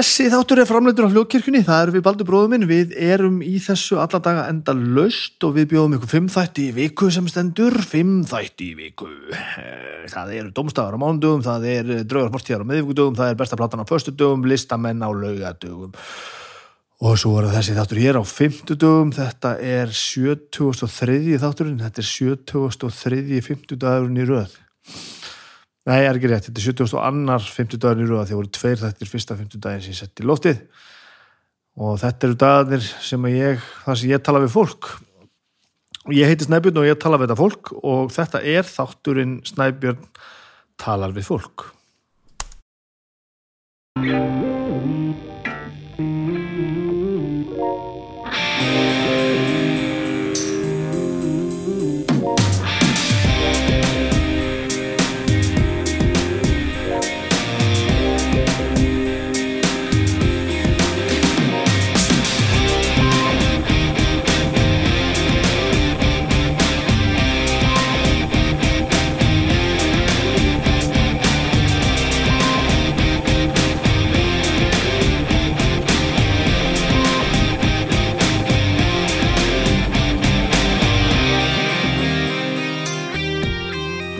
Þessi þáttur er framleitur á hljókirkjunni, það eru við Baldur bróðum minn, við erum í þessu alla daga enda löst og við bjóðum ykkur fimm þætti í viku sem stendur, fimm þætti í viku. Eh, Það eru domstafar á mánudögum, það er draugarportíðar á miðvíkudögum, það er besta platan á föstudögum, listamenn á laugadögum. Og svo er þessi þáttur hér á fimmtudögum, þetta er 73. þátturinn, þetta er 73. fimmtudagurinn í röð. Nei, er ekki rétt, þetta er 70 og annar 50 daginn í rúða því voru tveir þettir fyrsta 50 daginn sem ég sett í loftið. Og þetta eru dagarnir sem ég, það sem ég tala við fólk. Og ég heiti Snæbjörn og ég tala við þetta fólk og þetta er þátturinn Snæbjörn talar við fólk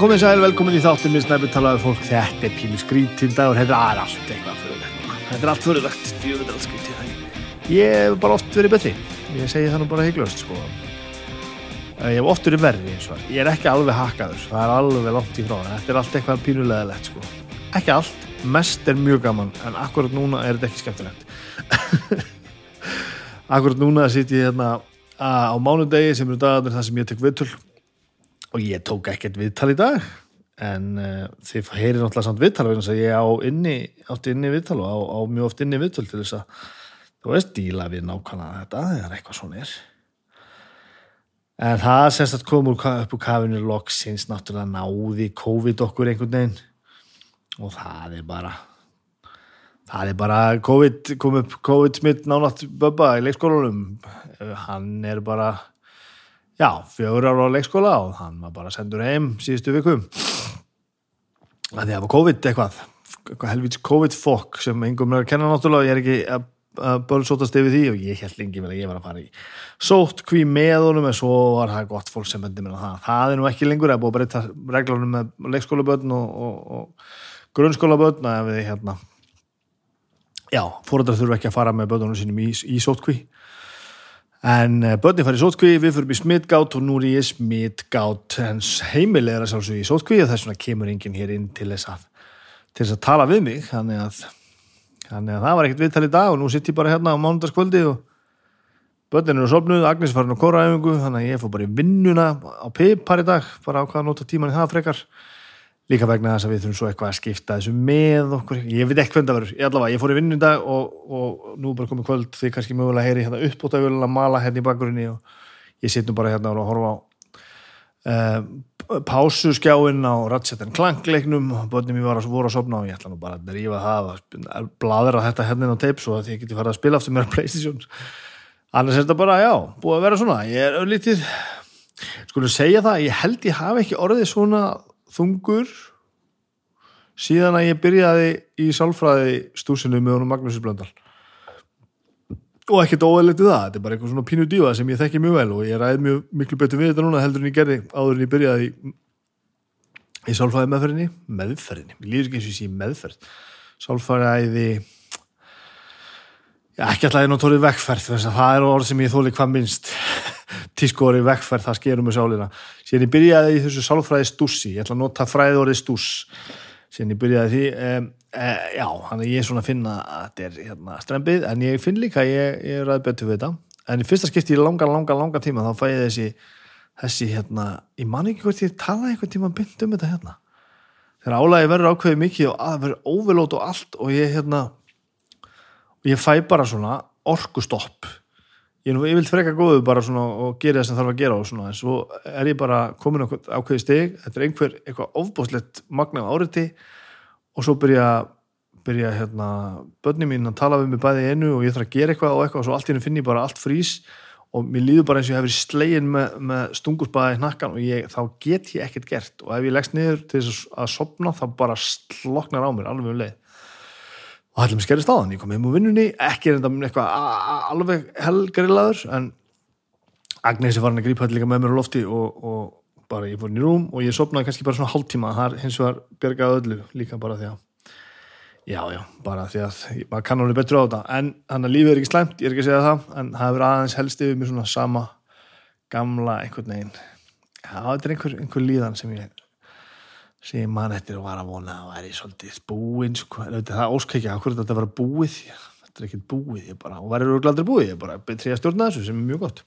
Komið sæl, velkomin í þáttum minn Snæbjörn tala við fólk, þetta er pínu skrítin dagur, þetta er allt eitthvað fyrirlegt þetta er allt fyrirlegt, djúður allt skrítið ég hef bara oft verið betri. Ég segi það nú bara heiklust sko. ég hef oft verið og ég er ekki alveg hakkaður, það er alveg langt í frá. Þetta er allt eitthvað pínulegilegt sko. ekki allt, mest er mjög gaman en akkurat núna er þetta ekki skemmtilegt. Akkurat núna sitt ég hérna á mánudegi sem eru dagarnir þar sem ég tek viðtöl og ég tók ekkert viðtal í dag en uh, þið heyrir náttúrulega samt viðtal vegna þess að ég á inni, átti inni viðtal og á, á mjög oft inni viðtal til þess að þú veist, díla við nákvæmlega þetta þegar eitthvað svona er. En það semst að koma úr, upp úr kafinu loksins náttúrulega náði COVID okkur einhvern veginn. Og það er bara það er bara COVID kom upp COVID smitt nánátt böbba í leikskólanum. Hann er bara já, fjögur ára á leikskóla og hann var bara sendur heim síðustu vikum að því að það var COVID eitthvað, eitthvað helvits COVID-fokk sem engum er að kenna náttúrulega ég er ekki að, að bölsótast yfir því og ég held lengi vel að ég var að fara í sótt kví með honum en svo var það gott fólk sem bendi mér á það. Það er nú ekki lengur að búið að breyta reglunum með leikskólabötn og, og, og grunnskólabötn að við hérna já, fóröldar þurfu ekki að fara með bötunum sínum í, í sóttkví en börni farið í sótkví, við fyrir í smittgátt og nú er ég smittgátt en heimileg er að sjálfsögja í sótkví og þess vegna kemur enginn hér inn til þess að til þess að tala við mig. Þannig að, þannig að það var ekkert viðtal í dag og nú sitt ég bara hérna á mánundarskvöldi og börnin eru sopnuð, Agnes farin á kóraæfingu þannig að ég fór bara í vinnuna á pipar í dag, bara á hvaða nota tíman í það frekar líka vegna þess að við þurfum svo eitthvað að skipta þessu með okkur, ég veit ekki hvernig það verður, ég allavega, ég fór í vinnu í dag og, og nú bara komið kvöld því kannski mögulega heyri hérna upp út af völulega mala hérna í bakgrunni og ég sitt nú bara hérna og horfa á uh, pásuskjáin á Ratchet Clank-leiknum börnum ég var að voru að sopna og ég ætla nú bara að rífa það að bladra þetta hérna á teip svo að ég geti farið að spila aftur mér á Playstation. Annars er þetta bara, já, búið að vera svona. Ég er öllítið, skulum segja það ég held ég hafi ekki orðið svona þungur. Síðan að ég byrjaði í sálfræði stúsinu með honum Magnús Blöndal. Og ekkert óæðilegt við það, þetta er bara eitthvað svona pínu dífa sem ég þekki mjög vel og ég ræði mjög miklu betur við þetta núna heldur en ég gerði áður en ég byrjaði í, í sálfræði meðferðinni? Meðferðinni, ég líður ekki eins og ég sé meðferð. Sálfræði ekki alltaf ég nótórið vekkferð þess að það er orð sem ég þóli hvað minnst. Tískóri vekkferð, það skerum með sálina. Síðan ég byrjaði í þessu sálfræði stússi ég ætla að nota fræði orðið stúss. Síðan ég byrjaði því um, e, já, hann er ég svona að finna að þetta er hérna, strempið, en ég finn líka ég, ég er betur við þetta. En í fyrsta skipti í langan, langan, langan tíma þá fæ ég þessi, þessi hérna ég man ekki hvort ég talaði einhvern tíma bynd um þetta hérna. Þegar álægi verður ákveðið mikið og að verður óvilót og allt og ég hérna og ég fæ bara svona orkustopp. Ég, ég vil freka góðu bara svona og gera það sem þarf að gera og svona en svo er ég bara komin ákveði steg þetta er einhver eitthvað ofbóðslegt magnað áriti og svo byrja byrja hérna börni mín að tala við mig bæði einu og ég þarf að gera eitthvað og eitthvað og svo allt í hennu finn ég bara allt frís og mér líður bara eins og ég hef verið slegin með, með stungusbæði í hnakkan og ég, þá get ég ekkert gert. Og ef ég leggst niður til þess að sopna þá bara sloknar á mér alveg um leið og allir mér skerist á þann, ég kom heim úr vinnunni ekki er enda eitthvað alveg helgarilaður en Agnesi var hann að grípa þetta líka með mér á lofti og, og bara ég fór inn í rúm og ég sopnaði kannski bara svona hálftíma. Það er hins vegar bjargaði öllu líka bara því að já, já, bara því að maður kann alveg betur á þetta. En hann að lífið er ekki slæmt, ég er ekki að segja það en það hefur aðeins helst yfir mér svona sama gamla einhvern veginn. Já, þetta er einhver, einhver líðan sem ég sem ég man eftir og var að vona er ég svolítið búinn sko, það óskækja, er þetta að vera búið? Þetta er ekkert búið, og örugglega aldrei búið, ég bara betri að stjórna þessu sem er mjög gott.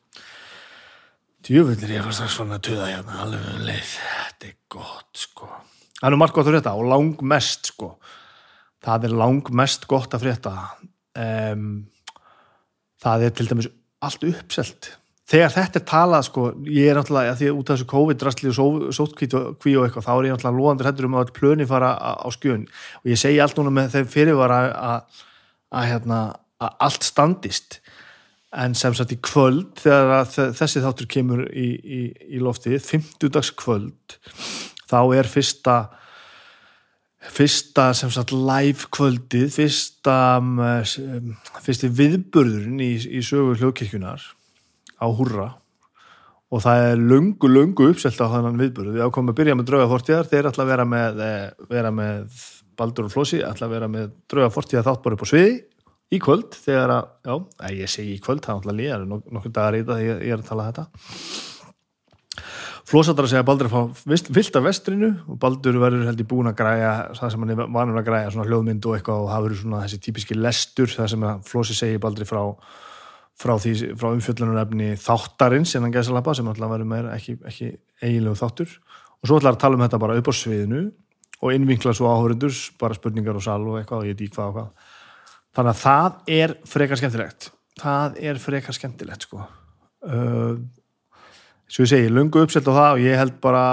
Djöfullir ég var strax svona að töða hérna alveg um leið, þetta er gott sko, það er nú margt gott að frétta og langmest sko. Það er langmest gott að frétta. Um, það er til dæmis allt uppselt þegar þetta er talað sko ég er náttúrulega, því að út af þessu COVID-drastli og sótkví og eitthvað, þá er ég náttúrulega loðandur hættur um að öll plöni fara á, skjön. Og ég segi allt núna með þeim fyrirvara að, að, hérna, að allt standist. En sem sagt í kvöld þegar þessi þáttur kemur í, í, í loftið, 50 kvöld þá er fyrsta fyrsta sem sagt live kvöldið fyrsta um, um, fyrsti viðburðurinn í, í sögu hljóðkirkjunar á húrra. Og það er löngu, löngu uppselt á þannan viðburð. Við ákomum að byrja með drauga fortíðar. Þeir ætla að vera með, eh, vera með Baldur og Flósi, ætla að vera með drauga fortíðar þáttbor upp á sviði í kvöld þegar að, já, að ég segi í kvöld það er alltaf nok nokkur dagar í þegar ég, er að tala þetta. Flósattar að segja að Baldur er fá vilt af vestrinu og Baldur verður held í búin að græja það sem hann er vanur að græja, svona hljóðmynd og eitthvað og það verður svona þessi típiski lestur það sem Flósi segi Baldri frá frá, frá umfjöllunarefni þáttarins innan gæsalappa sem alltaf verður meira ekki, ekki eiginlegu þáttur. Og svo ætlar að tala um þetta bara upp á sviðinu og innvinkla svo áhörundur bara spurningar og sal og eitthvað og ég dýk hvað og hvað. Þannig að það er frekar skemmtilegt. Það er frekar skemmtilegt sko. Uh, svo ég segi, löngu uppselt á það og ég held bara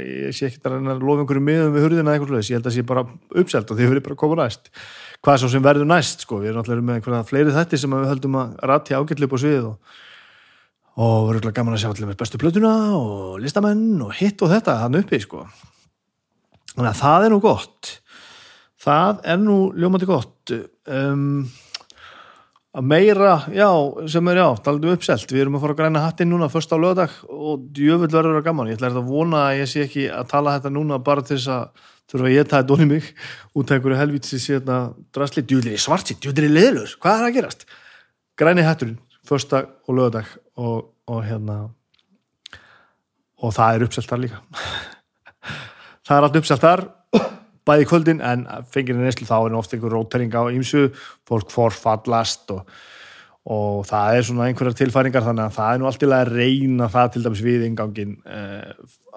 ég sé ekki að lofa einhverju miðum við hurðina eða eitthvað slags, ég held að sé bara uppselt og þið verður bara koma næst hvað svo sem verður næst sko, við erum náttúrulega með einhverja fleiri þætti sem við höldum að rati ágætli upp á svið og, og verður örugglega gaman að sjá allir með bestu plötuna og listamenn og hitt og þetta hann uppi sko. Þannig að það er nú gott. Það er nú ljómandi gott. Um, að meira, já, sem er já talandi um uppselt, við erum að fara að græna hattinn núna fyrst á lögadag og djöfull verður að gaman. Ég ætla að vona að ég sé ekki að tala þetta núna bara til þess að þurfa að ég taði dóni mig út af einhverju helvítsi sérna drasli, djúðlir svartsi, djúðlir leðlur hvað er að gerast? Græni hatturinn fyrsta og lögadag og, og hérna og það er uppselt þar líka. Það er allt uppselt þar bæði í kvöldin en fengir í neyslu þá er ofta einhver rótering á ýmsu. Fólk forfallast og, og það er svona einhverjar tilfæringar þannig að það er nú allt til að reyna það til dæmis við ingangin eh,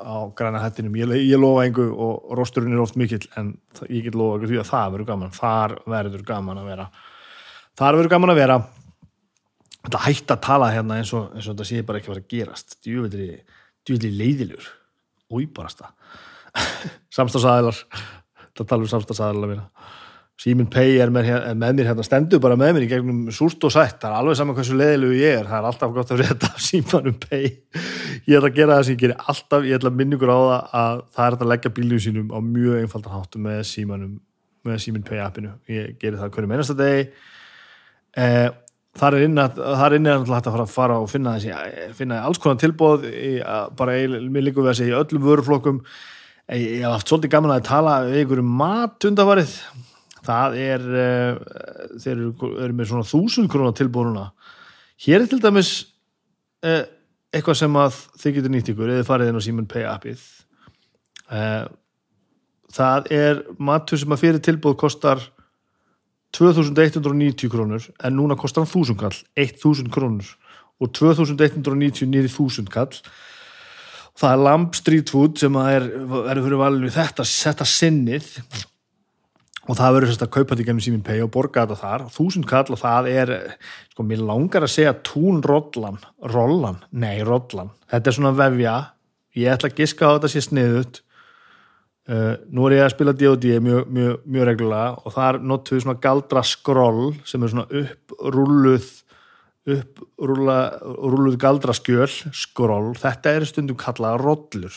á græna hættinum, ég, ég lofa einhver og rósturinn er oft mikill en ég get lofa því að það verður gaman. Þar verður gaman að vera. Þar verður gaman að vera. Þetta hægt að tala hérna eins og, eins og þetta sé bara ekki að vera að gerast. Djúvillig, djúvillig leiðilegur. Óýbarasta samstagsæðilar það tala um samstagsæðilar mína Síminn Pei er með, er með mér hérna stendur bara með mér í gegnum súrt og sætt. Það er alveg saman hversu leiðilegu ég er. Það er alltaf gott að af Símanum Pei ég ætla að gera það sem ég gerir alltaf. Ég ætla að minna ykkur á það að það er að leggja bílum sínum á mjög einfaldan háttu með Síminn Pei appinu. Ég gerir það hverjum einasta degi. Eh, þar er inni að, þar er inni að hægt að fara, fara og finna þessi finna alls konar tilbóð í, að, bara mér líka við að segja öllum vöruflokkum. Ég, ég hef haft svolítið gaman að tala við ykkur um mat undafarið það er uh, þeir eru, með svona þúsund krónar tilbúðuna hér er til dæmis uh, eitthvað sem að þið getur nýtt ykkur eða farið inn á Simon Pay appið. Uh, það er matur sem að fyrir tilbúð kostar 2190 krónur en núna kostar hann 1000 kall 1000 krónur. Og 2190 nýri 1000 kall. Það er Lamb Street Food sem að er, er þetta, þetta sinnið og það verður sérst að kaupa þetta gennum síminn pay og borga þetta þar, þúsund kall og það er, sko, mér langar að segja tún rollan, nei, rollan, þetta er svona vefja. Ég ætla að giska á þetta sé sniðut uh, nú er ég að spila D.O.D. mjög, mjög, mjög reglulega og þar notum við svona galdra skroll sem er svona upprúluð upprúla, rúluð galdra skjöl skroll, þetta er stundum kallað rollur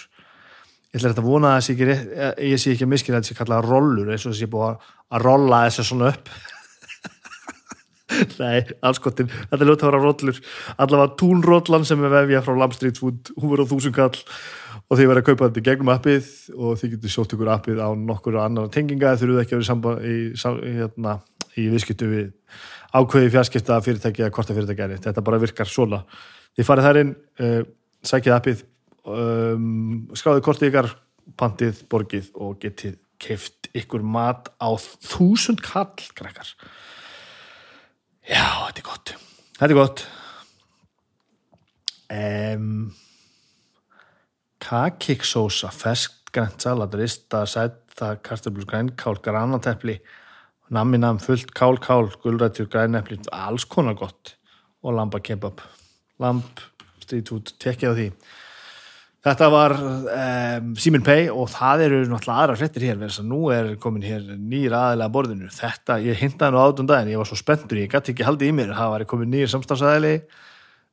ég ætla þetta að vona að ég ekki, ég sé ekki að miskina að þetta sé kallað rollur eins og þessi búið að rolla þessu svona upp. Nei, anskotin, þetta er ljótt að vera rollur. Allavega túnrollan sem er vefja frá Lamb Street Food, hún verður á þúsund kall. Og þið verður að kaupa þetta gegnum appið og þið getur sjótt ykkur appið á nokkur annar tenginga, þið þurfuð ekki að vera í, í, hérna, í viðskiptu við ákveði fjarskipta fyrirtæki eða hvort að fyrirtæki er þetta bara virkar svona. Þið farið þar inn, uh, sækið appið um, skráðið kortið ykkar pantið, borgið og getið keift ykkur mat á þúsund kall, krakkar Já, þetta er gott. Þetta er gott. Um, Kakiksósa, ferskt grænt salat, rista, sæta, kartöflur, grænkál, granateppli, nammi nam, fullt kál, kál, gulrættur, grænepli, alls konar gott. Og lamba kebab. Lamb, street food, tekkið á því. Þetta var um, Simin Pay og það eru náttúrulega aðra hrettir hér verðs að nú er komin hér nýr aðilega að borðinu. Þetta, ég hintaði nú átum daginn, ég var svo spenntur, ég gæti ekki haldið í mér, það var komin nýr samstafsæðili,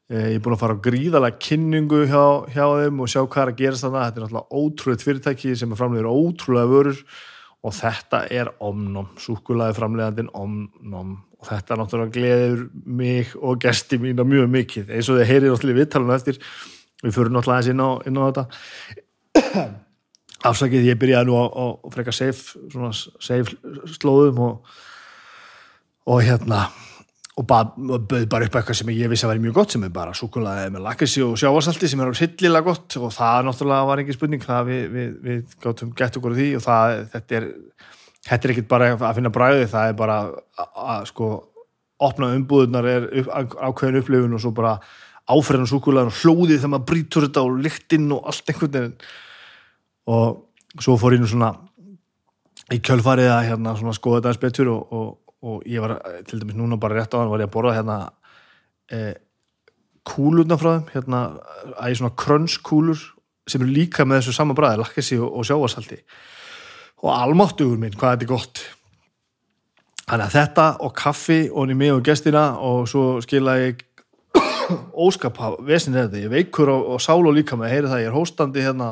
ég er búin að fara á gríðalega kynningu hjá, hjá þeim og sjá hvað er að gerast þarna. Þetta er náttúrulega ótrúlega fyrirtæki sem er framleiður ótrúlega vörur og þetta er omnum, súkulaði framleiðandinn omnum og þetta náttúrulega gleður mig og gesti mína mjög mikið eins og þið heyrir náttúrulega í viðtalunum eftir við fyrir náttúrulega aðeins inn á, inn á þetta. Afsakið ég byrjaði nú á freka safe, svona safe slóðum og, og hérna og bauð bara upp eitthvað sem ég vissi að vera mjög gott sem er bara súkulæði með lakrissi og sjávarsalti sem er sillilega gott og það náttúrulega var ekki spurning það við, við, við gáttum gett okkur því og það, þetta er þetta er ekkit bara að finna bræði það er bara að, að sko opna umbúðunar er upp, ákveðin upplifun og svo bara áferðan súkulæðin og hlóðið þegar maður brítur þetta og lyktinn og allt einhvern veginn. Og svo fór ég nú svona í kjölfarið að hérna svona skoða þetta eins betur og, og, og ég var til dæmis núna bara rétt á hann var ég að borða hérna eh, kúlurna frá þeim hérna að ég svona krönskúlur sem eru líka með þessu sama bræði lakkesi og, og sjávarsalti. Og almáttugur minn hvað þetta er gott. Þannig að þetta og kaffi og mig og gestina og svo skila ég óskapa vesin þetta, ég veikur og, og sál og líka með, heyri það, ég er hóstandi hérna.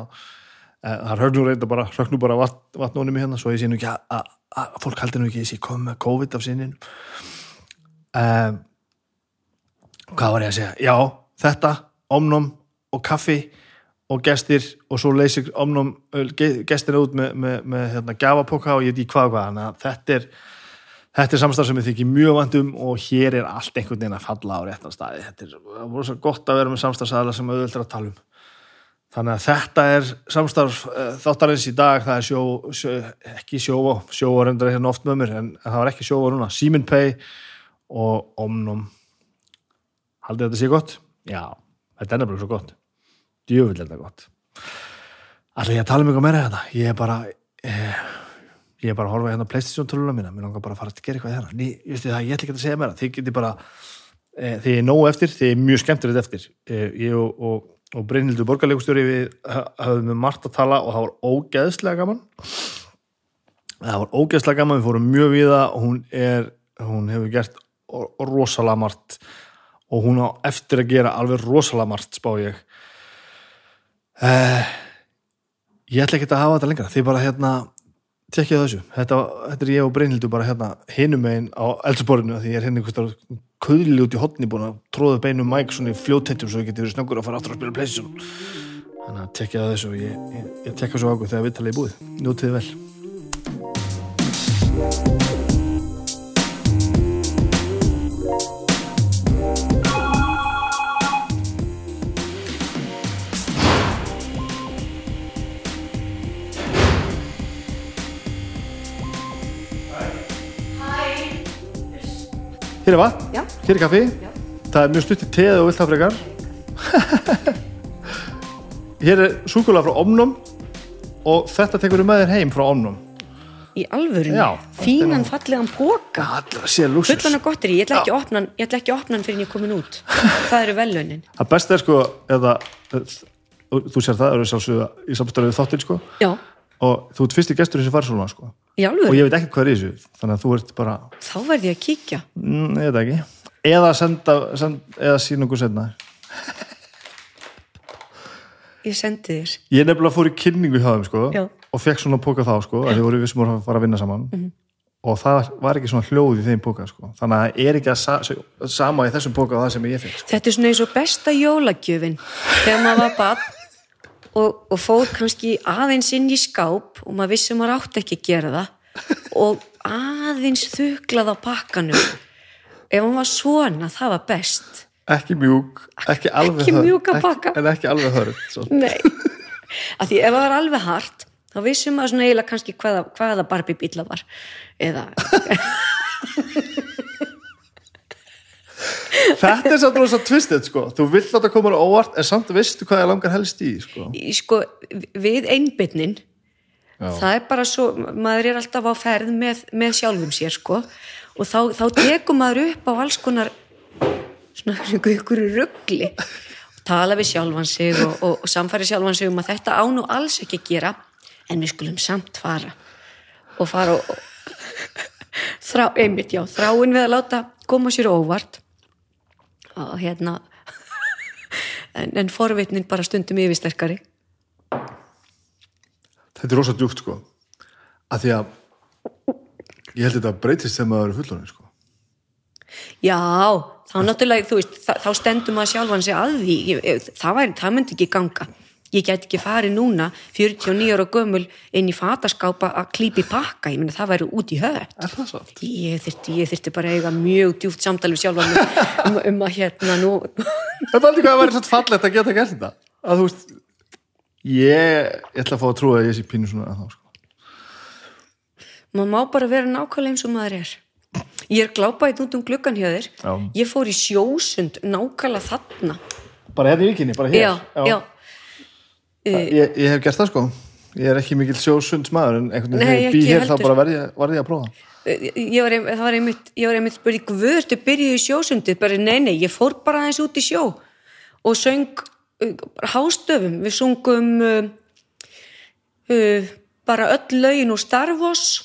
Eh, það er högnum reynda bara högnum bara vatn, vatnónum hérna svo ég sé nú ekki að, að, að fólk haldi nú ekki að ég sé með COVID af sinnin um, hvað var ég að segja? Já, þetta, omnum og kaffi og gestir og svo leysir omnum gestina út með, með, með hérna, gafapoka og ég veit í hvað hvað. Þannig að þetta er Þetta er samstarf sem ég þykir mjög vandum og hér er allt einhvern veginn að falla á réttan staði. Þetta er voru svo gott að vera með samstarfsæðala sem auðvitað er að tala um. Þannig að þetta er samstarf uh, þáttarins í dag, það er sjó, sjó ekki sjóa, sjóa reyndar hérna oft með mér, en það var ekki sjóa núna, Simin Pay og Omnum. Haldið þetta sé gott? Já, þetta er nefnilega svo gott. Djöfull er þetta gott. Alltaf ég að tala um eitthvað meira þetta. Ég er bara... Eh, ég er bara að horfa hérna á Playstation töluna mína. Mér langar bara að fara að gera eitthvað hérna. Ný, ég, það, ætla ekki að segja mér þið geti bara e, þið er nógu eftir, þið er mjög skemmtilegt eftir. E, ég og, og, og Brynhildur borgarleikustjóri við hafum með margt að tala og það var ógeðslega gaman. Það var ógeðslega gaman við fórum mjög við það hún er hún hefur gert rosalega margt og hún á eftir að gera alveg rosalega margt spá ég. E, ég ætla ekki að hafa þetta lengra. Þið bara hérna tekja þessu, þetta, þetta er ég og Brynhildur bara hérna hinum einn á eldsporinu því ég er hérna einhvers köðli út í hotni búin að tróða beinum mæk svona í fljótettum svo ég geti verið snöggur að fara aftur að spila Playstation. Þannig að tekja þessu og ég, ég, ég tekja svo ákveð þegar við tala í búið njótiði vel Hér er vatn, Já. hér er kaffi. Já. Það er mjög stutt í teð og vilt það frekar. Hér er súkulega frá Omnum og þetta tekur við með þér heim frá Omnum Í alvörunni, Já, fínan fallegan póka Allra sé lúsus fullan af gottir í, ég ætla ekki að opna hann ég ætla ekki að opna hann fyrir en ég komin út. Það eru vellunin Það besta er sko eða, þú sér það, það eru sjálfsögða í samstæðu þáttinn sko. Já, og þú ert fyrsti gesturinn sem fær svona sko. í og ég veit ekki hvað er þessu þannig að þú ert bara, þá verði ég að kíkja. Mm, ég veit ekki. Eða senda, send, eða sína okkur setna Ég sendi þér. Ég nefnilega fór í kynningu hjá þeim sko Já. og fekk svona póka þá sko að þið voru vissum að fara að vinna saman. Og það var ekki svona hljóð í þeim póka sko. þannig að það er ekki að sa sama í þessum póka og það sem ég finn sko. Þetta er svona eins og besta jólagjöfin. Þegar maður var barn og, og fór kannski aðeins inn í skáp og maður vissi að maður átti ekki að gera það. Og aðeins þuklað á pakkanum. Ef hann var svona, það var best. Ekki mjúk, ekki alveg Ekki mjúka ekki- pakka. en ekki alveg hörð. Nei, af því ef það var alveg hart þá vissum maður svona eiginlega kannski hvaða, hvaða Barbie bíla var. Eða, þetta er samt rosa tvistið sko. þú vill láta koma á óvart en samt veistu hvað ég langar helst í sko. sko, við einbytnin Já. það er bara svo, maður er alltaf á ferð með, með sjálfum sér sko og þá, þá tekur maður upp á alls konar svona ykkur ruggli og tala við sjálfan sig og, og, og samfæri sjálfan sig um að þetta á nú alls ekki að gera en við skulum samt fara og fara og, og þrá, einmitt já, þráin við að láta koma sér óvart og hérna en, en forvitnin bara stundum yfirsterkari þetta er rosa djúpt sko. að því að ég held þetta breytist þegar maður er fullorinn sko. Já, þá náttúrulega, þú veist, þá, stendur maður sjálfan sig að því, það, væri, það myndi ekki ganga. Ég get ekki farið núna, 49 ára gömul, inn í fataskápa að klípi pakka, ég meina það væri út í svo? Ég þyrfti, ég þyrfti bara að eiga mjög djúft samtal við sjálfan mig um, um að hérna nú, þetta er aldrei hvað að vera svo fallegt að geta gert þetta að þú veist ég, ég ætla að fá að trúa að ég sé pínu svona að þá sko. maður má bara vera nákvæmlega eins og maður er. Ég er glápaðið út um gluggan hjá þér, Já. ég fór í sjósund nákvæmlega þarna. bara hérna í vikinni, bara hér Já, já, Ég, ég hef gert það sko. Ég er ekki mikill sjósunds maður en einhvern veginn þegar ég bý hér þá bara verði ég, ég að prófa. Ég var, það var einmitt, ég var einmitt spurði, guðurstu byrjuði í sjósundið, bara nei, nei, ég fór bara aðeins út í sjó og söng bara hástöfum, við sungum uh, uh, bara öll lögin og starfos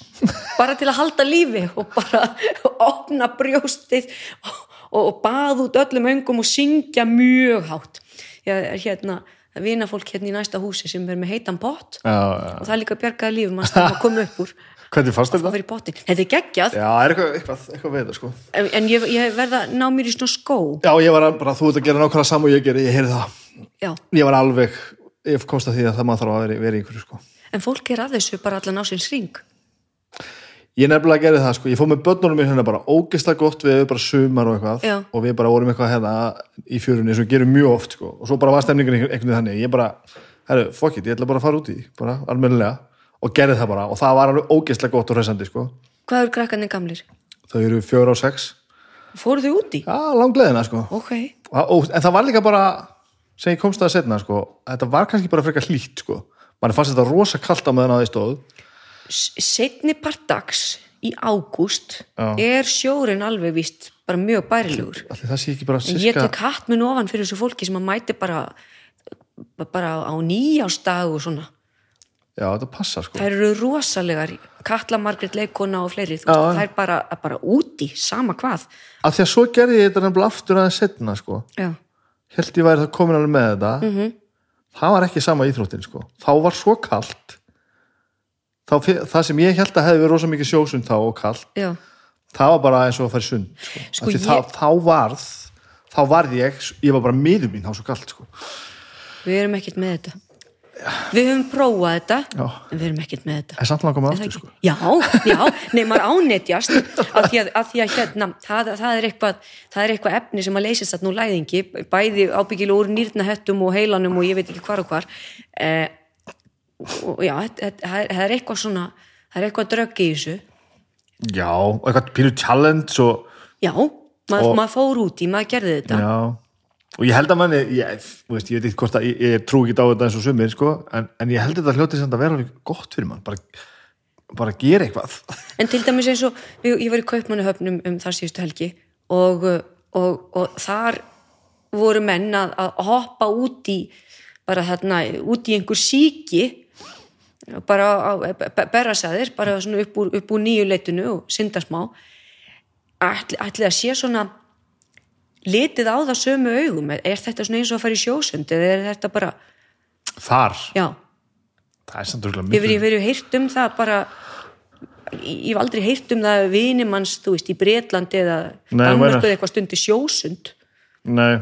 bara til að halda lífi og bara opna brjóstið og, og, og bað út öllum öngum og syngja mjög hátt. Ég er hérna vina fólk hérna í næsta húsi sem er með heitan pott já, já. og það er líka bjargaði lífum manns þegar maður kom upp úr hvernig fannst að þetta? í. Þetta er geggjað Já, er eitthvað, eitthvað, eitthvað við það sko en, en ég, ég verða að ná mér í svona skó Já, ég var bara, þú ert að gera nákvæmlega saman og ég geri, ég heyrði það Já. Ég var alveg, ég komst að því að það maður þarf að vera, vera í einhverju sko en fólk er að þessu bara allan á sinns ring Ég nefnilega gerði það sko, ég fór með börnunum mér hérna bara ógeðslega gott við bara sumar og eitthvað. Já. og við bara vorum eitthvað hérna í fjörunni sem við gerum mjög oft sko. Og svo bara var stemningin einhvern veginn þannig. Ég bara, herru, fuck it, ég ætla bara að fara út í bara almennilega. Og gerði það bara. Og það var alveg ógeðslega gott og hressandi sko. Hvað eru krakkarnir gamlir? þau eru fjóra og sex. Fóru þau úti? já, langleðina sko. Ok, og, en það var líka bara sem ég komst að setna sko þetta var kannski bara frekar hlýtt sko. Mann fannst þetta rosa kalt á meðan að því stóð setni part dags í ágúst er sjórin alveg víst bara mjög bærilegur. Það en ég tek hatt minn ofan fyrir þessu fólki sem að mæti bara bara á nýjástag og svona. Já, þetta passar sko. Þær eru rosalegar Katla Margrét leikona og fleiri. Þú veist, þær bara, bara úti, sama hvað. Af því að svo gerði ég þetta nefnilega aftur aðeins setna sko. Já, held ég væri það komin alveg með þetta. Mhm. -hmm. það var ekki sama íþróttin sko. Þá var svo kalt þá, það sem ég held að hefði verið rosa mikið sjósund þá og kalt já það var bara eins og að fara í sund sko. Sko, ég- þá, þá varð þá varð ég, ég var bara miður mín þá svo kalt sko. Við erum ekkert með þetta. Við höfum prófað þetta, Já. en við erum ekkert með þetta. en samt langar maður það aftur sko. Já, já, nei, maður ánetjast af því að, af því að hérna, það, það, er eitthvað, það er eitthvað efni sem að leysist þarna úr læðingi, bæði ábyggilega úr nýrnahettum og heilanum og ég veit ekki hvar og hvar. Eh, og já, það er- eitthvað svona, það er eitthvað drögg í þessu. já, og eitthvað pínu challenge og, Já, mað, maður fór út í, maður gerði þetta. já og ég held að manni, ég, veist, ég veit ekki hvort að ég, ég trú ekki á þetta eins og sumir sko, en, en ég held þetta hljótið samt að vera gott fyrir mann bara, bara gera eitthvað En til dæmis eins og, ég, var í kaupmannahöfnum um þar síðustu helgi og, og, og þar voru menn að, að hoppa út í bara þarna, út í einhver síki bara á berrasæðir, bara svona upp úr, upp úr nýju leitinu og syndasmá ætli, ætli að sé svona litið á það sömu augum? Er þetta svona eins og að fara í sjósund eða er þetta bara, þar, já. Er ég verið heyrt um það bara ég hef aldrei heyrt um það vinimanns, þú veist, í Bretlandi eða Danmörku eða eitthvað stundi sjósund. Nei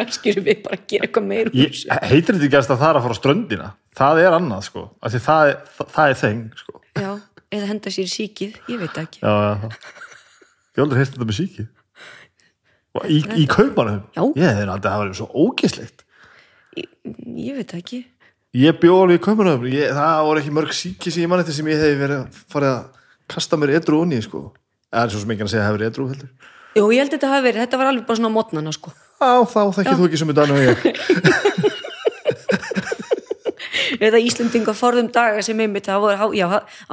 kannski erum við bara að gera eitthvað meir ég, heitir þetta ekki að það er að fara á ströndina? Það er annað sko. Af því það, er- það, það er þeng sko. Já, eða henda sér í síkið, ég veit ekki. Já, já, já. ég aldrei heilt þetta með síki Og í, í kaupanum Já. ég hef aldrei það var svo ógislegt ég veit það ekki. Ég bjó alveg í kaupanum ég, það voru ekki mörg síki sem ég mann eftir sem ég hef verið að fara að kasta mér edru onni sko. Það er svo sem að segja að það hefur edru heldur. Jú, ég held að þetta hafi verið, þetta var alveg bara svona mótnana sko. Á þá þekkir þú ekki sem þetta og ég. Eða Íslendinga forðum daga sem einmitt það voru, já,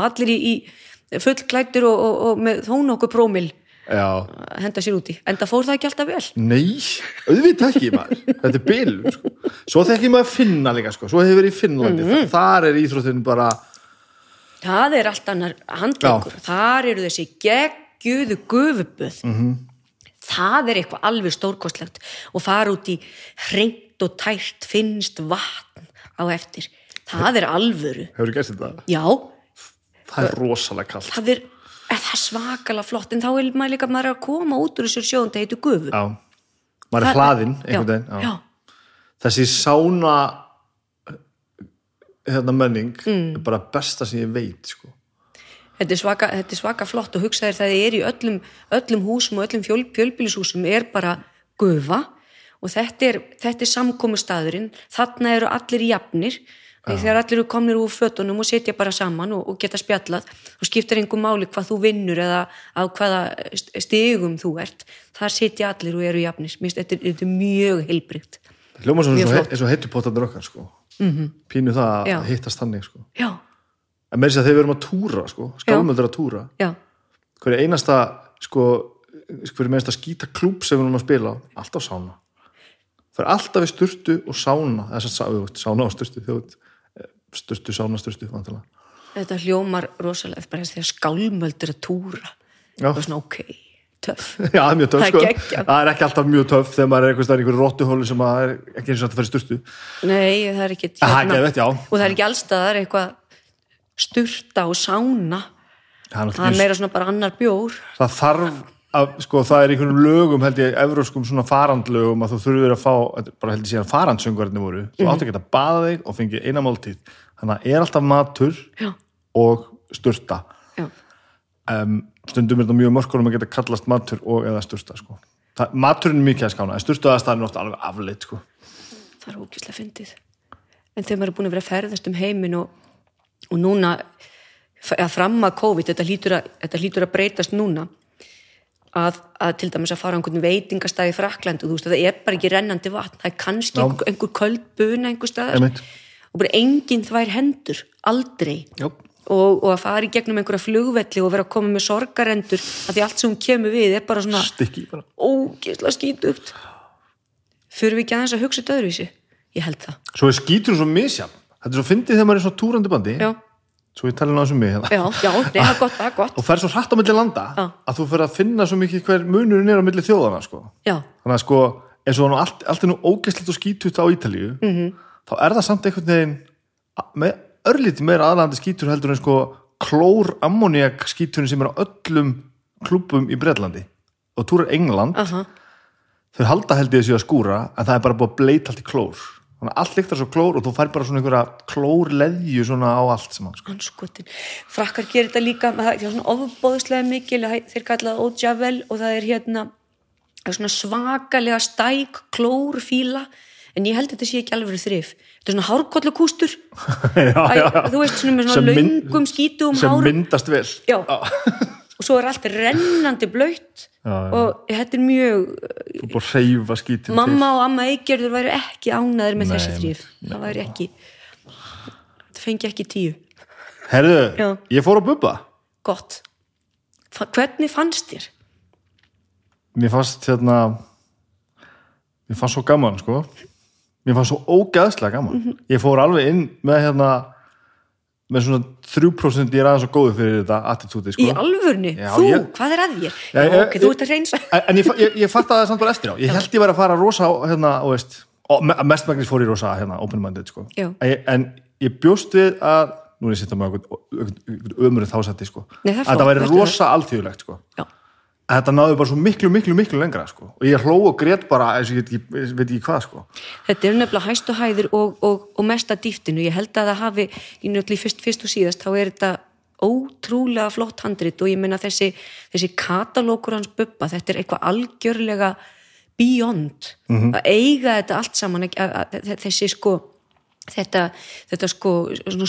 allir í, í fullklættur og, og, og með þó nokkuð prómil henda sér úti, en það fór það ekki alltaf vel. Nei, auðvitað ekki maður. Þetta er bilun sko. Svo þekki maður finna líka sko. Svo hefur verið í Finnlandi. Mm Þar er íþróttin bara það er allt annar handleikur þar eru þessi geggjuðu gufubuð Mhm. Það er eitthvað alveg stórkostlegt og fara út í hreint og tært finnst vatn á eftir það er alvöru Hefur gert þetta? já, Það er rosalega kallt það er, er það svakalega flott en þá er maður líka maður að koma út úr þessu sjóðum það heitir gufu Já Maður er hlaðinn einhvern veginn já. já, Þessi sána hérna menning Mm. er bara besta sem ég veit sko. Þetta er, svaka, þetta er svaka flott og hugsaðir það er í öllum, öllum húsum og öllum fjöl, fjölbýlishúsum er bara gufa og þetta er, þetta er samkomu staðurinn þarna eru allir jafnir þegar þegar allir eru komnir úr fötunum og setja bara saman og, og geta spjallað og skiptir einhver máli hvað þú vinnur eða á hvaða st- stigum þú ert þar setja allir og eru jafnir finnst þetta, er- þetta er mjög heilbrygt Hljóma svo eins og, heitupottandur okkar sko. -hmm. Pínu það Já. að hittast þannig sko. Já, En með þess að þegar við erum að túra sko. Skálmöldur að túra já, hverju einasta sko, hverju einasta skýta klúb sem við erum að spila á, alltaf sána það er alltaf í sturtu og sána þess að sá, við, sána og sturtu þjóð, sturtu, sána, sturtu vantilega. þetta hljómar rosalega bara þegar skálmöldur að túra. Já. og svona ok, töff. Já, það er mjög Það er sko. það er ekki alltaf mjög töff þegar maður er einhvers staðar í einhverju róttuhólu sem að er ekki eins og þetta fyrir sturtu. Nei, það er ekki Það er já. og það er ekki allstaðar eitthvað sturta og sána. Það er, meira svona bara annar bjór. Það þarf að, sko, það er einhvern lögum held ég, evróskum svona farandlögum að þú þurfir að fá, bara held ég síðan farandsöngvarnir voru, þú Mhm. átt ekki að baða þig og fengi eina máltíð, þannig að er alltaf matur já, og sturta. Um, stundum er þetta mjög mörkurum að geta kallast matur og eða sturta sko. Það, maturinn er mikið að skána en sturtaðastæðin er ofta alveg afleitt sko. það er ógislega fyndið. En þegar maður er búin að vera að ferðast um heimin og, og núna að fram að COVID, þetta hlýtur að, þetta hlýtur að breytast núna að, að til dæmis að fara á einhvern veitingastæði í Frakland og þú veist, það er bara ekki rennandi vatn. Það er kannski Já. einhver, köld buna einhver staðar. Einmitt. og bara enginn þvær hendur, aldrei. Og, og að fara í gegnum einhverja flugvelli og vera að koma með sorgarendur að því allt sem hún kemur við er bara svona ógisla skítugt. Fyrir við ekki aðeins að hugsa þetta öðruvísi? Ég held það, svo er skítur svo misjafn þetta er svo fyndið þegar maður er svona túrandi bandi já, svo ég tala náðu sem mig hérna. já, já nei, það er gott, það er gott og fer svo hratt á milli landa Já. að þú fer að finna svo mikið hver munurinn er á milli þjóðana sko. já, þannig að sko eins og nú allt, allt er nú ógæslegt og skítut á Ítalíu Mhm. þá er það samt einhvern veginn a- með örlítið meira aðlandi skítur heldur en sko klór ammoniak skíturinn sem er á öllum klúbum í Bretlandi og túrar England aha þau halda held ég þessu að skúra en það er bara búið að bleita allt í klór þannig að allt líktar svo klór og þú fær bara svona einhverja klórleðju svona á allt saman sko. anskotin, frakkar gerir þetta líka það er svona ofbóðslega mikil þeir kalla það ódjavel og það er hérna svona svakalega stæk klórfíla en ég held að þetta sé ekki alveg þrif. Þetta er svona hárkollukústur já, Æ, þú veist svona með Sem svona löngum skítum sem hárum. myndast vel. Já. Og svo er allt rennandi blöytt og þetta er mjög mamma og amma eigerður væri ekki ánæður með Nei, þessi þrif það væri ekki það fengi ekki tíu. Til herðu, Já. ég fór að bubba. Gott. Hvernig fannst þér? mér fannst hérna mér fannst svo gaman sko. Mér fannst svo ógeðslega gaman. Mhm. ég fór alveg inn með hérna með svona 3% ég er aðeins svo góðu fyrir þetta attitúti sko í alvörni, Já, þú, ég- hvað er að þér? Já, ég- ok, þú ert að reynsa en, ég, fa- ég, ég fatt að það samt bara eftir á ég held ég væri að fara rosa á hérna, og veist, og me- mestmægnis fór ég rosa hérna, open-minded sko en ég, en ég bjóst við að nú er ég sittum með ömurinn þásætti sko. Nei, það er að flott, væri rosa alþjóðlegt sko. Já. Þetta náði bara svo miklu, miklu, miklu lengra sko. og ég hló og grét bara eins og ég veit ekki, hvað sko. Þetta eru nefnilega hæstu hæðir og, og, og mesta dýftinu. Ég held að það hafi, í nötli fyrst, fyrst og síðast, þá er þetta ótrúlega flott handrit og ég meina þessi, þessi katalókur hans bubba, þetta er eitthvað algjörlega beyond að eiga þetta allt saman þessi sko þetta, þetta sko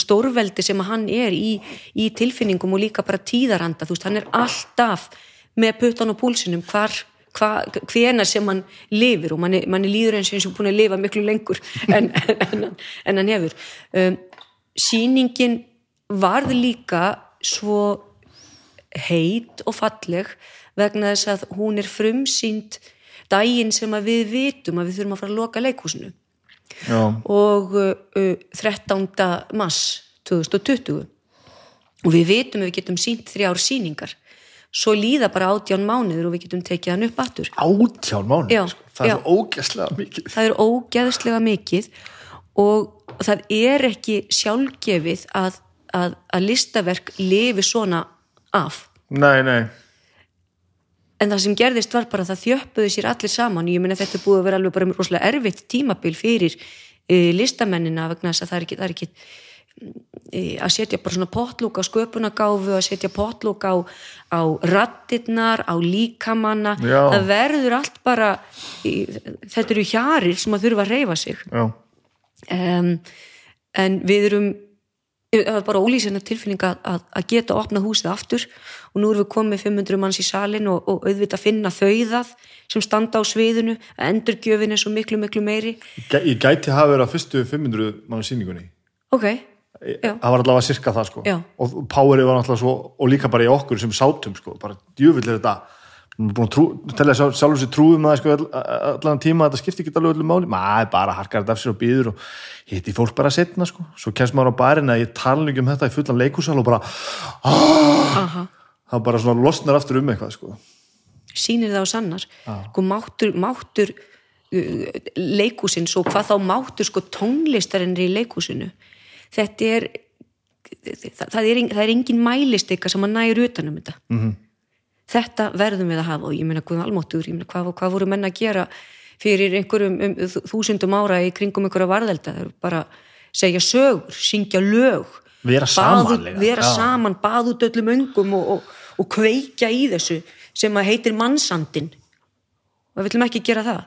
stórveldi sem hann er í, í tilfinningum og líka bara tíðaranda þú veist, hann er alltaf með puttan og púlsinum hvar hva, hvena sem hann lifir og manni, manni líður eins og eins og búin að lifa miklu lengur en, en, en, en hann hefur um, sýningin varð líka svo heit og falleg vegna þess að hún er frumsýnd daginn sem að við vitum að við þurfum að fara að loka leikhúsinu Já. og uh, uh, 13. mars 2020 og við vitum að við getum sínt þrjár sýningar svo líða bara átján mánuður og við getum tekið hann upp aftur. Átján mánu Já, sko. það er já. svo ógæslega mikið. Það er ógeðslega mikið og það er ekki sjálfgefið að, að, að listaverk lifi svona af. Nei, nei, en það sem gerðist var bara að það þjöppuðu sér allir saman, ég meina þetta er búið að vera alveg bara rosalega erfitt tímabil fyrir uh, listamennina vegna þess að það er ekki, það er ekki að setja bara svona potlúk á sköpunagáfu, að setja potlúk á, á rattirnar, á líkamanna, Já. það verður allt bara, í, þetta eru hjarir sem að þurfa að reyfa sig. Um, en við erum það var bara ólýsina tilfinning að, að, að geta opnað húsið aftur og nú erum við komið 500 manns í salin og, og auðvitað finna þau það sem standa á sviðinu að endurgjöfin er svo miklu miklu meiri. Ég gæti hafa verið á fyrstu 500 mann sýningunni. Ok, já, það var allavega sirka það sko. Já. og powerið var náttúrulega svo og líka bara í okkur sem sátum sko, bara djúvill er þetta. Nú er búin að trú, telja sjálf, sjálfur sér trúum að sko, all- allan tíma að þetta skipti ekki alveg öllum máli. Maður bara harkar þetta af sér og býður og hitti fólk bara setna sko. Svo kemst maður á barinn að ég tala ekki um þetta í fullan leikúsal og bara aha. Það bara svona losnar aftur um eitthvað sko. Sýnir það á sannar. Sko máttur, máttur uh, leikúsins og hvað þá máttur sko tónlistarinn í leikúsinu þetta er það, það er, það er engin mælistika sem að næri utanum þetta -hmm. þetta verðum við að hafa og ég meina hvað almáttur, ég meina hvað, hvað voru menn að gera fyrir einhverjum um, þú- þúsundum ára í kringum einhverja varðelda bara segja sögur, syngja lög Vera saman líka, vera já. saman, baða út öllum öngum og, og, og kveikja í þessu sem að heitir mannsandin og við viljum ekki gera það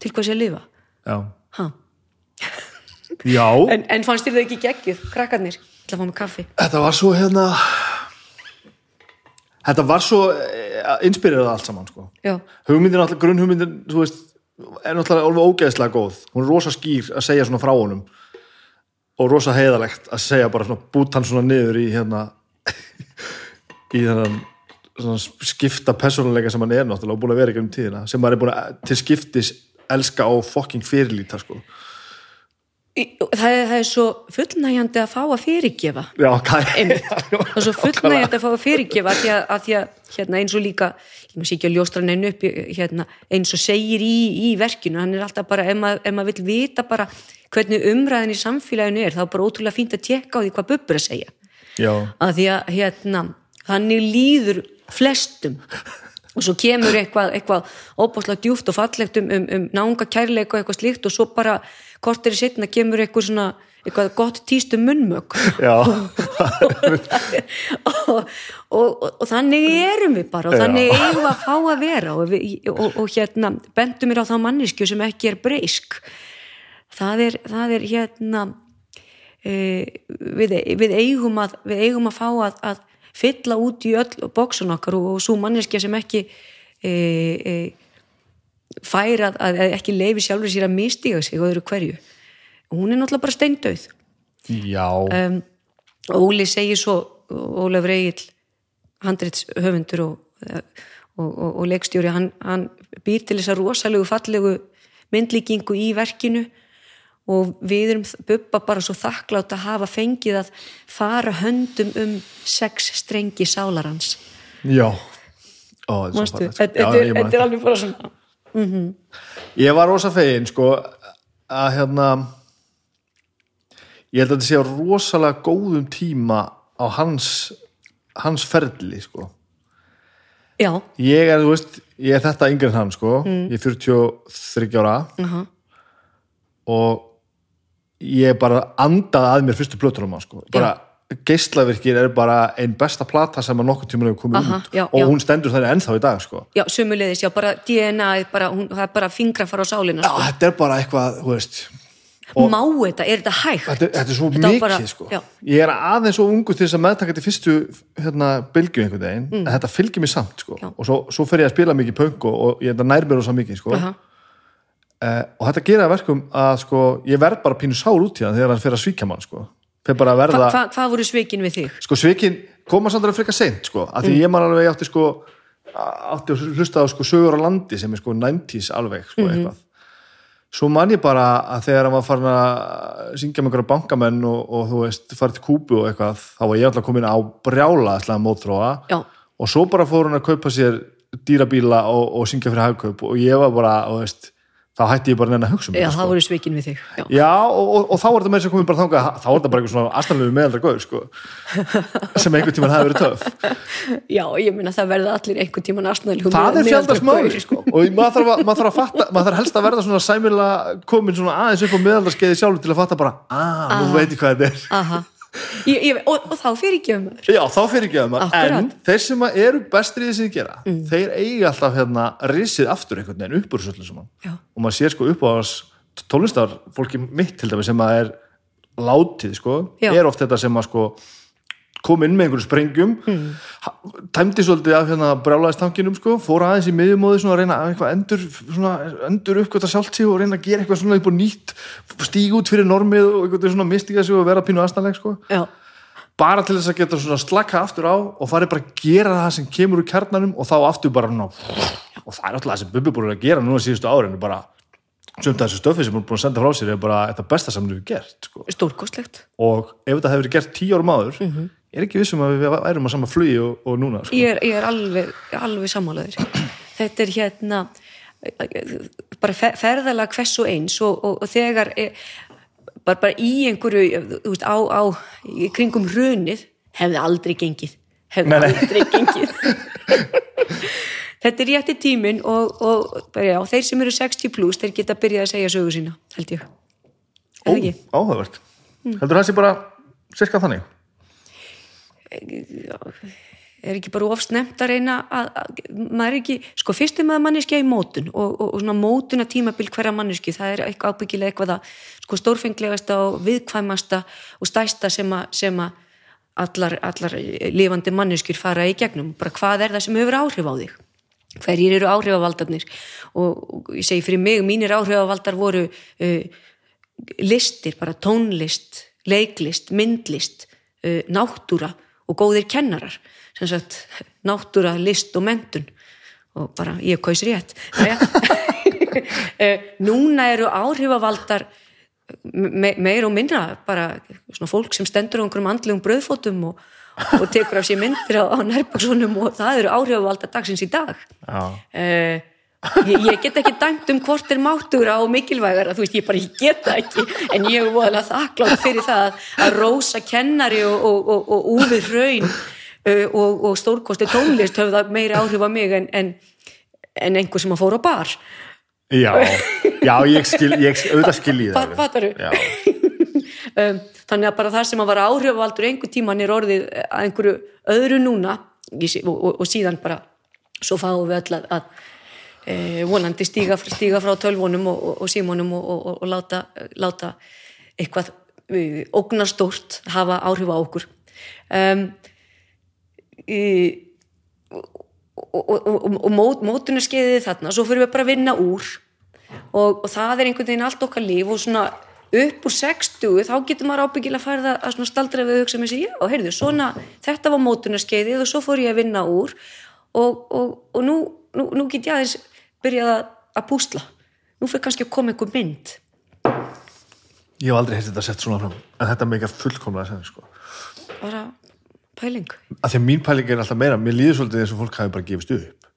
til hvað sé að lifa já, ha. En, en fannst þér það ekki geggjuð, krakkarnir? Ætla að fá mig kaffi. Þetta var svo hérna þetta var svo eh, inspirerað allt saman sko. Hugmyndin, alltaf, grunnhugmyndin veist, er náttúrulega alveg ógeðslega góð. Hún er rosa skýr að segja svona frá honum. Og rosa heiðalegt að segja bara svona, bút hann svona niður í hérna í þennan svona skipta persónuleika sem hann er náttúrulega og búin að vera ekki um tíðina. Sem maður er búin að til skiptis elska og fokking fyrirlíta sko það er, það er svo fullnægjandi að fá að fyrirgefa. Já, einmitt, það er svo fullnægjandi að fá að fyrirgefa að því að, að, því að hérna, eins og líka ég maður sé ekki að ljóstra neinu upp hérna, eins og segir í, í verkinu hann er alltaf bara, ef maður, ef maður vill vita bara hvernig umræðin í samfélaginu er þá er bara ótrúlega fínt að tekka á því hvað bubbur að segja. Já, að því að hérna, þannig líður flestum. Og svo kemur eitthvað, eitthvað óbúslega djúft og fallegt um, um, um nánga kærleika og eitthvað slíkt og svo bara kortir í setna kemur eitthvað svona eitthvað gott tístu munnmög já. Og, og, og, og þannig erum við bara og Já. þannig eigum við að fá að vera og, við, og, og hérna bentum mér á þá mannisku sem ekki er breysk. Það er, það er hérna e, við, við, eigum að, við eigum að fá að, að fylla út í öll bóksun okkar og, svo manneskja sem ekki e, e, fær að, að ekki leifi sjálfur sér að mistiga sig og öðru hverju. Hún er náttúrulega bara steindauð. Já, um, Óli segir svo Ólafur Egil handrits höfundur og, og, og, og leikstjóri hann, hann býr til þessa rosalegu fallegu myndlíkingu í verkinu og við erum bubba bara svo þakklátt að hafa fengið að fara höndum um sex strengi sálarans. Já. Ó, þetta er alveg bara svona ég var rosa fegin sko að hérna ég held að þetta sé á rosalega góðum tíma á hans hans ferli sko. Já, ég er, þú veist, ég er þetta yngri en hann sko, ég er 43 ára. Uh og ég bara andaði að mér fyrstu plötunum á sko, bara geislavirkir er bara einn besta plata sem að nokkuð tíma hefur komið Aha, út já, og já. hún stendur þannig ennþá í dag sko já, sömuleiðis, já, bara DNA, bara, hún, það er bara fingra fara á sálina, Já, sko. þetta er bara eitthvað, þú veist og- Má þetta, er þetta hægt? þetta, þetta er svo Þetta mikið bara- sko já. ég er aðeins svo ungu til þess að meðtaka til fyrstu hérna, bylgju einhvern veginn en þetta fylgir mér samt sko Mm. Já. og svo, svo fer ég að spila mikið punk og, og ég þetta nær mér svo mikið sko uh, og þetta gera verkum að sko ég verð bara pínu sár út í hann þegar hann fer að svíkja mann sko að Hva, verða hva, hvað voru svikin við þig? sko svikin koma samt alveg frekar seint sko af Mm. því ég man alveg átti sko átti að hlusta á sko sögur á landi sem er sko 90s alveg sko Mhm. eitthvað svo man ég bara að þegar hann var farin að syngja með einhverja bankamenn og, og þú veist farið til Kúbu og eitthvað þá var ég alltaf komin á brjála slega mótþróa Já, og svo bara fór hann að kaupa sér dýrabíla og, og syngja fyrir hagkaup og ég var bara, þú veist þá hætti ég bara neina að hugsa um já, þetta það voru svikin við þig. Já. Já, og, og, og þá var þetta með þess að komið bara þangað þá var þetta bara eitthvað svona aðstæðanlegu meðaldra gauð sko, sem einhvern tímann hafi verið töf já, ég meina það verða allir einhvern tíman er fjaldast máli sko. og maður þarf, að, maður þarf að fatta maður þarf helst að verða svona sæmilega komin svona aðeins upp á meðaldarskeiði sjálfur til að fatta bara, að, nú veit ég hvað þetta er Aha. Ég, ég, og, og þá fyrir ekki um Já, þá fyrir ekki að maður, Akkurat. en þeir sem eru bestir í þessi að gera, þeir eigi alltaf hérna risið aftur einhvern veginn upp úr svolítið saman Já. og maður sér sko upp á tónlistar fólki mitt til dæmis sem að er látið sko, Já. er oft þetta sem að sko kom inn með einhverju sprengjum mm. tæmdi svolítið af hérna brjálæðistankinum sko, fór aðeins í miðjumóði svona að reyna að eitthvað endur, svona, endur uppgöta sjálft sig og reyna að gera eitthvað svona upp og nýtt stíg út fyrir normið og eitthvað svona mistiga sig og vera pínu aðstæðleg sko bara til þess að geta svona slakka aftur á og farið bara að gera það sem kemur úr kjarnanum og þá aftur bara ná, og það er alltaf það sem Bubbi búin að gera núna síðustu árin bara sumt af þessu stöfi sem hún er búin að senda frá sér er bara þetta besta sem hún hefur gert sko. stórkostlegt. og ef þetta hefur verið gert tíu árum áður ég er ekki vissum að við værum á sama flugi og, og núna sko. Ég er, ég er alveg, alveg sammálaður. Þetta er hérna bara fe- ferðalag hvers og eins og, og, og þegar er, bara, bara í einhverju veist, á, á í kringum hrunið hefði aldrei gengið. Hefði Nei, nei. aldrei gengið. Þetta er rétti tíminn og, og já, þeir sem eru 60 plus þeir geta byrjað að segja sögu sína held ég. Ó, áhugavert. Heldur það sé bara cirka þannig er ekki bara ofsnemt að reyna að, að maður er ekki, sko fyrst er maður manneskja í mótun og, og, og svona mótuna tímabil hverja manneski, það er eitthvað ábyggilega eitthvað að sko stórfenglegasta og viðkvæmasta og stæsta sem að, sem að allar, allar lifandi manneskjur fara í gegnum, bara hvað er það sem hefur áhrif á þig? Hverjir eru áhrifavaldarnir? Og, og ég segi fyrir mig, mínir áhrifavaldar voru uh, listir, bara tónlist leiklist, myndlist uh, náttúra og góðir kennarar sem sagt náttúra, list og mentun og bara ég kaus rétt. Eh, núna eru áhrifavaldar me meir og minna bara svona fólk sem stendur á einhverjum andlegum bröðfótum og, og tekur af sér myndir á, á nærbaksunum og það eru áhrifavaldar dagsins í dag Já. Ég, ég get ekki dæmt um hvort er máttur á mikilvægara, þú veist, ég bara ég get það ekki, en ég er voðalega þakklátt fyrir það að, rósa kennari og, og, og, og úfið raun uh, og, og stórkosti tónlist höfðu það meiri áhrif á mig en, en, en einhver sem að fóra á bar. Já, já ég skil, ég, auðvitað skil Fa- það. fattaru? já, um, þannig að bara það sem að vara áhrifavaldur einhver tíman er orðið að einhverju öðru núna. Og, og, og síðan bara svo fáum við öll að, að e, vonandi stíga, stíga frá tölvunum og, og, og símónum og, og, láta, láta eitthvað e, ógnastórt hafa áhrif á okkur. Um, e, og, mót, mótunarskeiðið þarna svo fyrir við bara að vinna úr. Og, það er einhvern veginn allt okkar líf og svona upp úr 60 þá getur maður ábyggilega að fara að svona staldra við hugsa með sig, já, heyrðu, svona þetta var mótunarskeiðið og svo fór ég að vinna úr. Og, og, og nú, nú, nú get ég aðeins byrjað að, að púsla. Nú fyrir kannski að koma einhver mynd. Ég hef aldrei heilt þetta sett svona fram en þetta meikar fullkomlega sem sko. bara pæling. Að því að mín pæling er alltaf meira mér líður svolítið eins og fólk hafi bara gefist upp.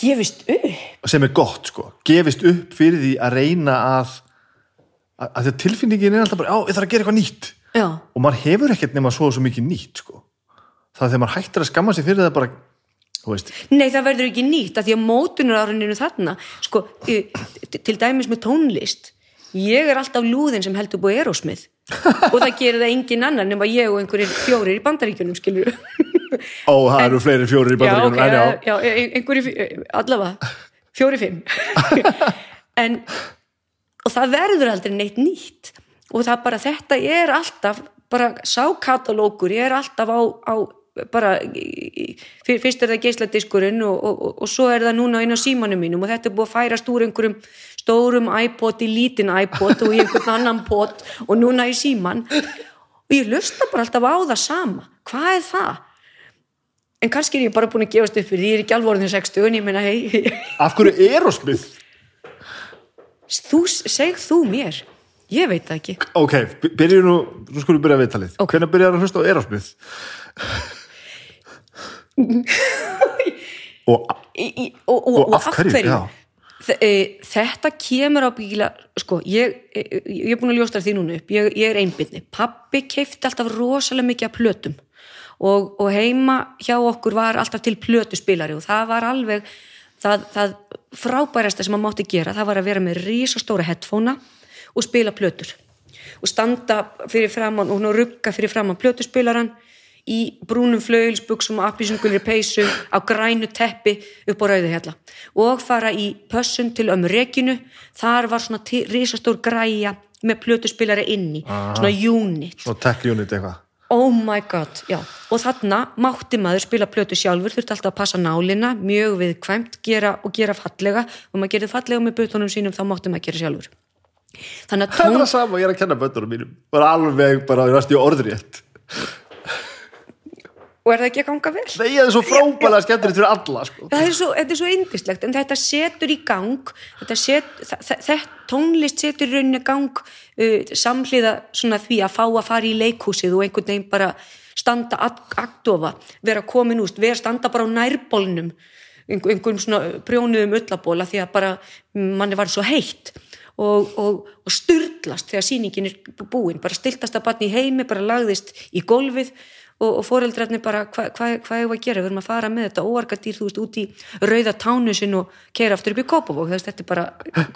Gefist upp? Sem er gott sko, gefist upp fyrir því að reyna að að, að því að tilfinningin er alltaf bara, já, ég þarf að gera eitthvað nýtt. Já, og maður hefur ekkert nema svo svo mikið nýtt sko. það er þegar maður hættir að skamma sig fyrir það bara, Nei, það verður ekki nýtt að því að mótunaráruninu þarna. Sko, til dæmis með tónlist. Ég er alltaf lúðin sem heldur búið erosmið og það gerir það engin annar nema ég og einhverjir fjórir í bandaríkjunum skilur ó, það eru fleiri fjórir í já, bandaríkjunum ok, en já, já, já, einhverjir allavega, fjóri fimm. En og það verður aldrei neitt nýtt. Og það bara, þetta er alltaf bara sákatalókur er alltaf á, á bara fyrst er það geisladiskurinn og, og, og, og svo er það núna inn á símanum mínum og þetta er búið að færast úr einhverjum stórum iPod í lítinn iPod og í einhvern annan pod og núna í síman og ég lusta bara alltaf á það sama. Hvað er það? En kannski er ég bara búin að gefast upp fyrir því ég er ekki alveg orðin 60 en ég meina hei, af hverju Erosmith þú, seg þú mér. Ég veit það ekki. Ok, by- byrjum nú, nú skulum við byrja að viðtalið. Ok. hvernig byrjar að hlusta á Erosmith og og, og, Og af hverju. Þe- e, þetta kemur á bíla sko, ég, ég, ég er búin að ljóstra því núna upp. Ég, ég er einbyrni, pappi keifti alltaf rosalega mikið af plötum. Og, og heima hjá okkur var alltaf til plötuspilari og það var alveg það, það frábærasta sem maður mátti gera, það var að vera með risastóra headphonea og spila plötur. Og standa fyrir framann og rugga fyrir framann plötuspilaran í brúnum flauilsbuxum og appisungulri peysu á grænu teppi upp á rauðu hérna og fara í pössun til ömmu rekinu þar var svona risastór græja með plötuspilari inni svona unit. Svona tech unit eitthvað. Oh my god, já. Og þarna mátti maður spila plötu sjálfur þurfti alltaf að passa nálina, mjög viðkvæmt gera og gera fallega. Og maður gerði fallega með butunum sínum, þá mátti maður gera sjálfur. Þannig að það er tón það sama, ég er að kenna bönnunum mínum. Bara alveg bara í næstu orðrétt og er það ekki að ganga vel? Nei, það er svo frábælega skemmtilegt fyrir alla sko. það er svo, þetta er svo indislegt en þetta setur í gang þetta set, þetta tónlist setur í rauninni gang uh, samhliða því að fá að fara í leikhúsið og einhvern veginn bara standa agdofa, vera komin úst vera standa bara á nærbólnum einhver, einhverjum svona brjónuðum ullabóla því að bara manni var svo heitt og, og, og styrlast þegar sýningin er búin, bara stiltast að batni í heimi, bara lagðist í gólfið og, og foreldrarnir bara hvað hva, hva er að gera, við erum að fara með þetta óarkadýr þú veist út í rauða tánusin og keira aftur upp í Kópavók, þú veist þetta er bara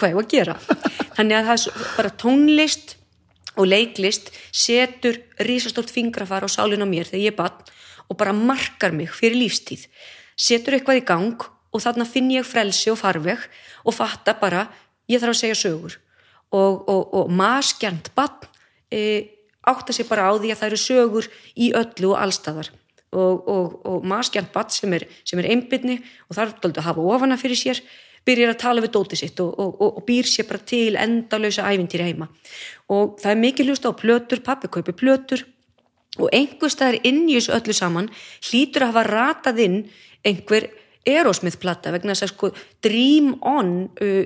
hvað er að gera? Þannig að það er bara tónlist og leiklist setur risastórt fingrafar á sálinn á mér þegar ég er bann og bara markar mig fyrir lífstíð. Setur eitthvað í gang og þarna finn ég frelsi og farveg og fatta bara, ég þarf að segja sögur. Og, og, og maskjarnt bann e, átta sig bara á því að það eru sögur í öllu og allstaðar og, og, og maskjarnt bann sem er, er einbyrni og þarf dálítið að hafa ofana fyrir sér byrjar að tala við dótið sitt og, og, og, og býr sér bara til endalösa ævintýri heima. Og það er mikið hlust á plötur, pappi kaupi plötur og einhver staðar inn í þessu öllu saman hlýtur að hafa ratað inn einhver Aerosmith-plata vegna þess að sko Dream On uh,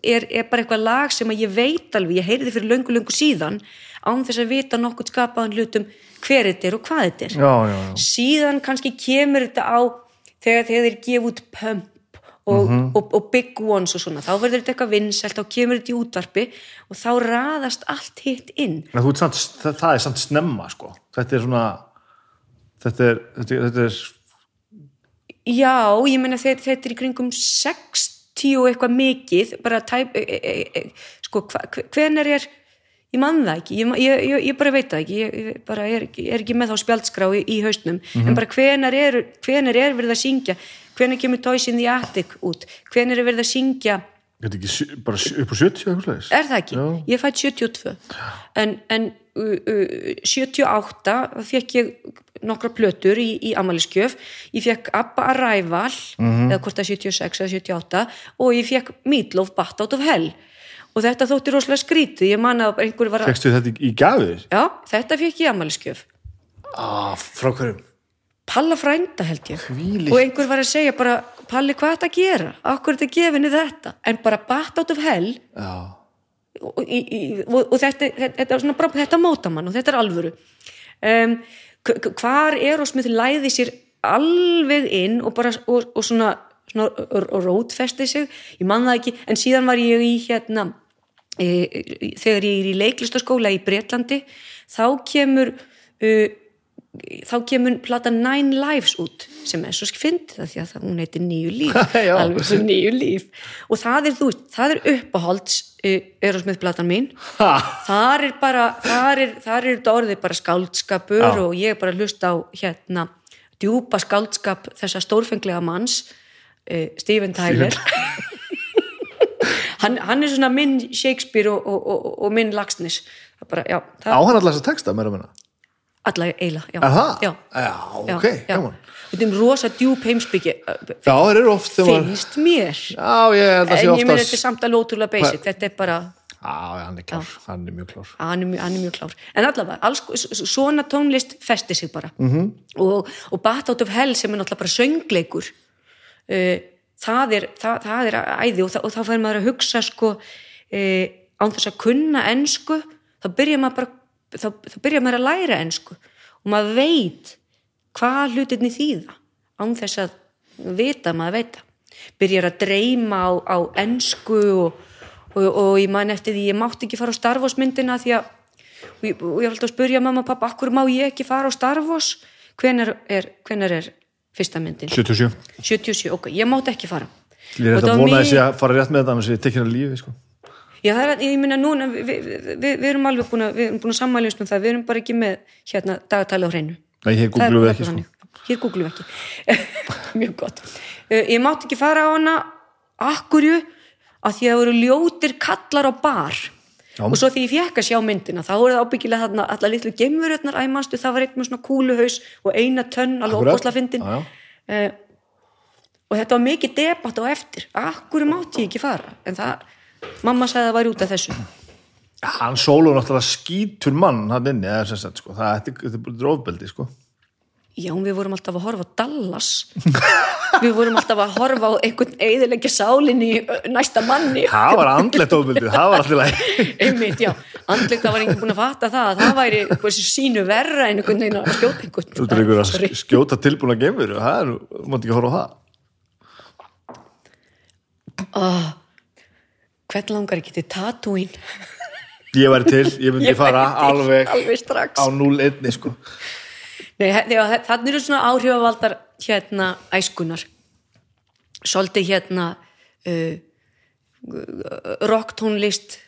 er, er bara eitthvað lag sem að ég veit alveg, ég heyrði fyrir löngu löngu síðan án þess að vita nokkuð skapaðan hlutum hver þetta er og hvað þetta er já, já, já. síðan kannski kemur þetta á þegar, þeir gefa út pump og, og, og big ones og svona þá verður þetta eitthvað vinsælt, þá kemur þetta í útvarpi og þá raðast allt hitt inn samt, það, það er samt snemma sko. þetta er svona þetta er, þetta er, þetta er Já, ég meina þetta, þetta er í kringum 60 og eitthvað mikið bara tæp e, e, e, sko, hva, hvenar er ég man það ekki, ég, ég, ég, ég bara veit það ekki. Ég, bara er, er ekki með þá spjaldskrá í, í hausnum, en bara hvenar er hvenar er verið að syngja? Hvenar kemur Toys in the Attic út? Hvenar er verið að syngja? Ekki bara upp á 70 eitthvað slags Er það ekki? Já. Ég fætt 72 en, en uh, uh, 78 fekk ég nokkra plötur í, í amaliskjöf ég fekk Abba Arrival eða hvort er 76 eða 78 og ég fekk Meatloaf Bat Out of Hell og þetta þótti rosalega skrítið ég man að einhver var að Fekstu þetta í, gafir? já, þetta fekk ég í amaliskjöf Ah, frá hverjum? Palla frænda held ég Hvílíkt. og einhver var að segja bara Palli hvað er þetta að gera? Akkur er þetta gefinni þetta? En bara Bat Out of Hell Já, og, í, í, og, og þetta, þetta, þetta, er svona, bara, þetta móta mann og þetta er alvöru um, k- k- hvar Erosmith læði sér alveg inn og bara og, og svona, svona rótfesti sig ég man það ekki, en síðan var ég í hérna þegar ég er í leiklistaskóla í Bretlandi þá kemur uh, þá kemur plata Nine Lives út sem er svo skfind það því að það, hún heitir Nýju líf. Alveg svo Nýju líf. Og það er, þú veist, það er uppáhalds uh, Erosmith platan mín. Þar er bara þar er, þar er þetta orðið bara skáldskapur Já. og ég er bara að hlusta á hérna djúpa skáldskap þessa stórfenglega manns uh, Steven Tyler hann, hann er svona minn Shakespeare og, og, og, og minn Laxness. Það bara, já, á það, hann alltaf þess að texta meira minna? Alla eila já, það? já, Já, ok, gaman. þetta er rosa djúp heimsbyggi Já, þeir eru oft þegar maður finnst mér. Já, ég held að en sé ég meina oftast þetta er samt alveg ótrúlega basic. Þetta er bara Já, hann er klár, hann er mjög klár. Hann er, mjög, hann er mjög klár. En allavega, alls, svona tónlist festi sig bara. Mhm. -hmm. og, og Bat Out of Hell sem er náttúrulega bara söngleikur uh, það, er, það, það er æði og, og þá fær maður að hugsa sko uh, án þess að kunna ensku þá byrja maður bara þá, þá byrja maður að læra ensku. Og maður veit hvað hlutinni þýða án þess að vita maður veita. Byrjar að dreyma á, á ensku og, og, og ég man eftir því ég mátti ekki fara á Star Wars myndina því að og ég, ég alltaf að spurja mamma og pappa akkur má ég ekki fara á Star Wars? Hvenar er, hvenar er fyrsta myndin 77 77, ok, ég mátti ekki fara Ég er þetta það að var vona mig- þessi að fara rétt með þetta annars er ég tekinn að lífi sko. Já, það er, ég minna núna, við, við, við, við erum alveg búin að, við erum búin að sammælast um það, við erum bara ekki með hérna dagatali á hreinu. Nei, hér Það er googlum við ekki sko. Hér googlum við ekki. Mjög gott. Uh, ég mátti ekki fara á hana akkurju að því að það voru ljótir kallar á bar. Já. Og svo því ég fekk að sjá myndina, þá voru það ábyggilega þarna allar litlu gemurötnar æmanstu, það var einn með svona kúluhaus og eina tönn, alveg Akkurat. óbúsla fyndin. Já, já. Uh, og þetta var mikið debatt á eftir. Akkurju mátti ég ekki fara? En það, mamma sagði að það væri út af þessu. Hann sólur náttúrulega skítur mann hann inni, eða sem sagt, sko. það er- þetta er bara ofbeldi sko. Já, við vorum alltaf að horfa á Dallas. Við vorum alltaf að horfa á einhvern eðilegja sálinni næsta manni. Það var andlegt ofbeldi, það var alltaf einmitt, já, andlegt það var enginn búin að fatta það að það væri hversu sínu verra en einhvern veginn að skjóta einhvern. Þú er ykkur að skjóta tilbúna geimur það er, þú mátt ekki horfa á það. Hvern langar ekki til Tatooine? Ég væri til, ég myndi Ég fara alveg alveg á 0-1 sko. Nei, þannig eru svona áhrifavaldar hérna æskunar svolítið hérna uh, rocktónlist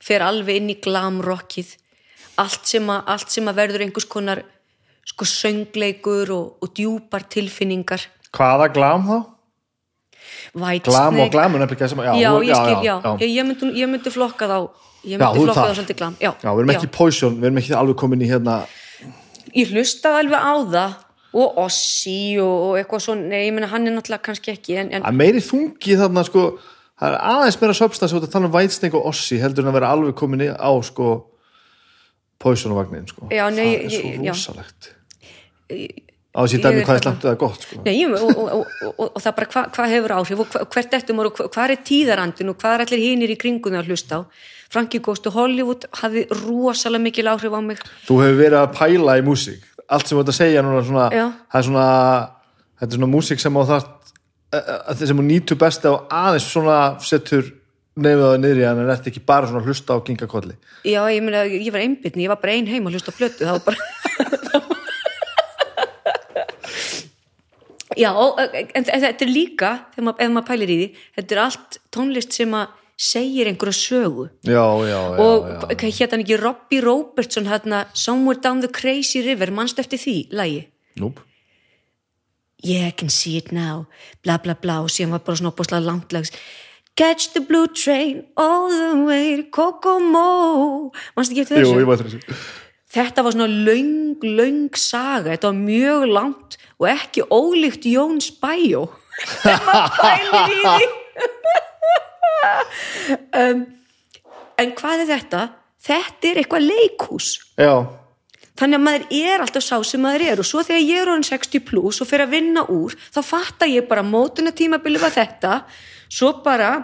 fer alveg inn í glamrockið. Allt sem að, allt sem að verður einhvers konar sko söngleikur og, og djúpar tilfinningar. Hvaða glam þá? White Glam og Snake. glam er nefnilega sem já, ég skil, já, Ég, ég, myndi, ég myndi flokka þá ég Já, myndi flokka þá svolítið glam já, Já, við erum ekki poison, við erum ekki alveg komin í hérna ég hlustaði alveg á það og Ossi og, eitthvað svona nei, ég meina hann er náttúrulega kannski ekki en, en að meiri þungi þarna sko. Það er aðeins meira substans út að tala um Whitesnake og Ossi heldur en að vera alveg komin á sko poison-vagnin sko. Já, nei, það ég- er svo ég- rosalegt. Á þessi Ég dæmi hvað er slæmt eða gott sko. Nei, ég, og, og, og, og, það bara hvað hva hefur áhrif og hvert eftir maður og hva- hvað er tíðarandin og hvað er allir hinir í kringunni að hlusta á Frankie Ghost og Hollywood hafði rosalega mikil áhrif á mig. Þú hefur verið að pæla í músík. Allt sem þú ert að segja núna svona, það er svona þetta er svona músík sem á þeir sem þú nýtu best á aðeins svona setur nefið á það niðri en er ekki bara svona hlusta á ginga kolli Já, ég meina, ég var einbytni, ég var bara ein heim að hlusta á plötu, það var bara Já, en, þetta er líka þegar maður, ef maður pælir í því þetta er allt tónlist sem að segir einhverja sögu. Já, já, já, og hann ekki? Robbie Robertson hérna, Somewhere Down the Crazy River. Mannst eftir því, lagi? Núp. Yeah, I can see it now. Bla bla bla. Og síðan var bara svona opaslega langtlags Catch the blue train all the way to Kokomo. Mannst ekki eftir Jú, þessu? ég var þessu. Þetta var svona löng, löng saga. Þetta var mjög langt og ekki ólíkt Jóns Bæjó. Þegar maður pælir í því um, en hvað er þetta? þetta er eitthvað leikhús. Já, þannig að maður er alltaf sá sem maður er og svo þegar ég er orðin 60 plus og fer að vinna úr þá fattar ég bara mótuna tímabili var þetta svo bara,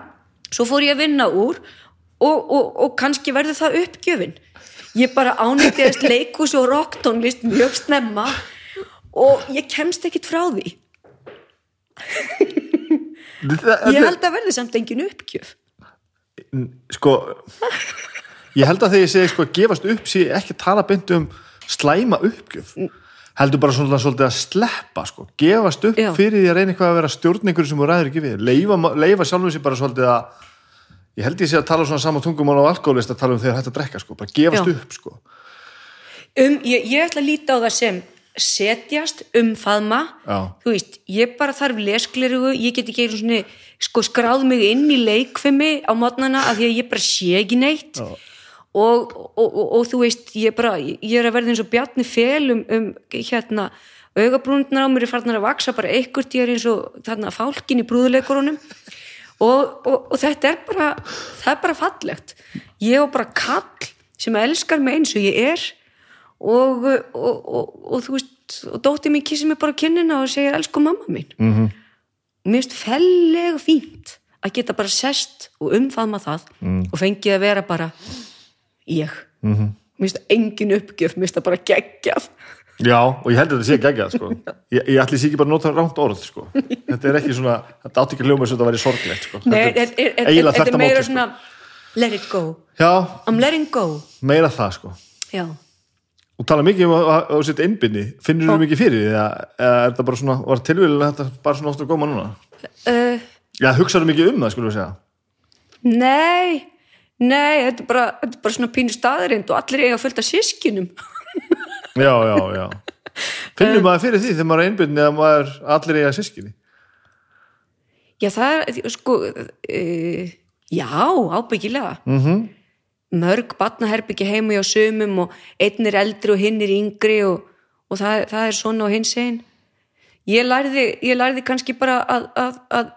svo fór ég að vinna úr og, og, og kannski verður það uppgjöfin. Ég bara ánægtiðast leikus og rocktónlist mjög snemma og ég kemst ekkit frá því ég held að verði samt engin uppgjöf. Sko ég held að þegar ég segi sko gefast upp sé ekki að tala beint um slæma uppgjöf. Heldur bara svona svolítið að sleppa sko, gefast upp Já. fyrir því að reyna eitthvað að vera stjórningur sem þú ræður ekki við. Leifa, leifa sjálfum sér bara svolítið að ég held ég sé að tala svona sama tungumál á alkoholist að tala um þegar hægt að drekka sko, bara gefast Já. upp sko. Um, ég, ég ætla að líta á það sem setjast, umfaðma Já. þú veist, ég bara þarf lesklerugu, ég get ekki einu svona sko skráð mig inn í leikfimi á mótnana að því að ég bara sé ekki neitt. Og, og, og, og þú veist, ég bara ég er að verða eins og bjarni fel um, um hérna, augabrúndnar á mér er farnar að vaksa bara einhvert ég er eins og þarna fálkin í brúðuleikurunum. Og, þetta er bara það er bara fallegt. Ég og bara kall sem elskar mig eins og ég er og, og, og, og þú veist og dóttir mín kissir mig bara á kinnina og segir elsku mamma mín mm -hmm. mér finnst fellega fínt að geta bara sest og umfaðma það og fengið að vera bara ég mm -hmm. mér finnst engin uppgjöf, mér finnst það bara geggjað Já, og ég held að þetta sé geggjað sko. ég, ég ætli sér ekki bara að nota rámt orð sko. þetta er ekki svona, þetta átti ekki að hljóma eins og þetta væri sorglegt sko. Nei, þetta er, meira móti, svona let it go, sko. Já, I'm letting go meira það sko já, og tala mikið um að, setja innbyrni finnur þú mikið fyrir því? Eða, er þetta bara svona, var tilvíðilega þetta bara svona ofta góma núna? Uh, Já, hugsaðu mikið um það, skulum við segja? Nei nei, þetta er bara, þetta er bara svona pínu staðarind og allir eiga fullt af sískinum Já, já, já. Finnur maður fyrir því þegar maður er innbyrni eða maður allir eiga sískinni já, það er, sko uh, já, ábyggilega. Mm -hmm. Mörg batnaherbyggi heima hjá sumum og einn er eldri og hinn er yngri og, og það, það er svona á hins einn ég lærði, ég lærði kannski bara að, að, að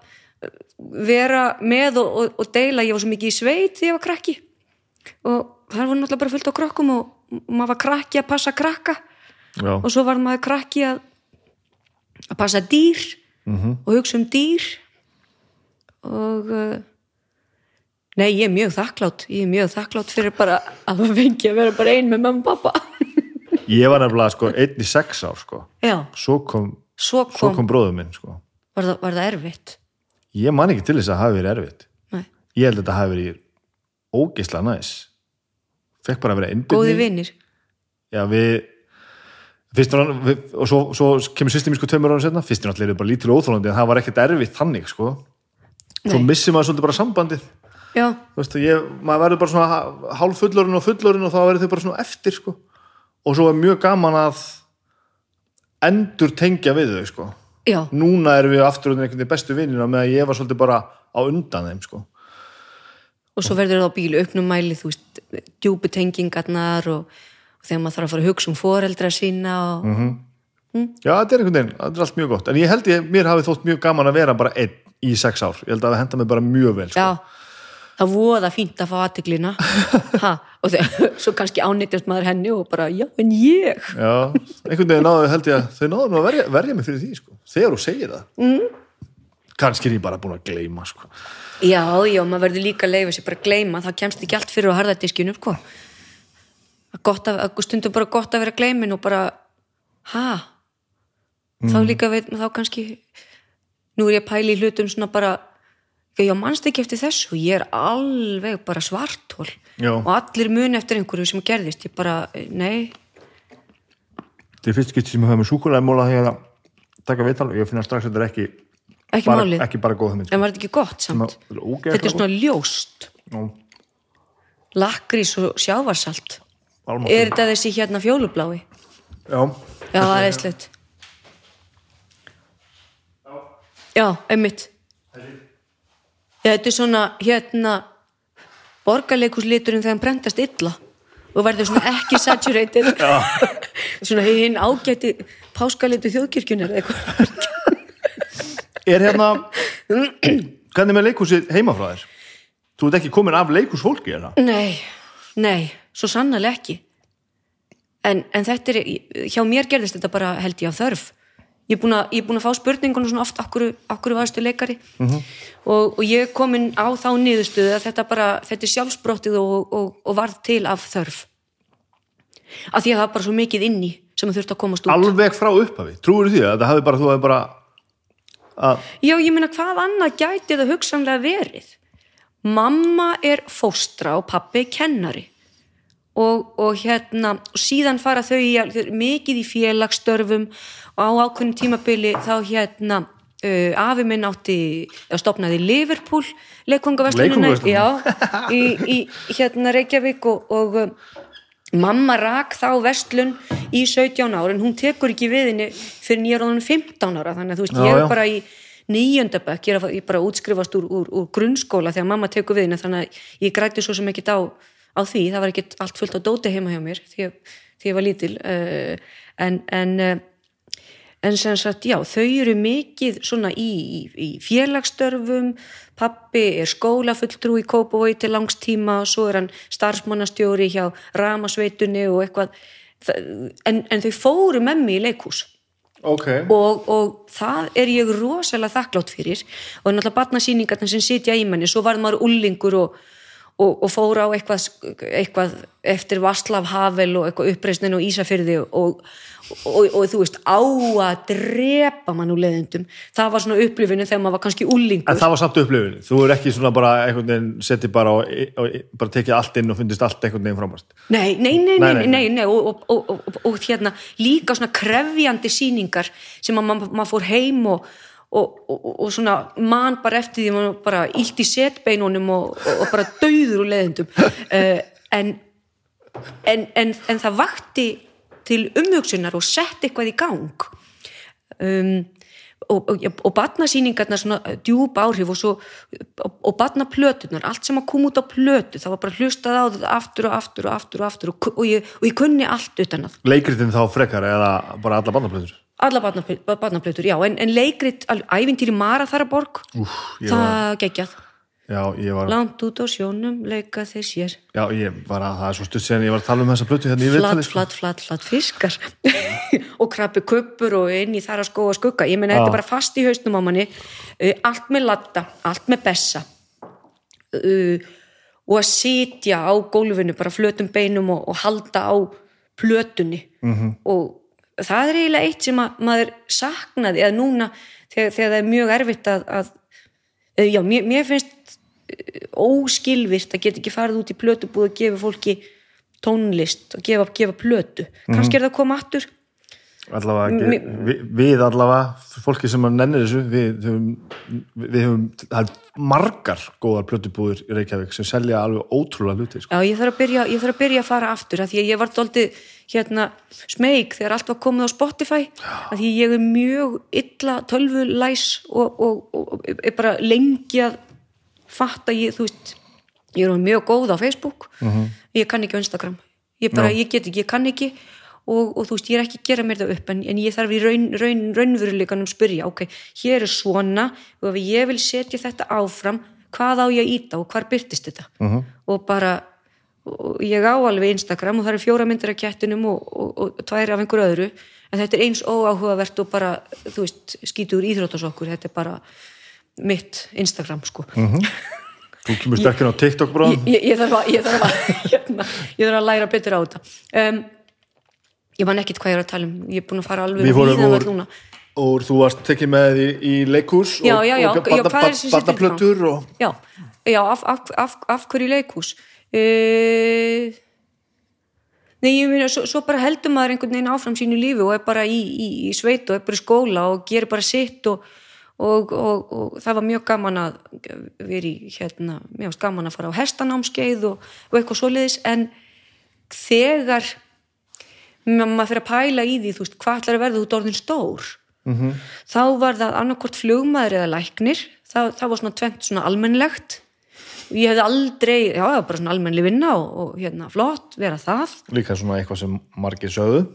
vera með og, og, og deila. Ég var svo mikið í sveit þegar ég var krakki. Og það var náttúrulega bara fullt á krakkum og maður var krakki að passa krakka. Já, og svo var maður krakki að að passa dýr og hugsa um dýr. Og uh, nei, ég er mjög þakklátt ég er mjög þakklátt fyrir bara að það fengi að vera bara ein með mamma og pappa ég var nefnilega sko einn í sex ár sko. Já, svo kom, svo svo kom, kom bróður minn sko. Var, það, var það erfitt? Ég man ekki til þess að hafi verið erfitt. Nei, Ég held að þetta hafi verið ógeisla næs. Fekk bara að vera innbyrni góði vinnir Já, við fyrst var hann, við, og svo, svo kemur systemi sko tveimur ára setna, fyrst er náttúrulega bara lítil og óþólandi en það var ekkert erfitt þannig sko. Svo Nei. missir maður svolítið bara sambandið já, þú veist, ég, maður verður bara svona hálf fullorinn og fullorinn og þá verður þau bara svona eftir sko. Og svo er mjög gaman að endur tengja við þau sko. Núna erum við aftur einhvern veginn bestu vinnina með að ég var svolítið bara á undan þeim sko. Og svo verður það á bílu auknum mæli, þú veist, djúpi tengingarnar og, og þegar maður þarf að fara að hugsa um foreldra sína og, Mhm. Já, þetta er einhvern veginn, þetta er allt mjög gott. En ég held ég, mér hafi þótt mjög gaman að vera bara einn í sex ár, ég held að það henda mig bara mjög vel sko. já, það voða fínt að fá aðtiklina og þegar, svo kannski ánýttjast maður henni og bara, já, en ég Já, einhvern veginn náðu held ég að þau náðu að verja, verja mig fyrir því sko. þegar þú segir það mm. kannski er ég bara búin að gleyma sko. Já, já, maður verður líka að leifa sér bara að gleyma, það kemst ekki allt fyrir sko. Að gott að, að stundum bara gott að vera gleymin og bara, ha? Þá líka veit þá kannski, nú er ég að pæla í hlutum svona bara, já, mannst ekki eftir þessu, ég er alveg bara svartól Já. og allir muni eftir einhverju sem gerðist, ég bara, nei, þetta er fyrst getur sem ég hafa með súkulæðmóla þegar að taka viðtal og ég finna strax að þetta er ekki ekki bara, málið, ekki bara góð hugmynd en var þetta ekki gott samt? Þetta er ógeðslega Þetta er svona ljóst, gott. lakrís og sjávarsalt. Já, almáttugur. Er þetta þessi hérna fjólublái? Já, Já, það er eitthvað Já, einmitt Já, þetta er svona hérna borgarleikusliturinn þegar hann brendast illa og verður svona ekki saturated. Svona hinn ágæti páskalitu þjóðkirkjunar eða eitthvað. Er hérna hvernig með leikhúsið heima frá þér? Þú ert ekki komin af leikhúsfólki hérna? Nei, nei, svo sannarlega ekki. En, en þetta er hjá mér gerðist þetta bara held ég af þörf ég er búin að, er búin að fá spurningunum svona oft okkur, okkur varstu leikari? Og, og ég er komin á þá niðurstöðu að þetta bara, þetta er sjálfsbrottið og, og, og varð til af þörf. Af því að það er bara svo mikið inni sem þurft að komast út. Alveg frá upphafi, trúir því að það hafi bara, þú hafi bara að, Já, ég meina hvað annað gæti það hugsanlega verið? Mamma er fóstra og pappi er kennari. Og, og hérna og síðan fara þau í, mikið í félagsstörfum og á ákveðin tímabili þá hérna uh, afi minn átti að stopnaði Liverpool já, í, í hérna Reykjavík og, og um, mamma rak þá vestlun í 17 ára en hún tekur ekki við henni fyrir nýjaróðunum 15 ára þannig að þú veist, Já, ég er bara í nýjöndabökk, ég er ég bara útskrifast úr, úr, úr grunnskóla þegar mamma tekur við henni þannig að ég græti svo sem ekkit á, á því, það var ekkit allt fullt á dóti heima hjá mér því, að- því ég var lítil uh, en, en uh, en sem sagt, já, þau eru mikið svona í, í, í félagsstörfum. Pappi er skólafulltrú í Kópavogi til langstíma og svo er hann starfsmannastjóri hjá Ramasveitunni og eitthvað. En, en þau fóru með mig í leikhús. Ok, og, og það er ég rosalega þakklátt fyrir. Og náttúrulega barnasýningarna sem sitja í manni svo varð maður ullingur og, og, og fór á eitthvað, eitthvað eftir Vaslav Havel og eitthvað uppreisnin og Ísafyrði og, og, og, þú veist á að drepa mann úr leðendum það var svona upplifinu þegar maður var kannski ullingur en það var samt upplifun þú er ekki svona bara einhvern veginn setið bara og, og bara tekið allt inn og fundist allt einhvern veginn frámast Nei, nei, nei, Nei, nei, nei, nei, og, og, og, og, og hérna líka svona krefjandi sýningar sem að maður maður fór heim og, og, og, og svona man bara eftir því maður bara illt í setbeinunum og, og, bara dauður úr leðendum uh, en, en, en, en það vakti til umhugsunar og sett eitthvað í gang. Um, og, og, og batnasýningarnar svona djúb áhrif og, svo, og, batnaplötunar, allt sem að koma út á plötu það var bara hlustað á þetta aftur og aftur og aftur og aftur og, ég, og ég kunni allt utan að leikritin þá frekar eða bara alla bandaplöður alla batnaplötur, já, en, en leikrit ævintýri Mara Þaraborg Úf, ég það geggjað. Langt út á sjónum, leika þeir sér. Já, ég var að það er svo stutt síðan ég var að tala um þessa plötu hérna í viðtali sko. flatt, flatt, flatt fiskar. Og krabbi kuppur og inn í þar að skóa skugga, ég meina þetta er bara fast í hausnum á manni. Uh, allt með latta, allt með bessa. Uh, og að sitja á gólfinu bara flötum beinum og, og halda á plötunni. -hmm. og það er eiginlega eitt sem að maður saknaði eða núna þegar, þegar það er mjög erfitt að, að já, mér, mér finnst eh, óskilvirt að geta ekki farið út í plötubúð og gefa fólki tónlist og gefa, gefa plötu. Kannski er það að koma aftur. Allavega ekki, við, við allavega fólki sem að nennir þessu við höfum, við höfum margar góðar plötubúður í Reykjavík sem selja alveg ótrúlega hluti sko. Já, ég þarf að byrja, ég þarf að, byrja að fara aftur af því að ég var dóltið hérna smeg þegar allt var komið á Spotify af því ég er mjög illa tölvulæs og, og, og, og er bara lengi að fatta ég, þú veist ég er mjög góð á Facebook. Ég kann ekki á Instagram. Ég, bara, ég get ekki, ég kann ekki. Og, og þú veist, ég er ekki að gera mér það upp en, en ég þarf í raun, raun, raunveruleikanum spyrja, ok, hér er svona og ef ég vil setja þetta áfram hvað á ég að íta og hvar byrtist þetta? -huh. og bara og ég á alveg Instagram og það eru fjóra myndir af kettinum og, og, og tvær af einhver öðru. En þetta er eins óáhugavert og bara, þú veist, skítur íþróttasokkur. Þetta er bara mitt Instagram, sko. Þú kemur sterkinn á TikTok bráðum ég, ég, ég þarf að, ég þarf að, hérna, að læra betur á þetta. Um, ég man ekkit hvað ég er að tala um. Ég er búin að fara alveg úr, völl núna. úr þú varst tekið með í, í leikhús Já, og, já, já, og já, barnaplötur og já, já af, af, af, af hverju leikhús uh, nei, ég meina svo, svo bara heldur maður einhvern veginn áfram sínu lífi og er bara í, í, í sveit og er bara í skóla og gerir bara sitt og, og, og, og það var mjög gaman að vera í hérna, mjög gaman að fara á hestanámskeið og, og eitthvað svoleiðis en þegar ma- maður fyrir að pæla í því, þú veist, hvað ætlar að verða út orðin stór -hmm. þá var það annarkvort flugmaður eða læknir það, það var svona tvent svona almennlegt ég hefði aldrei, já, bara svona almennli vinna og, og hérna, flott, vera það. Líka svona eitthvað sem margir sögðu.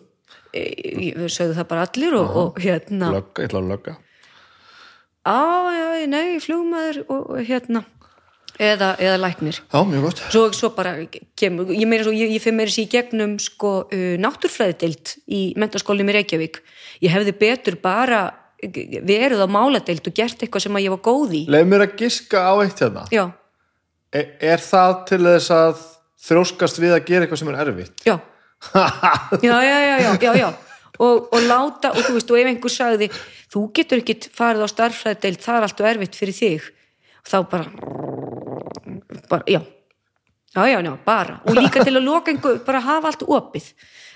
Ég sögðu það bara allir og, og hérna, lögga, ég ætla að lögga? Á, já, nei, flugmaður og, og hérna. Eða, eða læknir. Já, mjög gott. Svo, svo bara kemur, ég meira svo, ég, ég fyrir meira sér í gegnum sko uh, náttúrfræðideild í mentaskólinum í Reykjavík. Ég hefði betur bara verið á máladeild og gert eitthvað sem að ég var góð í. Leið mér að giska á eitt hérna. Já, er, er það til þess að þróskast við að gera eitthvað sem er erfitt? Já. Já, já, já, já, já, já. Og, og láta, og þú veist, og ef einhver sagði þú getur ekki farið á starffræðideild það er allt og erfitt fyrir þig. Þá bara bara, já. Já, já, já, bara, og líka til að loka einhver, bara hafa allt opið.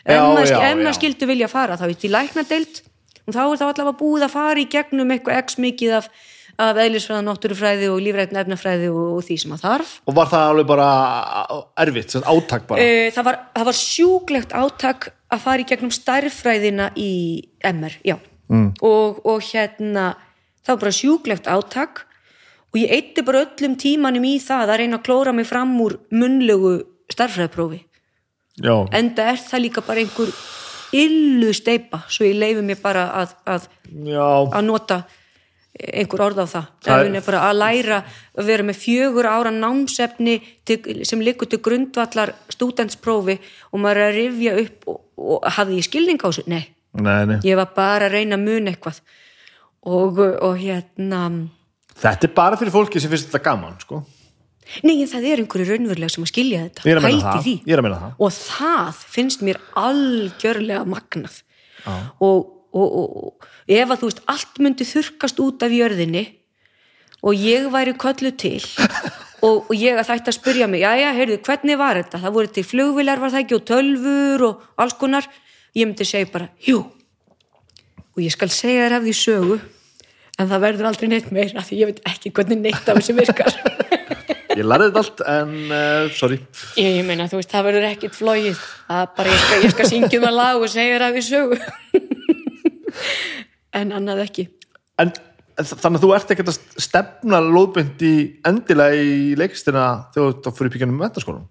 Já, maður, skildu vilja fara þá er til læknadeild og þá er þá allavega búið að fara í gegnum eitthvað x mikið af, af eðlisfræða, náttúrufræði og lífræðin efnafræði og, og því sem að þarf. Og var það alveg bara erfitt, átak bara? Uh, það, var, það var sjúklegt átak að fara í gegnum stærðfræðina í MR, já. Mm. og, og hérna það var bara sjúklegt átak. Og ég eitti bara öllum tímanum í það að reyna að klóra mig fram úr munnlegu stærðfræðprófi já, enda er það líka bara einhver illu steipa svo ég leifi mér bara að, að, að nota einhver orð á það, Það er- bara að læra að vera með fjögur ára námsefni til, sem liggur til grundvallar stúdentsprófi og maður er að rifja upp og, og hafði ég skilning á þessu? Nei, nei, nei. Ég var bara að reyna að muna eitthvað. Og, og hérna þetta er bara fyrir fólki sem finnst þetta gaman, sko. Nei, en það er einhverju raunverulega sem að skilja þetta. Ég er að meina það, því. ég er að meina það. Og það finnst mér algjörlega magnað. Og, og, og ef að þú veist allt myndi þurkast út af jörðinni og ég væri köllu til og, og ég að þætti að spyrja mig jæja, heyrðu, hvernig var þetta? Það voru til flugvilar var það ekki og tölfur og alls konar. Ég myndi segja bara, jú. Og ég skal segja þér af því sögu en það verður aldrei neitt meira því ég veit ekki hvernig neitt af þessu virkar. Ég lærði þetta allt, en uh, sorry. Ég, ég meina, þú veist, það verður ekkit flóið það er bara, ég skal, skal syngja um að lag og segja þér að við sögu en annað ekki. En þannig að þú ert ekkert að stefna lóðbynd í endilega í leikstina þegar þú fyrir píkjanum mentaskólan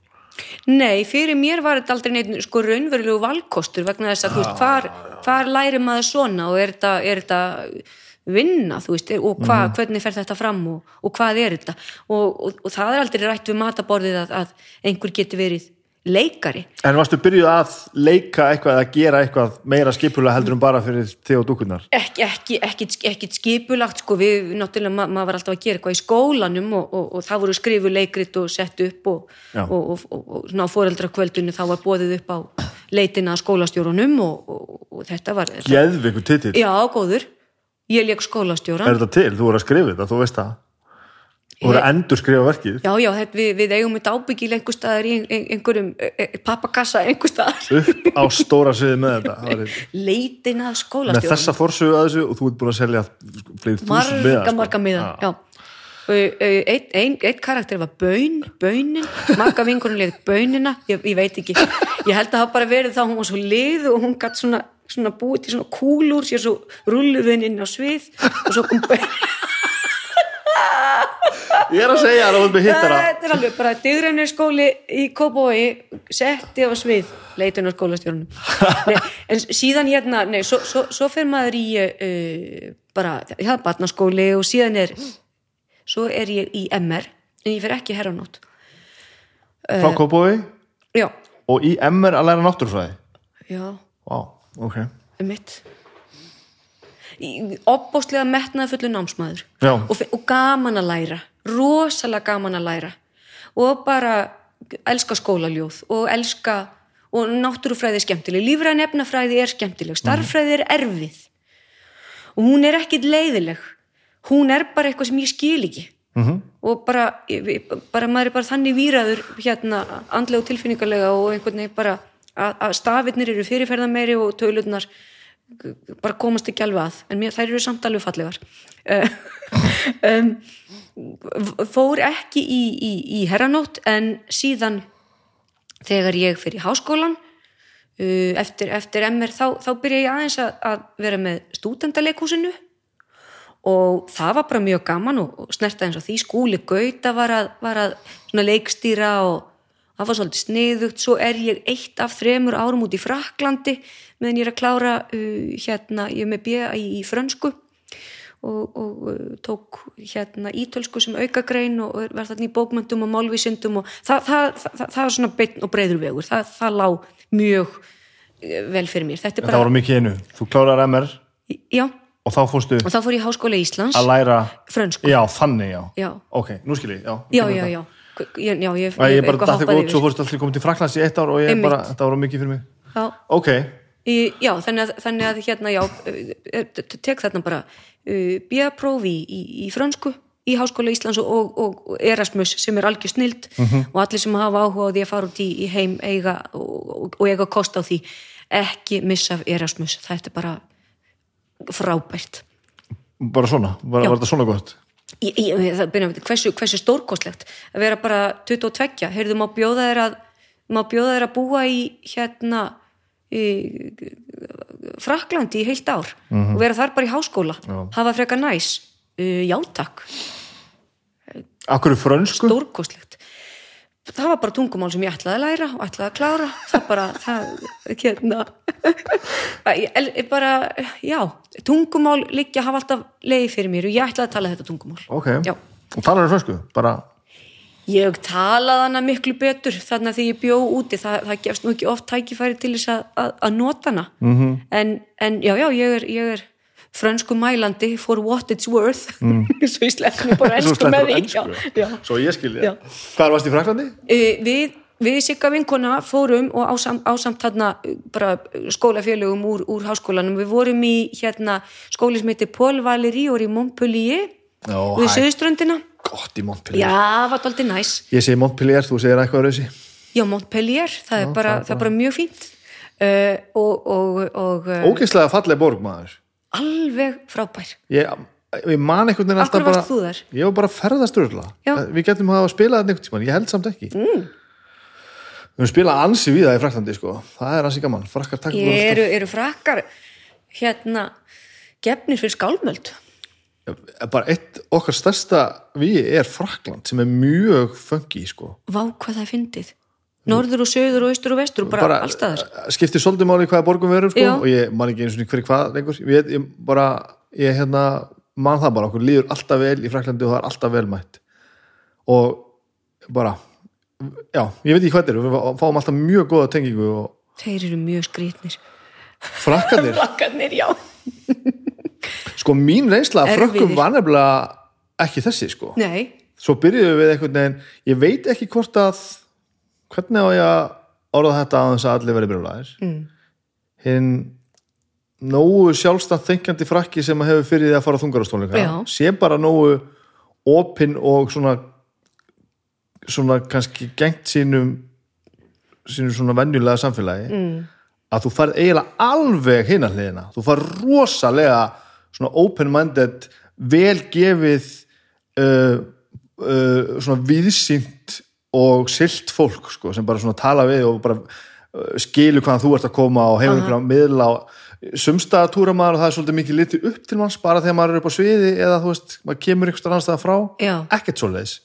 Nei, fyrir mér var þetta aldrei neitt sko raunverulegu valkostur vegna þess að þú veist, hvar, hvar læri maður svona og er þetta, er þetta vinna, þú veist, og hva, hvernig fer þetta fram og, og hvað er þetta? Og, og, og það er aldrei rætt við mataborðið að, að einhver geti verið leikari. En varstu byrjuð að leika eitthvað eða gera eitthvað meira skipulega heldur en bara fyrir þig og dúkunar? ekki, ekki, ekki, ekki skipulagt sko, við, náttúrulega, ma maður var alltaf að gera eitthvað í skólanum og, og, og það voru skrifu leikrit og sett upp og, og, og, og, og svona á foreldrakvöldinu þá var bóðið upp á leitina skólastjórunum og, og, og þetta var Geðveikur titill, já, góður, ég leik skólastjóran er þetta til? Þú voru að skrifa þetta, þú veist það Þú voru að endur skrifa verkið? Já, já, þetta, við, við eigum þetta ábyggil einhver staðar í ein, ein, einhverjum e, e, pappakassa einhver staðar. Upp á stóra sviði með þetta leitina að með skólastjórun þessa forsögu að þessu og þú ert búin að selja fleiri þúsund marga, miða sko. marga miða já. Eitt ein, ein, karakter var Baun, Baunin. Marga vingunum leið Baunina. Ég, ég veit ekki, ég held að það bara verið þá hún var svo lið og hún gætt svona, svona búið til svona kúlur sér svo rulluðin inn á svið og svo kom Baun Ég er að segja það, þetta er alveg bara digrænir skóli í Kópói setti á svið leitun á skólastjórnum nei, en síðan hérna nei, svo, svo, svo fer maður í uh, bara, já, barnaskóli og síðan er svo er ég í MR en ég fer ekki herranót frá Kópói já, og í MR að læra náttúrufræði? Já, Vá, ok. Um mitt opbóstlega metnaði fullu námsmaður. Og, og gaman að læra rosalega gaman að læra. Og bara elska skólaljóð og elska og náttúrufræði er skemmtileg. Lífræðin efnafræði er skemmtileg. Starffræði er erfið. Og hún er ekkit leiðileg. Hún er bara eitthvað sem ég skil ekki. -hmm. og bara, bara maður er bara þannig víraður hérna andlega og tilfinningarlega og einhvern veginn bara að, stafirnir eru fyrirferða meiri og tölurnar bara komast ekki alveg að. En mér, þær eru samt alveg fallegar. Eh, um, fór ekki í, í, í herranótt en síðan þegar ég fyrir háskólan uh, eftir, eftir MR þá, þá byrja ég aðeins að, að vera með stúdendaleikúsinu og það var bara mjög gaman og, og snerta eins og því. Skúli Gauta var að, var að leikstýra og það var svolítið sniðugt. Svo er ég eitt af þremur árum út í Fraklandi meðan ég er að klára uh, hérna, ég er með B í, í frönsku og, og uh, tók hérna ítölsku sem aukagrein og er- var þarna í bókmöntum og málvísindum og það, það, það, það, var svona beinn og breyður vegur. Það, það lá mjög uh, vel fyrir mér. Þetta bara, voru mikið einu. Þú klárar MR já, og þá fórstu og þá fór ég í Háskóla Íslands að læra frönsku, Já, þannig, já. Já. Ok, nú skil ég, já. Já, já, já já, ég, bara eitthvað hoppaði gótt, svo yfir. fórstu allir komið til Fraklands í eitt ár og ég bara, þetta voru mikið fyrir mig. Já, Ok, í, já þannig, að, þannig að hérna, já uh, uh, tek þarna bara uh, bíapróf í, í, í frönsku í Háskóla Íslands og, og, og Erasmus sem er algjör snild og allir sem hafa áhuga á því að fara út í, í heim eiga og, og, eiga kost á því ekki missa Erasmus. Þetta er bara frábært. Bara svona, var, var þetta svona gott Ég, ég, það byrja, við, hversu, hversu stórkostlegt að vera bara 22 heyrðu má bjóða þér að má bjóða þér að búa í hérna í Fraklandi í heilt ár og vera þar bara í háskóla. Já. hafa frekar næs. Uh, já takk, Akkur frönsku? stórkostlegt það var bara tungumál sem ég ætlaði að læra og ætlaði að klára það bara, það, hérna ég, bara, já tungumál liggja hafa alltaf leiði fyrir mér og ég ætlaði að tala þetta tungumál Ok, Já. og talar er frönsku? Bara, Ég talaði hana miklu betur þannig að því ég bjó úti, það, það gefst nú ekki oft tækifæri til þess að, að, að nota hana -hmm. en, en já, já, ég er, ég er frönsku mælandi for what it's worth. Mm. svo ég slepp mér bara sleppur með því já, já. svo ég skilji Já. Hvað varst í Fraklandi? Uh, við, við Sigga vinkona fórum og ásam, ásamt þarna uh, bara uh, skólafélögum úr, úr háskólanum. Við vorum í hérna skóli sem heitir Paul Valéry í Montpellier. Ó, við hæ. Suðuströndina Gott í Montpellier. Já, var dálítið næs. Ég segi Montpellier, þú segir eitthvað rauðsi Já, Montpellier, það er, bara, það er bara mjög fínt. Uh, og, og, og Ógeðslega falleg borg maður alveg frábær. Ég, ég man einhvern veginn alltaf bara? Ég var bara að ferðast örla Já. Við getum að spila þetta einhvern tímann, ég held samt ekki mm. Við höfum spilað ansi við það í Fraklandi sko. Það er ansi gaman, frakkar takk Eru, eru frakkar hérna gefnir fyrir skálmöld? Bara eitt okkar stærsta við er Frakland sem er mjög funky sko. Vá, hvað það er fyndið. Norður og söður og austur og vestur og bara, allstaðar. skiptir svolítið máli hvaða borgum við erum sko, og ég man ekki eins og hverju hvað lengur. Ég, ég bara, ég hérna man það bara, okkur líður alltaf vel í Fraklandi og það er alltaf vel mætt. Og bara já, ég veit ekki hvað þetta er, við fáum alltaf mjög góða tengingu og Þeir eru mjög skrýtnir. frakkandir Frakkarnir, já. sko mín reynsla af frökkum var nefnilega ekki þessi sko. Nei, svo byrjuðum við einhvern veginn ég veit ekki hvort að hvernig á ég að orða þetta á þess að allir verið brjólaðir mm. hinn nógu sjálfstætt þengjandi frakki sem að hefur fyrir því að fara þungarastónleika sé bara nógu opinn og svona svona kannski gengt sínum sínum svona venjulega samfélagi mm. að þú farð eiginlega alveg hinna hliðina, þú farð rosalega svona open-minded velgefið uh, uh, svona viðsýnt og silt fólk sko, sem bara svona tala við og bara uh, skilur hvaðan þú ert að koma og hefur einhverja miðla sumstaða túramaður og það er svolítið mikið litið upp til manns bara þegar maður er upp á sviði eða þú veist, maður kemur einhverstað annars staðar frá Já. ekkert svoleiðis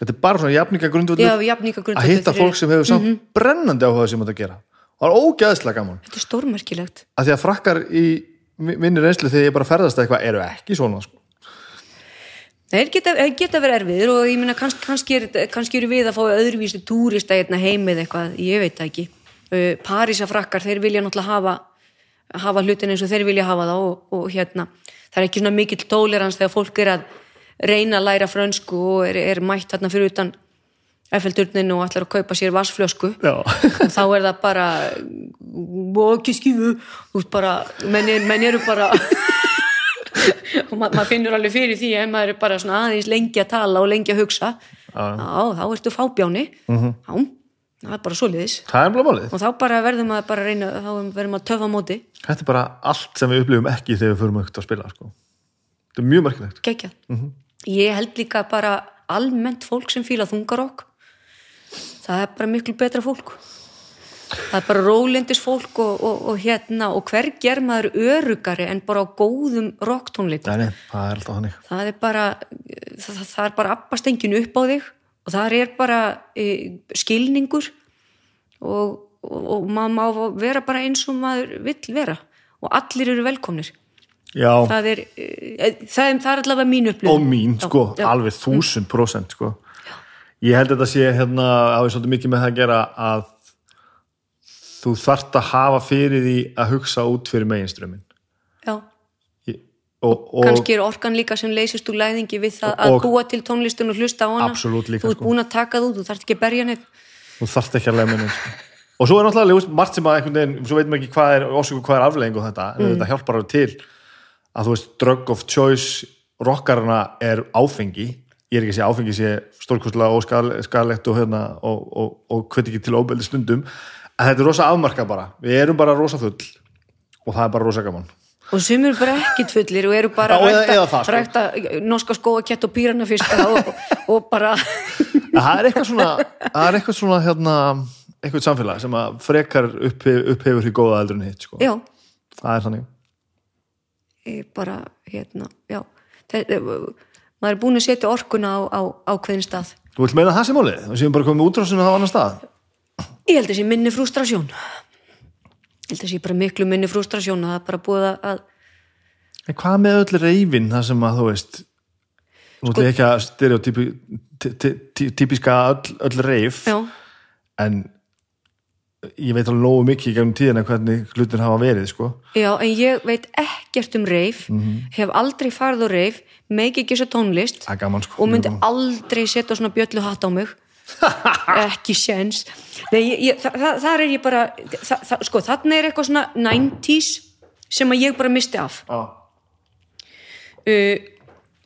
þetta er bara svona jafninga já, grundvöldur jafninga að hitta fólk sem hefur samt brennandi áhuga sem þetta gera og það er ógeðslega gaman Þetta er stórmerkilegt. að því að frakkar í minni reynslu þegar ég bara ferðast eitthvað eru ekki svona sko. Þeir geta, geta verið erfiðir og ég meina kannski, kannski, er, kannski eru við að fá öðruvísi túrista hérna heimið eitthvað, ég veit það ekki. Uh, Parísafrakkar, þeir vilja náttúrulega hafa, hafa hlutin eins og þeir vilja hafa það og, og hérna, það er ekki svona mikill tolerans þegar fólk er að reyna að læra frönsku og er, er mætt hérna fyrir utan Eiffelturnin og ætlar að kaupa sér vassflösku Já. og þá er það bara og ekki skifu menn, menn eru bara og ma maður finnur alveg fyrir því ef maður er bara svona aðeins lengi að tala og lengi að hugsa. Já, þá ertu fábjáni. Er bara svoleiðis. Það er bara málið og þá bara verðum að bara reyna þá verðum að töfa á móti, þetta er bara allt sem við upplifum ekki þegar við förum aukt að spila sko. þetta er mjög merkilegt. Gegja Mhm. ég held líka bara almennt fólk sem fíla þungarokk. Það er bara miklu betra fólk það er bara rólindis fólk og, og, og hérna og hver ger maður örugari en bara á góðum nei, það hannig það er bara það, það er bara appastengin upp á þig og það er bara e, skilningur og, og, maður má vera bara eins og maður vill vera og allir eru velkomnir. Já, það er, e, það er, það er allavega mín upplifun. Og mín, Já, sko, já. alveg þúsund prósent sko. ég held að þetta sé hérna, hafið svolítið mikið með það að gera að þú þarft að hafa fyrir því að hugsa út fyrir meginströmmin Já, og, og kannski er orkan líka sem leysist úr læðingi við það að Og- búa til tónlistun og hlusta á hana þú ert sko. búin að taka út, þú þarft ekki að berja neitt þú þarft ekki að lega með sko. og svo er náttúrulega margt sem að einhvern veginn svo veit maður ekki hvað er, er aflegging og þetta en Mm. þetta hjálpar alveg til að þú veist drug of choice rockarana er áfengi ég er ekki að segja að áfengi sé stórkostlega og skal, skalegt og hérna og, og, og hveti ekki til óbeldi stundum en þetta er rosa afmarka bara. Við erum bara rosa full. Og það er bara rosa gaman. Og sumir bara ekkit fullir og eru bara að rækta, það, sko. rækta norska skóakett og píranafiska og, og bara það er eitthvað svona það er eitthvað svona hérna eitthvað samfélag sem að frekar upphef, upphefur því góða eldur en hitt sko. já, það er þannig. Bara hérna, já. Þetta, maður er búin að setja orkuna á, á ákveðin stað. Þú vilt meina það sem málið? Við séum bara komið útrásinu á annan stað ég held að sé minni frústrasjón. Ég held að sé bara miklu minni frústrasjón að það bara búið að En hvað með öll reyfin það sem að þú veist ætlum ég ekki að stereotypíska öll, öll reyf já, en ég veit alveg nógu mikið í gegnum tíðina hvernig hlutin hafa verið sko. já, en ég veit ekkert um reif hef aldrei farið á reif meiki ekki þessa tónlist Það gaman sko. og myndi aldrei setja svona bjöllu hatt á mig ekki séns. Þa þa þar er ég bara þa sko, þarna er eitthvað svona 90s sem að ég bara misti af. Já. uh,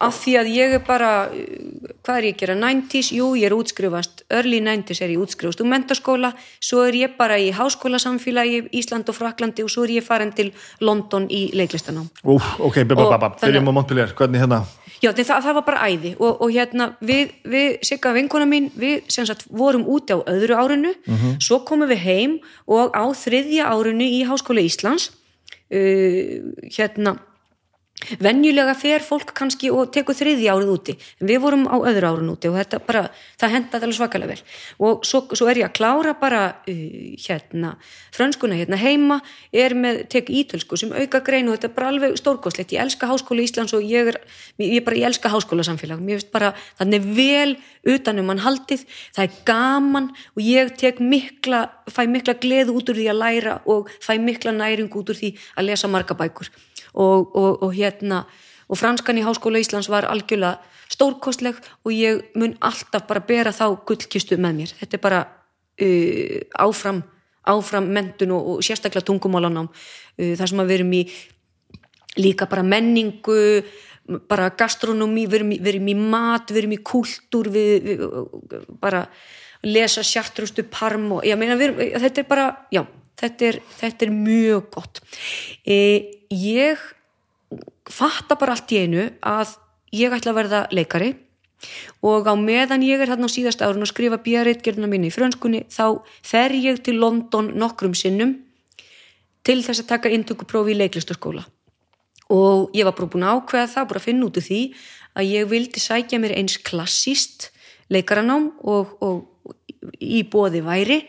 af því að ég er bara uh, hvað er ég að gera, 90s, jú ég er útskrifast. Early 90s er ég útskrifast úr mentaskóla, svo er ég bara í háskólasamfélagi Ísland og Fraklandi og svo er ég farin til London í leiklistanám Úf, ok, þannig- byrjum á Montpellier. Hvernig hérna Já, það, það var bara æði og, og hérna við, við Sigga vinkona mín, við sem sagt vorum úti á öðru árinu, svo komum við heim og á þriðja árinu í Háskóla Íslands uh, hérna venjulega fer fólk kannski og tekur þriðja árið úti en við vorum á öðru árið úti og þetta bara, það hendaði alveg svakalega vel. Og svo, svo er ég að klára bara uh, hérna, frönskuna hérna heima er með, tek ítölsku sem auka grein og þetta er bara alveg stórkostlegt. Ég elska háskóla Íslands og ég er ég bara, ég elska háskóla samfélag mér finnst bara, þannig vel utanum mann haldið, það er gaman og ég tek mikla fæ mikla gleð út úr því að læra og fæ mikla næring út úr því að lesa marga bækur og, og, og hérna og franskan í Háskóla Íslands var algjörlega stórkostleg og ég mun alltaf bara bera þá gullkistu með mér. Þetta er bara uh, áfram áfram mentun og, og sérstaklega tungumálanám uh, þar sem að við erum í líka bara menningu bara gastronómi, við erum við erum í mat við erum í kúltúr við, við bara lesa sjartrustu parm og ég meina erum, þetta er bara, já, þetta er, þetta er mjög gott. E, ég fatta bara allt í einu að ég ætla að verða leikari og á meðan ég er þarna á síðast árun og skrifa björreitgerðina mín í frönskunni þá fer ég til London nokkrum sinnum til þess að taka inntökuprófi í leiklistaskóla og ég var bara búin að ákveða það, bara að finna út úr því að ég vildi sækja mér eins klassíst leikaranám og, og í bóði væri.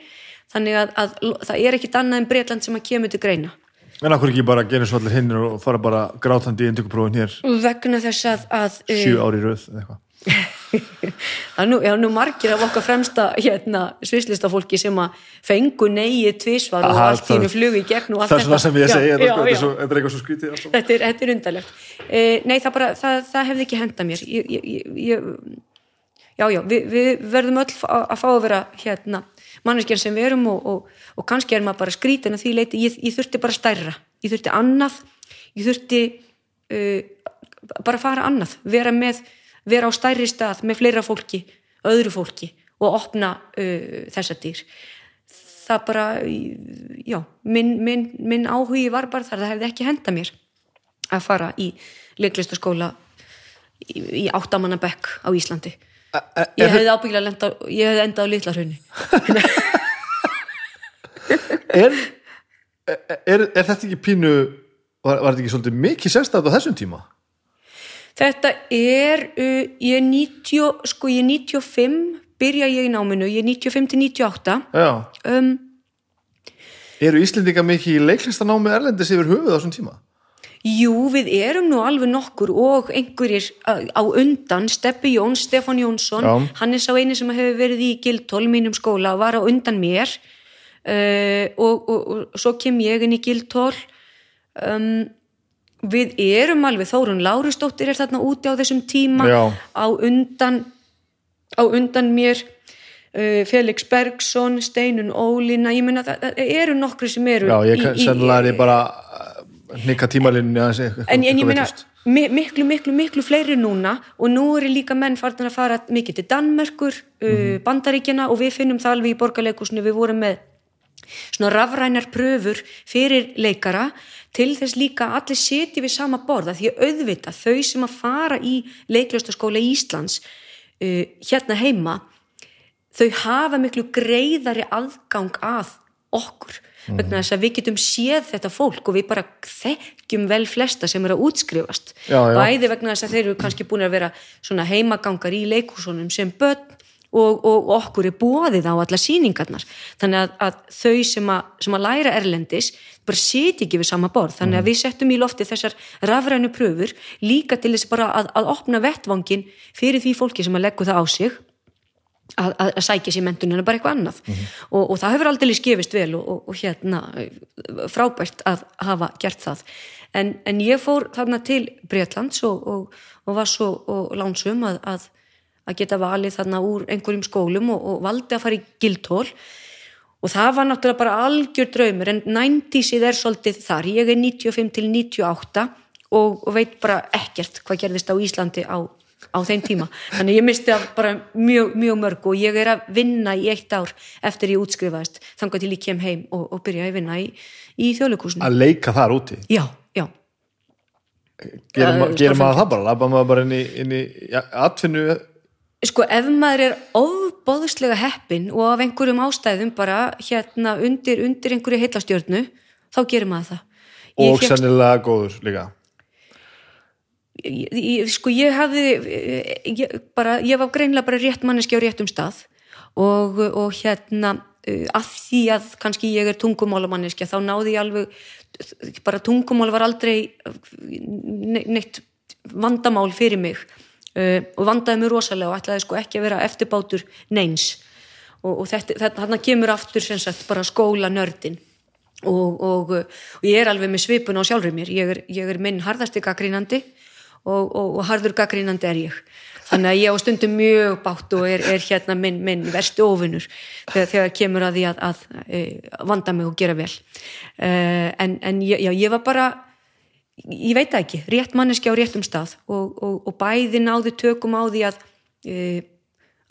Þannig að, að það er ekkit annað en Breitland sem að kemur til greina en akkur ekki bara gera svo allir hinnir og fara bara grátandi í indökuprófin hér? Vegna þess að, að eh, sjö ári röð eða eitthvað. Nú, já, nú margir af okkar fremsta hérna, svislistafólki sem að fengu neyið tvisvar og allt það- flugu í gegn og allt það er svona sem ég segi þetta, þetta, er þetta er eitthvað svo skrítið þetta er, þetta er undarlegt. Eh, nei það bara, það, það hefði ekki henda mér. Ég, ég, ég, já já, við, við verðum öll að fá að vera hérna manneskjar sem við erum og, og, og kannski er maður bara skrítin að því leiti, ég, ég þurfti bara stærra ég þurfti annað ég þurfti uh, bara fara annað, vera með vera á stærri stað með fleira fólki öðru fólki og opna uh, þessa dýr. Það bara, já minn, minn, minn áhugi var bara þar það hefði ekki henda mér að fara í leiklistaskóla í, í áttamannabekk á Íslandi ég hefði ábyggilega lenda, ég hefði endað á litla hraunni er, er, er þetta ekki pínu var, var þetta ekki svolítið mikið sérstætt á þessum tíma? þetta er uh, ég er 90, sko ég er 95 byrja ég í náminu, ég er 95 til 98 Já, um, eru Íslendinga mikið í leiklistanámi erlendis yfir höfuð á þessum tíma? Jú, við erum nú alveg nokkur og einhverjir á á undan, Steppi Jóns, Stefán Jónsson, Já. hann er sá eini sem hefur verið í Gildhól, mínum skóla, og var á undan mér uh, og, og, og svo kem ég inn í Gildhól. Um, við erum alveg, Þórun Lárusdóttir er þarna úti á þessum tíma, Já. á undan, á undan mér, uh, Felix Bergson, Steinun Ólína, ég meina það, eru nokkru sem eru Já, ég sennilega er ég bara aðeins eitthvað, en, en ég meina, miklu, miklu, miklu fleiri núna og nú eru líka menn farin að fara mikið til Danmerkur, uh, Bandaríkjana og við finnum það alveg í borgarleikusinu, við vorum með svona rafrænar pröfur fyrir leikara til þess líka að allir setji við sama borða því að auðvita þau sem að fara í leikljóstaskóla Íslands uh, hérna heima þau hafa miklu greiðari aðgang að okkur mm. vegna þess að við getum séð þetta fólk og við bara þekkjum vel flesta sem eru að útskrifast Já, já. bæði vegna þess að þeir eru kannski búin að vera svona heimagangar í leikúsunum sem börn og, og okkur er bóðið á alla síningarnar þannig að, að þau sem að, sem að læra erlendis bara siti ekki við sama borð þannig að við settum í lofti þessar rafrænu pröfur líka til þess bara að, að opna vettvangin fyrir því fólki sem að leggu það á sig að, að, sækja sér mentunina bara eitthvað annað. Og, og það hefur aldrei skefist vel og, og, og hérna frábært að hafa gert það. En, en ég fór þarna til Breitlands og, og var svo lánsum að, að, að geta valið þarna úr einhverjum skólum og valdi að fara í gildhól og það var náttúrulega bara algjör draumur en 90'sið er svolítið þar. Ég er 95 til 98 og veit bara ekkert hvað gerðist á Íslandi á á þeim tíma. Þannig ég misti bara mjög, mjög mörg og ég er að vinna í eitt ár eftir ég útskrifaðist þannig til ég kem heim og, og byrja að vinna í, í þjóðleikúsinu. Að leika þar úti? Já, já. Gerir, ma gerir maður það bara? Labba maður bara inn í, inn í ja, atfinnu? Sko ef maður er ofbóðslega heppin og af einhverjum ástæðum bara hérna undir, undir einhverju heillastjörnu þá gerir maður það. Ég og fjöxt... sennilega góður líka ég, sko ég hafði ég, bara, ég var greinlega bara rétt manneski á réttum stað og, og hérna að því að kannski ég er tungumálamanniski þá náði ég alveg bara tungumál var aldrei neitt vandamál fyrir mig uh, og vandaði mig rosalega og ætlaði sko ekki að vera eftirbátur neins. Og, og þetta, hann kemur aftur sem sagt bara skóla nördin. Og, og, og ég er alveg með svipun á sjálfur mér, ég er, ég er minn harðasti gaggrínandi og, og, og harður gaggrínandi er ég. Þannig að ég á stundum mjög bátt og er, er hérna minn, minn verstu ofinur þegar, þegar kemur að því að, að, að e, vanda mig og gera vel. Uh, en, en já, ég var bara ég veit ekki, rétt manneski á réttum stað og, og bæði náði tökum á því að uh,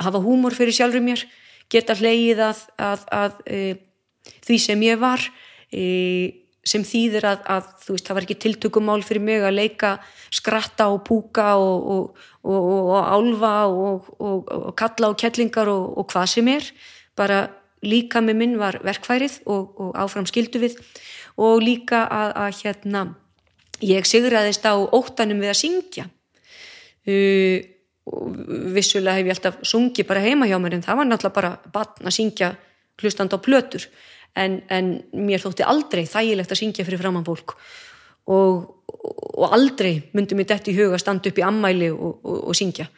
hafa húmor fyrir sjálfur mér geta hleyið að, að því sem ég var sem þýðir að, að veist, það var ekki tiltökumál fyrir mig að leika skratta og púka og, og, og, og álfa og kalla og kettlingar og hvað sem er. Bara líka með minn var verkfærið og áfram skildu við. Og líka að, að hérna ég sigraðist á óttanum við að syngja. Uh, vissulega hef ég alltaf sungið bara heima hjá mér en það var náttúrulega bara batn að syngja hlustand á plötur en, en mér þótti aldrei þægilegt að syngja fyrir framann fólk. Og, og aldrei myndi mér dætt í huga að standa upp í ammæli og, og, og syngja.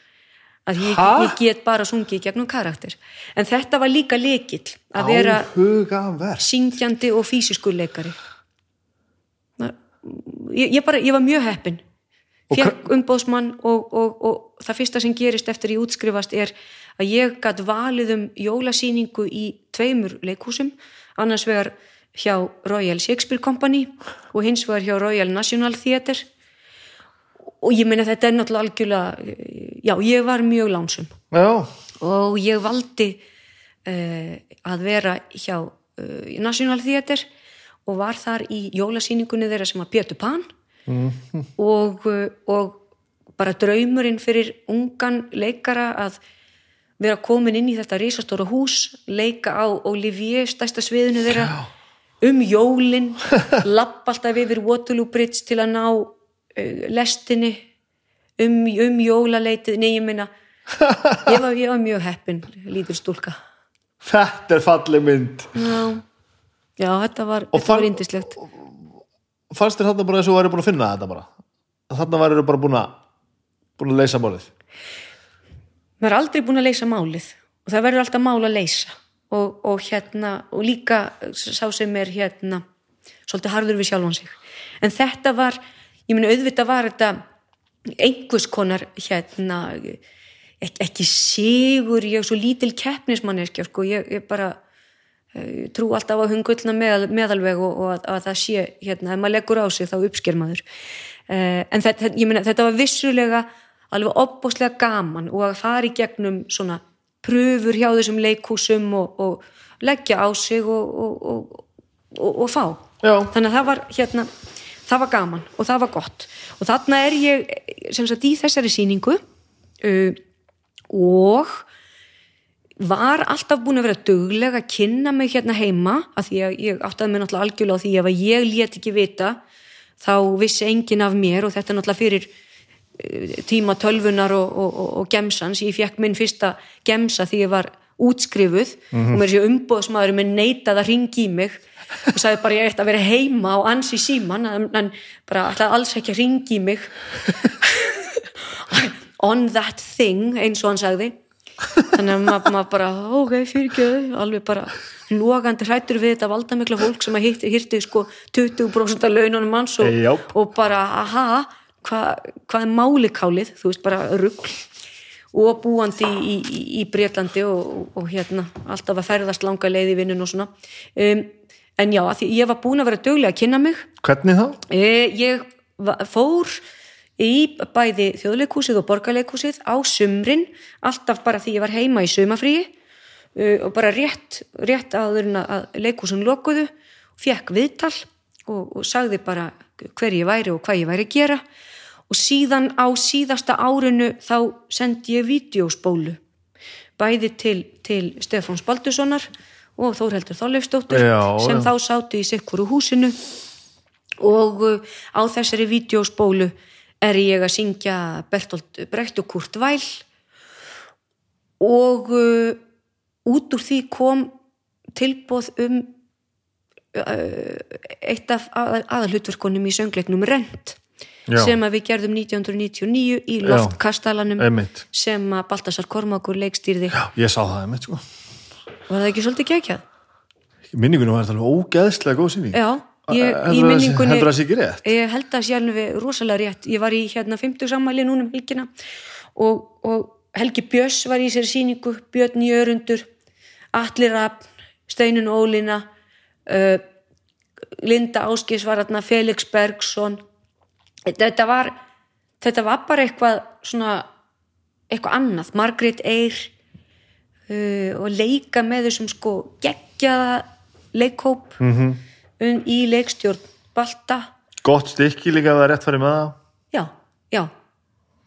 Að ég, ég get bara sungið gegnum karakter. En þetta var líka lekill að vera syngjandi og fysiskuleikari ég, ég, bara, ég var mjög heppin. Fekk umbóðsmann og, og, og það fyrsta sem gerist eftir ég útskrifast er að ég gætt valið um jólasýningu í tveimur leikhúsum annars vegar hjá Royal Shakespeare Company og hins vegar hjá Royal National Theatre. Og ég meina þetta er náttúrulega algjörlega já, ég var mjög lánsum já. og ég valdi uh, að vera hjá uh, National Theatre og var þar í jólasýningunni þeirra sem var Pétur Pan. Mm og, uh, og bara draumurinn fyrir ungan leikara að vera komin inn í þetta risastóra hús leika á Olivier stærsta sviðinu þeirra um jólin lapp alltaf yfir Waterloo Bridge til að ná uh, lestinni um, um jólaleitið nei ég minna ég var, ég var mjög heppin lítur stúlka. Þetta er fallið mynd. Já, Já þetta var, indislegt Fannst þér þarna bara þess að þú væri búin að finna þetta bara? Þarna væri þú bara búin að búin að leysa málið maður er aldrei búin að leysa málið og það verður alltaf mál að leysa. Og, og hérna, og líka sá sem er hérna svolítið harður við sjálfan sig. En þetta var, ég meni auðvitað var þetta einhvers konar hérna ekki, ekki sigur, ég er svo lítil keppnismanneskja, sko, ég, ég bara Eh, trú alltaf á hungullna meðal, meðalveg og, og að, að það sé hérna, ef maður leggur á sig þá uppsker maður. Uh, en þetta, meina, þetta var vissulega alveg opbóslega gaman og að fara í gegnum svona pröfur hjá þessum leikúsum og, og leggja á sig og, og fá Já. þannig að það var hérna það var gaman og það var gott og þarna er ég sem sagt í þessari síningu uh, og var alltaf búin að vera dugleg að kynna mig hérna heima að því að ég áttaði mig náttúrulega algjörlega á því að ég let ekki vita þá vissi engin af mér og þetta er náttúrulega fyrir tíma tölvunar og, og, og, og gemsans, ég fekk minn fyrsta gemsa því ég var útskrifuð. Mm -hmm. og mér sé umbóðsmaður með neitað að ringi í mig og sagði bara ég ætti að vera heima á ansi síman en, bara alltaf alls ekki að ringi í mig. On that thing eins og hann sagði. Þannig að maður mað bara ok, fyrir ekki, alveg bara logandi hrættur við þetta valdamikla fólk sem að hirti sko 20% af laununum manns og, og bara aha, hvað hva er málikálið þú veist, bara ruggl og búandi í, í, í Breitlandi og, og hérna, alltaf að ferðast langa leið í vinnun og svona. Um, en já, því ég var búin að vera döglega að kynna mig. Hvernig þá? E, ég fór í bæði þjóðleikúsið og borgarleikúsið á sumrin, alltaf bara því ég var heima í sumafríi uh, og bara rétt, rétt áður en að leikúsin lokuðu, fekk viðtal og, og sagði bara hver ég væri og hvað ég væri að gera og síðan á síðasta árinu þá sendi ég vídeospólu bæði til, til Stefáns Baldurssonar og Þórheldur Þorleifstóttur sem já. þá sátu í sikkuru húsinu. Og uh, á þessari vídeospólu er ég að syngja Bertolt Brecht og Kurt Weil og uh, út úr því kom tilbóð um uh, eitt af að, aðalhutverkonum í söngleiknum Rent Já. sem að við gerðum 1999 í loftkastalanum Einmitt. sem að Baltasar Kormákur leikstýrði Já, ég sá það einmitt sko Var það ekki svolítið geggjað? Minningunum var alveg ógeðslega góð síning Já í minningunni heldur það sér ekki rétt? ég held það sér alveg rosalega rétt ég var í hérna 50 sammæli núnum helgina og, og Helgi Björns var í sér síningu Björn Jörundur Allir Rapp, Steinun Ólina uh, Linda Áskis var hérna Felix Bergson þetta var þetta var bara eitthvað svona eitthvað annað, Margrét Eyr uh, og leika með þessum sko geggjaða leikkóp mhm. mm um, í leikstjórn Balta. Gott stykki líka að það er rétt farið með það. Já, já.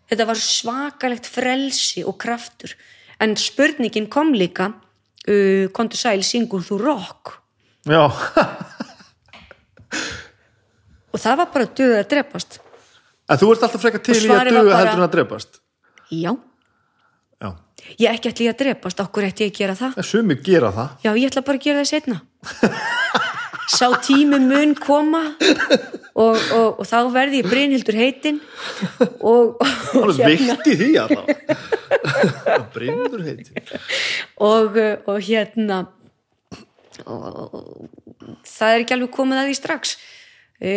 Þetta var svakalegt frelsi og kraftur. En spurningin kom líka uh, kontur sæl, syngur þú rock? Já. Og það var bara döð að drepast En þú ert alltaf frekar til í að bara... heldur en að drepast? Já. Já. Ég ekki ætla í að drepast, okkur ætti ég að gera það? Sumi gera það. Já, ég ætla bara að gera það setna sá tími mun koma og, og, og þá verði ég Brynhildur heitin og, og hérna. því Brynhildur heitin og hérna það er ekki alveg komið að því strax. E...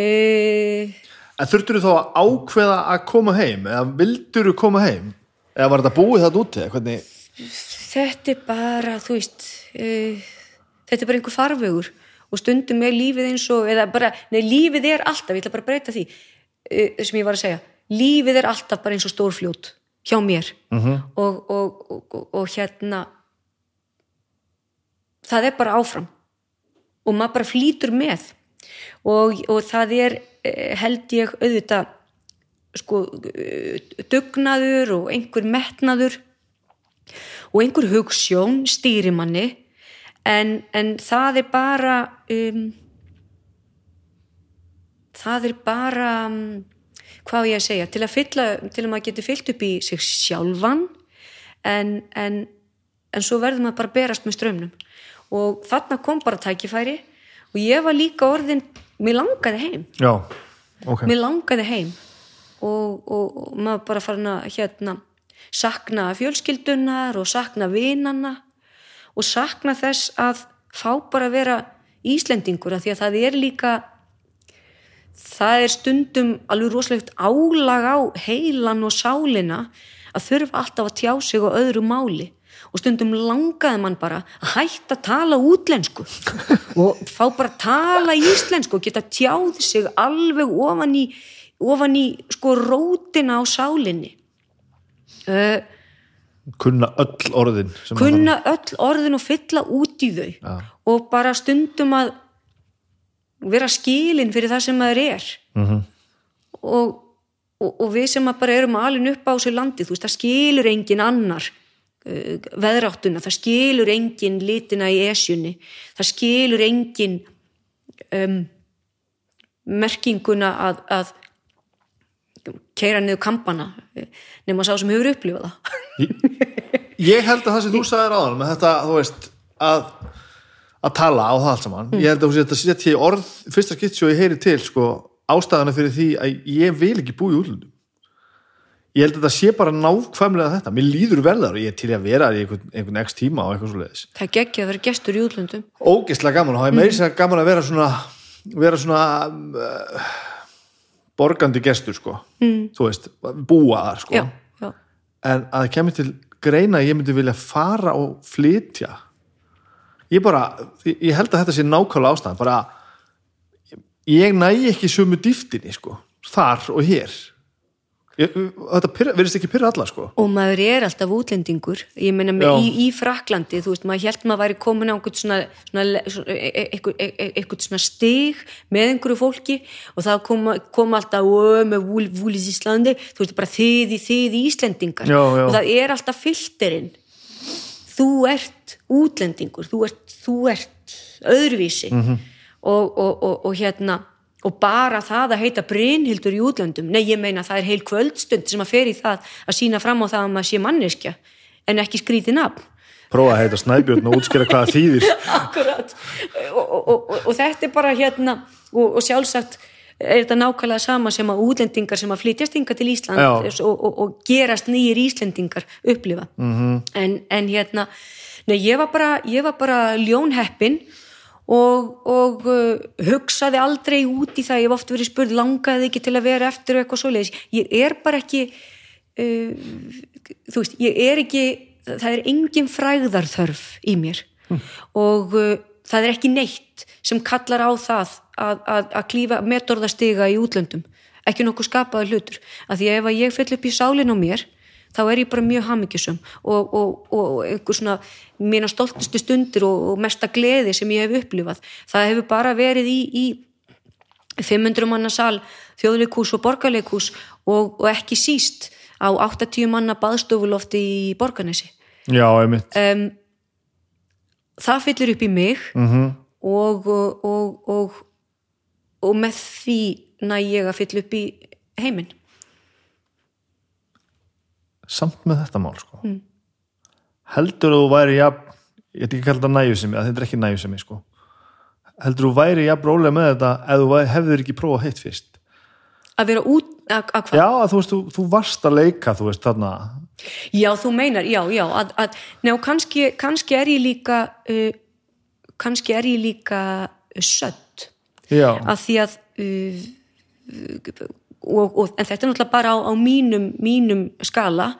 En þurftur þú þá að ákveða að koma heim? Eða vildur þú koma heim? Eða var þetta búið það úti? Hvernig... þetta er bara þú veist e... þetta er bara einhver farvegur. Og stundum er lífið eins og eða bara, nei lífið er alltaf, ég ætla bara að breyta því uh, sem ég var að segja, lífið er alltaf bara eins og stórfljót hjá mér. Uh mhm. -huh. og, og, og, og hérna það er bara áfram. Og maður bara flýtur með og það er eh, held ég auðvitað sko dugnaður og einhver metnaður og einhver hugssjón stýrimanni en, en það er bara um, það er bara um, hvað ég að segja til að, fylla, til að maður getur fyllt upp í sig sjálfan en, en, en svo verður maður bara berast með strömmnum og þarna kom bara tækifæri og ég var líka orðin mér langaði heim. Já, okay. mér langaði heim. Og, og, og maður bara farin að hérna sakna fjölskyldunar og sakna vinana og sakna þess að fá bara að vera Íslendingur að því að það er líka það er stundum alveg rosalegt álag á heilan og sálina að þurfa alltaf að tjá sig á öðru máli og stundum langaði mann bara að hætta að tala útlensku. Og fá bara að tala íslensku og geta tjáð sig alveg ofan í, ofan í sko rótina á sálinni. Uh, kunna öll orðin kunna öll orðin og fylla út í þau. Já. og bara stundum að vera skilin fyrir það sem maður er. Mhm. og, og, og við sem bara erum alin upp á þessu landi, þú veist, það skilur engin annar veðráttuna, það skilur engin litina í esjunni, það skilur engin um, merkinguna að, að keira niður kampana nema sá sem hefur upplifað það. Ég held að það sem þú sagðir áðan með þetta, þú veist, að að tala á það allt saman ég held að þú setja í orð, fyrsta skitt svo ég heyri til, sko, ástæðana fyrir því að ég vil ekki búa í útlundum ég held að það sé bara nákvæmlega þetta, mér líður vel þar. Og ég er til að vera í einhvern, einhvern x tíma og eitthvað svo leiðis það er geggja að vera gestur í útlöndum. Ógeðslega gaman. Og það er meiri sem gaman að vera svona vera svona uh, borgandi gestur sko. Mm. þú veist, búa þar sko. Já, já, en að kemur til greina að ég myndi vilja fara og flytja. Ég bara, ég held að þetta sé nákvæmlega ástæðan, bara ég næ ekki sömu dýftinni sko, þar og hér ég, þetta verðist ekki pyrra alla sko. Og maður er alltaf útlendingur. Ég meina með í, í Fraklandi þú veist, maður held maður væri komin á einhvern svona, svona, e- e- einhver- e- einhvern svona stig með einhverju fólki og það kom, kom alltaf "Ó, með vúl, vúlis Íslandi þú veist, bara þið í þið í Íslendingar. Já, já. og það er alltaf filterinn. Þú ert útlendingur þú ert, þú ert öðruvísi. Mhm. og, og, og, og hérna og bara það að heita Brynhildur í útlöndum. Nei ég meina það er heil kvöldstund sem að fer í það að sína fram á það að maður sé manneskja en ekki skrítið nafn. Prófa að heita snæbjörn og útskýra hvað það þýðir. Akkurat. Og, og, og, og þetta er bara hérna og, sjálfsagt er þetta nákvæmlega sama sem að útlendingar sem að flytjast hinga til Ísland og, og, og gerast nýjir Íslendingar upplifa. -hmm. en, en hérna nei, ég var bara, bara ljónheppin og, og uh, hugsaði aldrei út í það, ég hef oft verið spurð langaði ekki til að vera eftir eitthvað svoleiðis? Ég er bara ekki uh, þú veist, ég er ekki það er engin frægðarþörf í mér. Og uh, það er ekki neitt sem kallar á það að, að, að klífa metorðastiga í útlöndum. Ekki nokkuð skapaði hlutur. Af því að ef að ég fyll upp í sálinn á mér þá er ég bara mjög hamingjusum og, og, og einhver svona mína stoltustu stundir og, og mesta gleði sem ég hef upplifað. Það hefur bara verið í, í 500 manna sal, þjóðleikús og borgarleikús og, og ekki síst á 80 manna baðstofulofti í borgarnesi. Já, einmitt. Um, það fyllir upp í mig mm og, og, og, og, og með því næ ég að fylla upp í heiminn samt með þetta mál sko. Mm. heldur þú væri jafn, ég ætla ekki að kalla þetta næjusemi þetta er ekki næjusemi sko. Heldur þú væri jafn rólega með þetta ef þú hefðir ekki prófað heitt fyrst. Að vera út að, að hvað? já, að þú veist, þú, þú varst að leika þú veist, þarna. Já, þú meinar, já, já að, að, njá, kannski, kannski er ég líka uh, kannski er ég líka sött. Já, að því að uh, og, og, en þetta er náttúrulega bara á, á mínum, mínum skala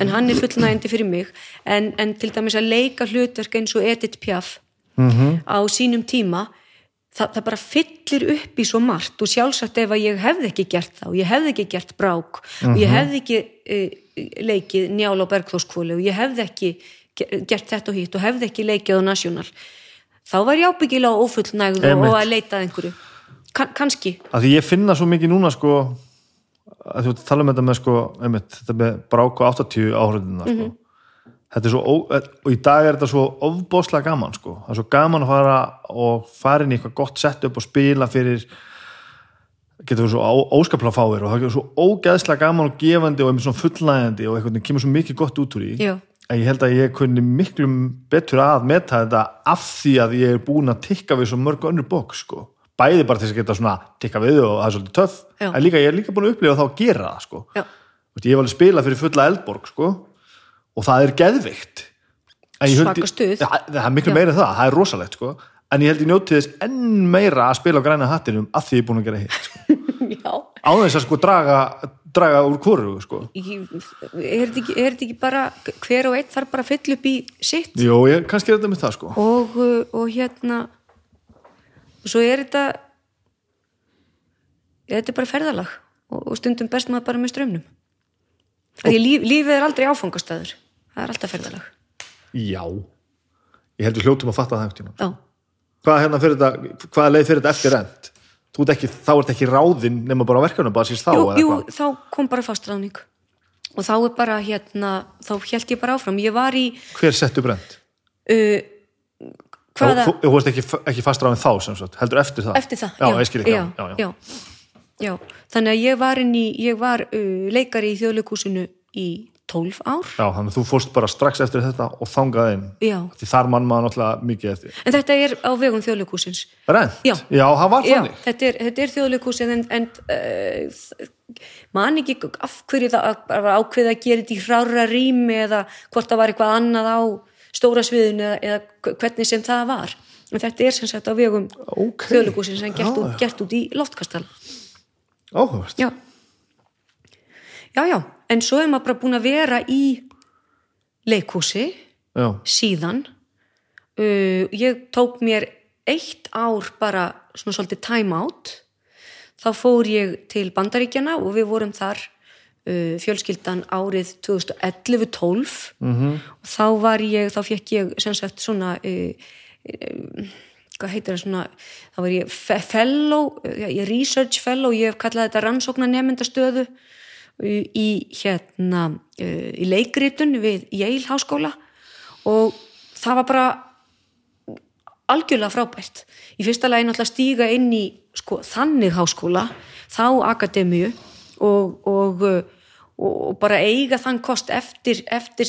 en hann er fullnægandi fyrir mig. En, en til dæmis að leika hlutverk eins og Edith Piaf Mhm. á sínum tíma það, það bara fyllir upp í svo margt og sjálfsagt ef að ég hefði ekki gert og ég hefði ekki gert brák og ég hefði ekki uh, leikið njál á bergþóskvóli og ég hefði ekki ge- gert þetta og hitt og hefði ekki leikið á nasjónal þá var ég ábyggilega ófullnægð og, að leita að einhverju. Kan, kannski. Að því ég finna svo mikið núna sko að þú tala um þetta með sko einmitt, þetta með brák og 80 áhrifina sko. þetta er svo, ó, og í dag er þetta svo ofbóðslega gaman sko, það er svo gaman að fara og fara inn í eitthvað gott sett upp og spila fyrir getur verið svo óskaplega fáir og það getur svo ógeðslega gaman og gefandi og einmitt svona fullnægandi og einhvern veginn kemur svo mikið gott út úr því Já. að ég held að ég kunni miklu betur að meta þetta af því að ég er búin að tikka við svo mörg önnur bók sko. Bæði bara til þess að geta svona tikka við og það er svolítið töff Já. en líka ég er líka búin að upplifa þá að gera það sko. Ég hef alveg spilað fyrir fulla eldborg sko, og það er geðvikt Svaka stuð. ja, það er miklu Já. meira en það, það er rosalegt sko. en ég held ég njóti þess enn meira að spila á græna hattinum að því ég er búin að gera hitt sko. á þess að sko draga, draga úr hvoru sko. Er þetta ekki, bara hver og einn þarf bara að fylla upp í sitt Jó, ég, kannski er þetta með það sko. og, uh, og hérna og svo er þetta þetta er bara ferðalag? Og, og stundum best maður bara með strömmnum því líf, lífið er aldrei áfangastæður það er alltaf ferðalag. Já. Ég heldur hljótum að fatta það tímann. já, Hvað hérna fyrir þetta, hvaða leið fyrir þetta eftir rent? Þú ert ekki, þá ert ekki ráðinn nema bara verkefnum bara síst þá jú, jú, hvað? þá kom bara fastráðning og þá er bara hérna þá held ég bara áfram, ég var í Hver settu brent? uh, hvaða Þú, þú varst ekki, ekki fast ráðinn þá sem sagt, heldur eftir það? eftir það, Já, ég skil ekki, já, já, já, já. Já. þannig að ég var í ég var uh, leikari í þjóðleikúsinu í 12 ár Já, þannig að þú fórst bara strax eftir þetta og þangað inn. já. Því þar mann maður náttúrulega mikið eftir. en þetta er á vegum þjóðleikúsins Rent? Já. það var Já, þannig. þetta er, þetta er þjóðleikúsið en, en uh, man ekki af hverju það var ákveðið að gera þetta í hrára rými eða hvort það var eitthvað annað á stóra sviðinu eða, eða hvernig sem það var. En þetta er sem sagt á vegum Ókei. þjóðleikúsins en gert, Já, út, gert út í loftkastal. Áhugavert. já. Já, já, en svo er maður bara búin að vera í leikhúsi Já. síðan. Uh, ég tók mér eitt ár bara svona svolítið time out. Þá fór ég til Bandaríkjana og við vorum þar fjölskyldan árið 2011-12 -hmm. og þá var ég, þá fekk ég sem sagt svona uh, uh, hvað heitir það svona þá var ég fe- fellow, uh, ég research fellow ég hef kallað þetta rannsóknar nefndastöðu í hérna uh, í leikritun við Yale háskóla og það var bara algjörlega frábært í fyrsta lagi náttúrulega stíga inn í sko, þannig háskóla þá akademíu og, og, uh, og, bara eiga þann kost eftir, eftir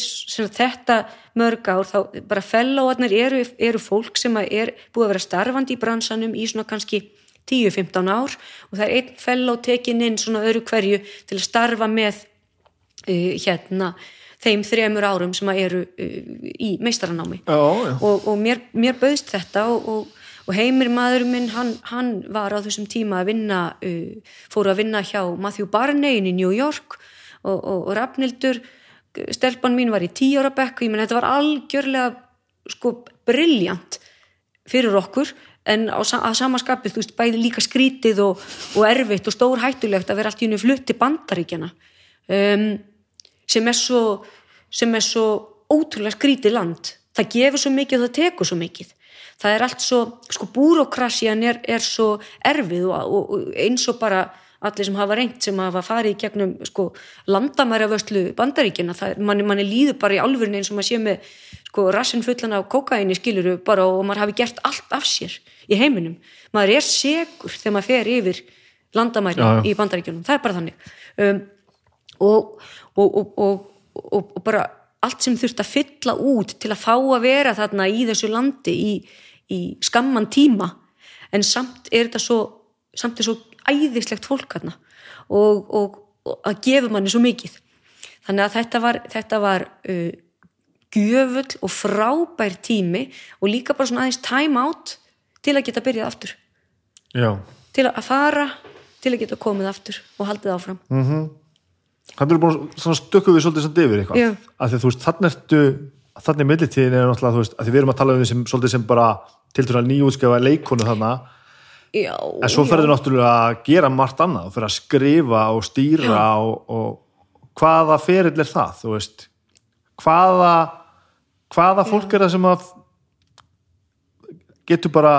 þetta mörg ár þá bara fellóarnir eru, eru fólk sem er búið að vera starfandi í bransanum í svona kannski 10-15 ár og það er einn felló tekin inn svona öru hverju til að starfa með uh, hérna þeim þremur árum sem eru uh, í meistaranámi Já, já. og, og mér, mér bauðst þetta og, og, og heimir maður minn hann, hann var á þessum tíma að vinna uh, fóru að vinna hjá Matthew Barney í New York og, og, og Rafnildur stelpan mín var í tíu ára bekk ég menn þetta var algjörlega sko briljant fyrir okkur en á, að samaskapið þú veist bæði líka skrítið og, og erfitt og stór hættulegt að vera allt í hennu flutt til bandaríkjana um, sem er svo sem er svo ótrúlega skrítið land. Það gefur svo mikið og það tekur svo mikið. Það er allt svo, sko búrokrasjan er, er svo erfið og, og, og eins og bara allir sem hafa reynt sem hafa farið í gegnum sko landamæravöslu bandaríkina manni, manni líður bara í álfurinn eins og maður sé með sko rassin fullan af kókaini skiluru bara og maður hafi gert allt af sér í heiminum, maður er segur þegar maður fer yfir landamæri Já, já. í bandaríkjunum, það er bara þannig. Um, og, og, og, og, og, og bara allt sem þurft að fylla út til að fá að vera þarna í þessu landi í, í skamman tíma. En samt er þetta svo samt er svo æðislegt fólk þarna og, og, og að gefa manni svo mikið. Þannig að þetta var, þetta var uh, gjöfull og frábær tími og líka bara svona aðeins time out til að geta byrjað aftur. Já. til að fara, til að geta komið aftur og haldið áfram. Þannig er búin að svona stökkum við svolítið samt yfir eitthvað. Því að þú veist, þannig ertu, þannig millitíðin er náttúrulega, þú veist, að því við erum að tala um því sem, svolítið sem bara til þess að nýjútskjafa leikonu þarna, Já, en svo ferður náttúrulega að gera margt annað fyrir að skrifa og stýra og, og hvaða ferill er það, þú veist, hvaða, hvaða fólk er það sem að getur bara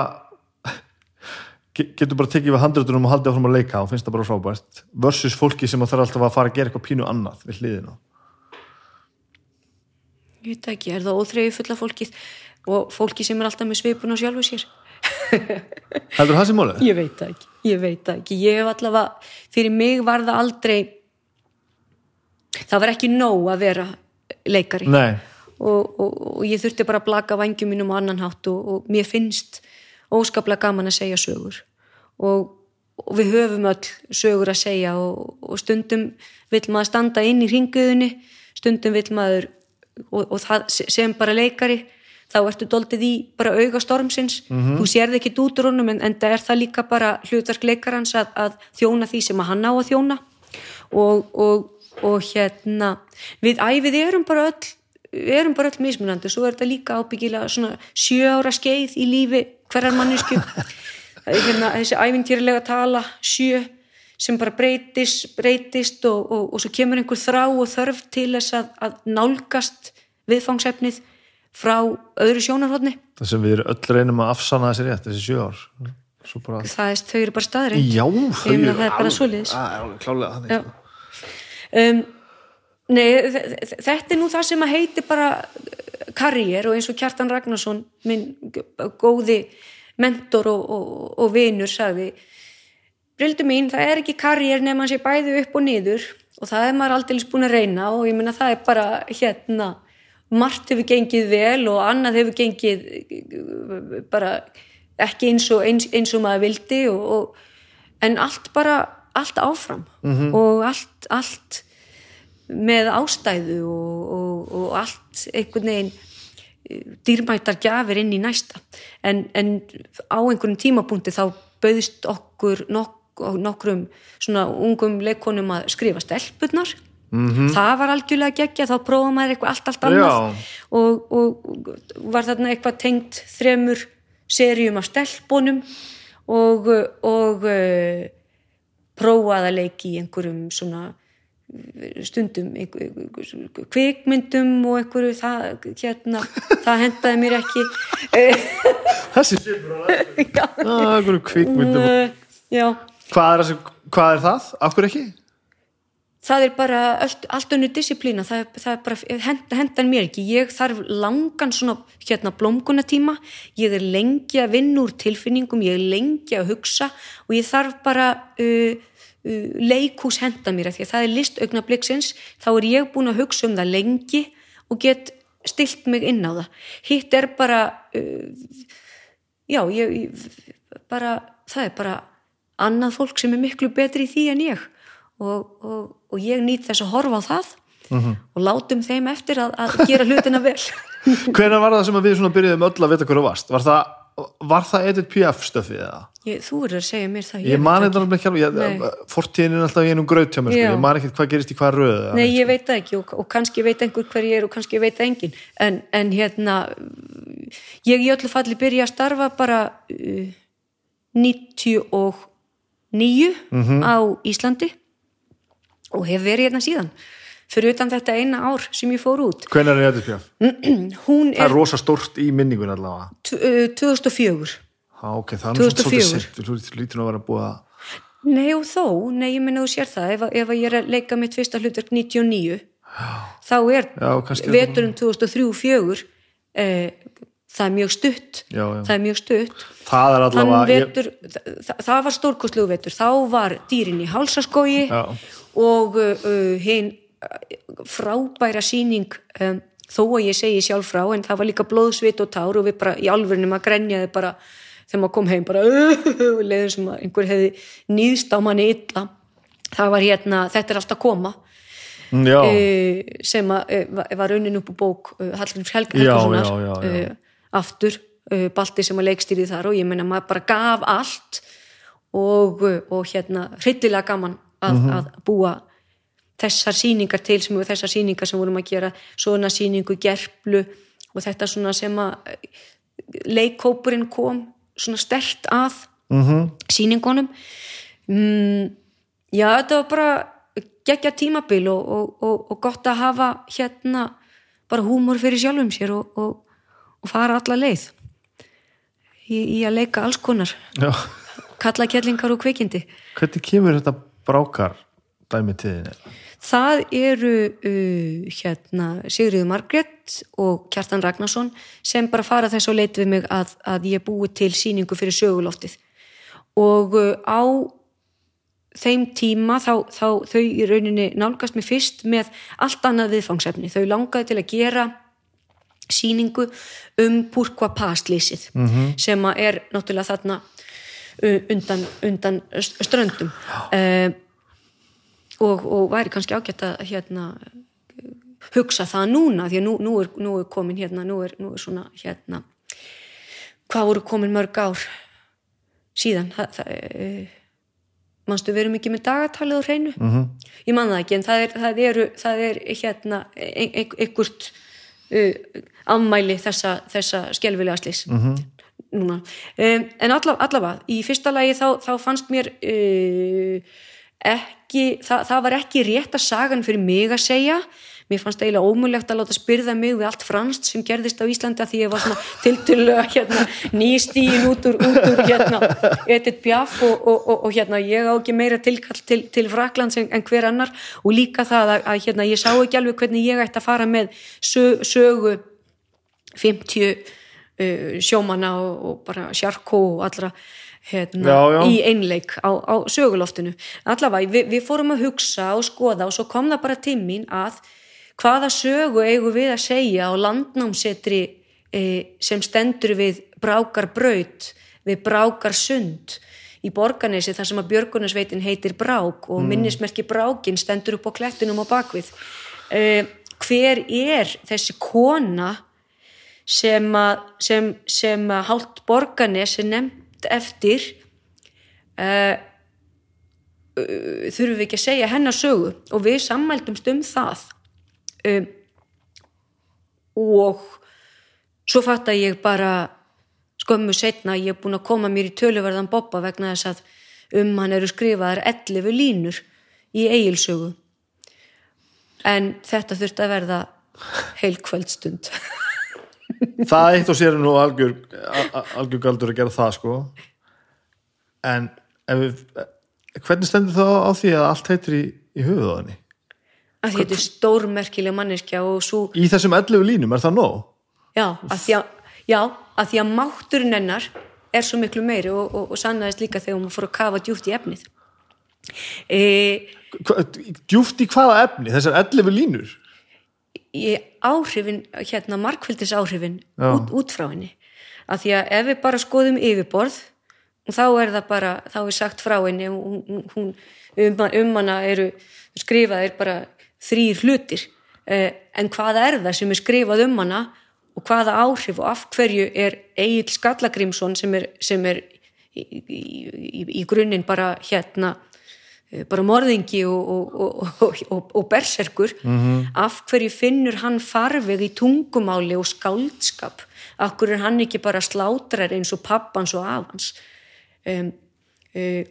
ge- getur bara tekið við handröðunum og haldið áfram að leika og finnst það bara frábært versus fólki sem þarf alltaf að fara að gera eitthvað pínu annað við hliðina. Ég veit ekki, er það óþreyju fulla fólkið og fólki sem er alltaf með svipun og sjálfu sér heldur það sem málið? ég veit það ekki, ég veit það ekki. Ég hef allavega, fyrir mig var það aldrei það var ekki nóg að vera leikari. Nei, og, og, og ég þurfti bara að blaka vangjum mínum á annan hátt og, og mér finnst óskaplega gaman að segja sögur. Og, og við höfum öll sögur að segja og, og stundum vill maður standa inn í ringuðunni stundum vill maður og, og það sem bara leikari þá ertu doldið í bara auga stormsins. Þú sérð ekki út úr honum en, en það er það líka bara hlutverk leikarans að, að þjóna því sem að hann á að þjóna. Og, og, og hérna við æfið erum bara öll við erum bara öll mismunandi svo er þetta líka ábyggilega svona sjö ára skeið í lífi hverjar mannesku hérna, þessi æfintýrlega tala sjö sem bara breytist, breytist og, og, og svo kemur einhver þrá og þörf til þess að, að nálgast viðfangsefnið frá öðru sjónarhóðni það sem við erum öll reynum að afsanna þessi rétt þessi sjö ár. Bara... það er, þau eru bara staðreind já, Ég meina, það er bara alveg klálega sko. um, Nei, þe- þe- þetta er nú það sem að heiti bara karriér og eins og Kjartan Ragnarsson minn góði mentor og, og, og vinur sagði Brildu mín, það er ekki karriér nema hann sé bæði upp og niður og það er maður aldrei búin að reyna og ég meina það er bara hérna margt hefur gengið vel og annað hefur gengið bara ekki eins og, eins, eins og maður vildi og, og, en allt bara allt áfram. Og allt, allt með ástæðu og, og, og allt einhvern veginn eh, dýrmættar gjafir inn í næsta. En, en á einhverjum tímapunkti þá bauðist okkur nok nokkrum svona ungum leikonum að skrifa stelpurnar -hmm. það var algjörlega geggja þá prófa maður eitthvað allt, allt annað. Og, og, var þarna eitthvað tengt þremur seríum af stelpunum og, og uh, prófaði að leiki í einhverjum svona eh, stundum kvikmyndum og einhverju það, hérna, það hendaði mér ekki. Þessi já, einhverjum kvikmyndum. Eh, já. Hvað er, hvað er það? af hverju ekki? Það er bara allt, allt önnu disciplína það, það er bara, henda, hendan mér ekki. Ég þarf langan svona hérna blómgunatíma, ég er lengi að vinna úr tilfinningum, ég er lengi að hugsa og ég þarf bara uh, uh, leikhús henda mér því að það er list augnabliksins þá er ég búin að hugsa um það lengi og get stilt mig inn á það. Hitt er bara uh, já, ég bara, það er bara annað fólk sem er miklu betri í því en ég og, og, og ég nýt þess að horfa á það og látum þeim eftir að, að gera hlutina vel. Hvenær var það sem við byrjuðum öll að vita hverju varst? var það, var það Edith Piaf stöfið eða? ég, þú verður að segja mér það ég man þetta alveg ekki alveg fortíðin er alltaf í einum graut hjá mér sko. Ég man ekki hvað gerist í hvað röð eða Nei, ég veit það ekki og, og kannski veit einhver hver ég er og kannski veit engin en, en hérna ég í öllu falli byrja að starfa bara uh, 99 á Íslandi og hef verið hérna síðan. Fyrir utan þetta eina ár sem ég fór út. Hvenær er Piaf? hún það er er rosa stórt í minningun allavega. T- uh, 2004 Há, ok, það er nú svolítið 2004. sent þú lítur nú að vera búið að Nei og þó, nei ég minna þú sér það ef, ef ég er að leika mitt fyrsta hlutverk 99 þá er Já, veturinn 2003-04 eh, það er mjög stutt. Já, já. það er mjög stutt. Það allavega ég, vetur, það, það var stórkostlegu vetur. Þá var dýrin í hálsaskógi Já. og uh, uh, hinn uh, frábæra síning um, þó að ég segi sjálf frá en það var líka blóðsvit og tár og við bara í alvörnum að grenjaði bara þegar maður kom heim bara leiður sem að einhver hefði nýðst á manni illa. Það var hérna, þetta er allt að koma. Uh, sem að, uh, var- raunin upp úr bók uh, Hallgríms Helg Aftur uh, Balti sem að leikstýri þar og ég meina maður bara gaf allt og, uh, og hérna hryllilega gaman að, Mhm. að búa þessar sýningar til sem við þessar sýningar sem vorum að gera svona sýningu gerplu og þetta svona sem að uh, leikkópurinn kom svona stert að Mhm. sýningunum mm, já þetta var bara geggja tímabil og, og, og, og gott að hafa hérna bara húmor fyrir sjálfum sér og, og, og fara alla leið í, í að leika alls konar já. kalla kellingar og kveikindi hvernig kemur þetta brákar dæmi þín það eru uh, hérna Sigriður Margrét og Kjartan Ragnarsson sem bara fara þess að leit við mig að, að ég búi til sýningu fyrir söguloftið og uh, á þeim tíma þá, þá þau í rauninni nálgast mig fyrst með allt annað viðfangsefni. Þau langaði til að gera sýningu um Purkva Paslísið mm -hmm. sem er náttúrulega þarna undan, undan ströndum uh, og, og væri kannski ágætt að hérna hugsa það núna því að nú, nú, er, nú er komin hérna nú er, nú er svona hérna hvað voru komin mörg ár síðan það, það, uh, manstu við erum ekki með dagatalið á hreinu Mhm. -hmm. ég man það ekki en það er, það eru, það er hérna ein- ein- einhvert uh, afmæli þessa, þessa skelfilega slis -hmm. núna. Um, en alla, allavega, í fyrsta lagi þá, þá fannst mér uh, ekki, það, það var ekki rétt að sagan fyrir mig að segja. Mér fannst eiginlega ómulegt að láta spyrða mig við allt franskt sem gerðist á Íslandi að því ég var svona tiltölulega hérna, nýstíin út úr, út úr hérna, Edith Piaf og, og, og, og hérna, ég á ekki meira tilkall til, til Fraklands en, en hver annar. Og líka það að, að hérna, ég sá ekki alveg hvernig ég ætti að fara með sög, sögu 50 uh, sjómanna og, og bara sjarkó og allra hérna, Já, já. í einleik á, á söguloftinu. Allavega, við, við fórum að hugsa og skoða og svo kom það bara til mín að hvaða sögu eigum við að segja á landnámsetri e, sem stendur við brákar braut við brákar sund í borganesi þar sem að björgunarsveitin heitir brák og minnismerki brákin stendur upp á klettinum á bakvið. E, hver er þessi kona sem sem, sem að hálft borganes er nefnt eftir uh, þurfum við ekki að segja hennar sögu og við sammældumst um það. Um, og svo fatt að ég bara skömmu setna ég er búin að koma mér í töluverðan boppa vegna þess að um hann eru skrifaðar 11 línur í eigilsögu en þetta þurfti að verða heil kvöldstund það eitt og sér nú algjör, algjör galdur að gera það sko en við, hvernig stendur það á því að allt heitir í, í höfuð á henni? að þetta er stórmerkileg manneskja og svo, Í þessum 11 línum, er það nóg? já, að því að, já, að því að mátturinn hennar er svo miklu meiri og, og, og sannaðist líka þegar hún fór að kafa djúpt í efnið e, djúft í hvaða efni? Þessar 11 línur? Í áhrifin, hérna markfildis áhrifin út, út frá henni. Að því að ef við bara skoðum yfirborð þá er það bara, þá er sagt frá henni og hún, hún um, um hana eru skrifaðir bara þrýr hlutir. Eh, en hvað er það sem er skrifað um hana og hvaða áhrif og af hverju er Egil Skallagrímsson sem er, sem er í, í, í, í grunninn bara hérna bara morðingi og, og, og, og, og, og berserkur. Af hverju finnur hann farveg í tungumáli og skáldskap? Af hverju er hann ekki bara slátrar eins og pappans og afans? Um, uh,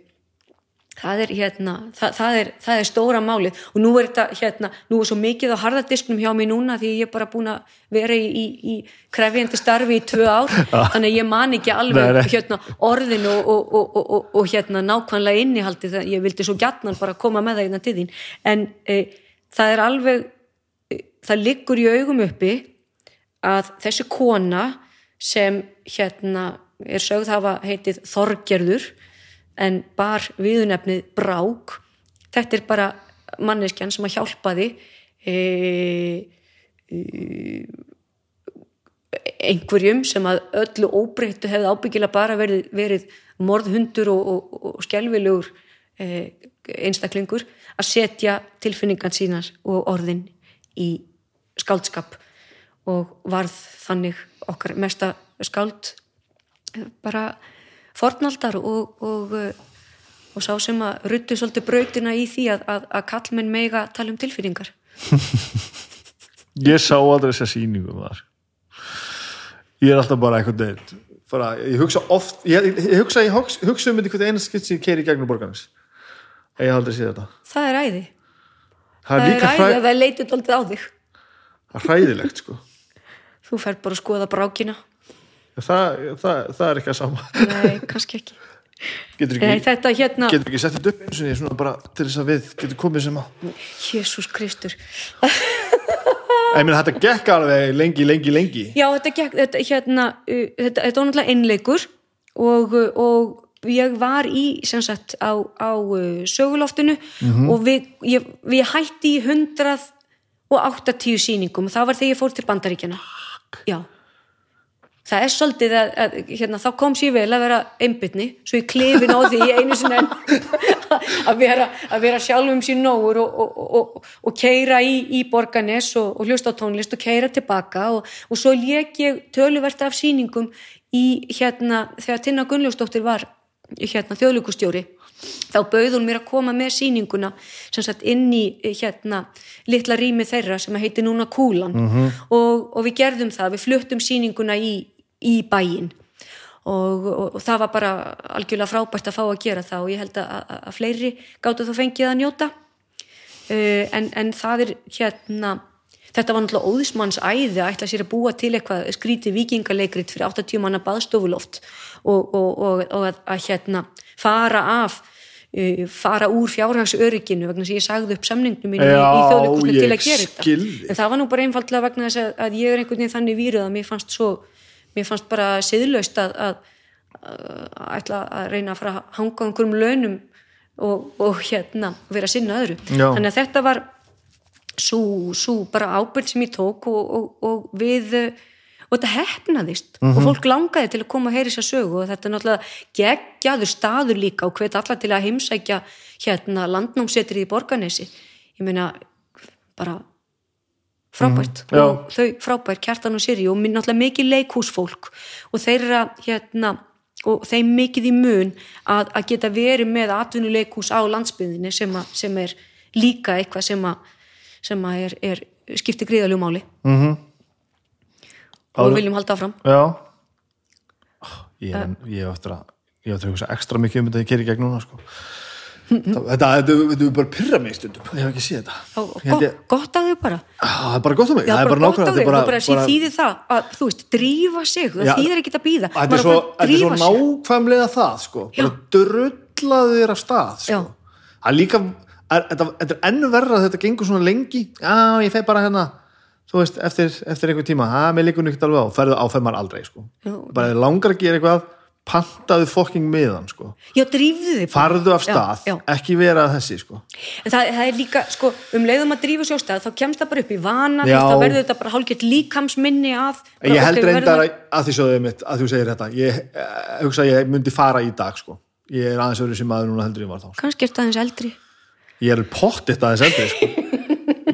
það er hérna það, það, er, það er stóra málið. Og nú er þetta hérna, nú er svo mikið á harðadisknum hjá mig núna því ég er bara búin að vera í, í, í krefjandi starfi í tvö ár. Þannig að ég man ekki alveg hérna orðin og, og, og, og, hérna nákvæmlega innihaldi það ég vildi svo gjarnan bara koma með það hérna til þín. En e, það er alveg e, það liggur í augum uppi að þessi kona sem hérna er sögð hafa heitið Þorgerður en bar viðunefnið Brák þetta er bara manneskjan sem að hjálpaði e, einhverjum sem að öllu óbreyttu hefði ábyggilega bara verið, verið morðhundur og, og, og skelvilegur eh, einstaklingur að setja tilfinningan sínar og orðin í skáldskap og varð þannig okkar mesta skáld. Bara fornaldar og, og, eh, og sá sem að ruttu svolítið brautina í því að, að, að kallmenn mega tala um tilfinningar Ég sá aldrei þessa sýningu þar. Ég er alltaf bara eitthvað deilt. Ég hugsa oft, ég, ég hugsa, ég hugsa, hugsa um þetta hvert eina skipt sem ég keiri í gegnum borgarnis. Ég hef aldrei séð þetta. það er æði, Það það er er líka æði að það leitið alltaf á þig það er hræðilegt, sko. þú fer bara að skoða brákina Það, það, það er ekki að sama. nei, kannski ekki Getur nei, ekki, þetta hérna, getur ekki sett þetta upp eins og ég svona bara til þess að við getur komið sem að. Jésús Kristur Ég meina þetta gekk alveg lengi, lengi, lengi. já, þetta gekk, þetta hérna uh, þetta, þetta var náttúrulega einleikur og, uh, og ég var í sem sagt á, á uh, söguloftinu og við, ég, við hætti í 180 sýningum það var þegar ég fór til bandaríkjana já það er svolítið að, að hérna, þá kom sér vel að vera einbytni svo ég klefin á því einu sinni enn að vera, að vera sjálfum sín nógur og, og, og, og keira í, í borganes og hlusta á tónlist og keira tilbaka og svo lék ég töluvert af síningum í hérna þegar Tinna Gunnljósdóttir var hérna þjóðlíkustjóri þá bauð hún mér að koma með síninguna sem sagt inn í hérna litla rými þeirra sem heiti núna Kúlan. Mm -hmm. og, og við gerðum það, við fluttum síninguna í, í bæin og, og, og það var bara algjörlega frábært að fá að gera það og ég held að, að, að fleiri gáttu þá fengið að njóta. Uh, en, en það er hérna þetta var náttúrulega óðismanns æði að ætla sér að búa til eitthvað skríti vikingaleikrit fyrir 80 manna baðstofuloft og, og að, að hérna fara af uh, fara úr fjárhagsörygginu vegna sem ég sagði upp samningnum mínu Já, í, þjóðleikusinu til að gera þetta. en það var nú bara einfallega vegna þess að, að ég er einhvern veginn þannig víruð að mér fannst svo mér fannst bara siðlaust að, að, að ætla að reyna að fara að hanga einhverjum launum og, og hérna vera að sinna öðru Já. þannig að þetta var svo, svo bara ábyrg sem ég tók og, og, og við og þetta hefnaðist Mhm. og fólk langaði til að koma að heyri sér sögu og þetta er náttúrulega geggjaður staður líka og hvet alla til að heimsækja hérna landnámsetrið í Borganesi ég meina bara frábært já. og þau frábært kjartan og sýri og minn náttúrulega mikið leikhúsfólk og þeirra hérna og þeim mikið í mun að, að geta verið með atvinnuleikhús á landsbyðinni sem, a, sem er líka eitthvað sem, a, sem a er, er skipti gríðaljú máli Mhm. og Áður- við viljum halda áfram Já Ó, Ég ég hef eftir að ég hef eftir að hugsa ekstra mikið um þetta að ég keri gegn núna sko. Þetta, þetta, er bara pyrra mig stundum. Ég hef ekki séð þetta. Og, og Ég gott, að þau bara. Það er bara gott mig Já, það er bara gott nákvæmlega þau, þetta er bara, bara, bara, þýðir það að, þú veist, drífa sig það þýðir ekki að býða þetta er svo, er svo nákvæmlega það sko. bara drullaðu þér af stað sko. það er líka þetta, þetta er ennu verra að þetta gengur svona lengi. Já, ég feg bara hérna þú veist, eftir, eftir einhver tíma, það með líkur nýtt alveg á. Ferðu áfæð maður aldrei sko. Bara langar að gera eitthvað pantaðu fokking miðan sko. já, drífðu þig farðu af Já, stað, já. ekki vera þessi sko. en það, það er líka, sko, um leiðum að drífa sér á stað þá kemst það bara upp í vana Já. þá verður þetta bara hálfgett líkamsminni að ég held reyndar verðum að, því sögðu mitt að þú segir þetta, ég eh, hugsa að ég myndi fara í dag sko. ég er aðeins öðru sem maður núna heldur ég var þá sko. kannski er það eins eldri ég er pottitt aðeins eldri sko.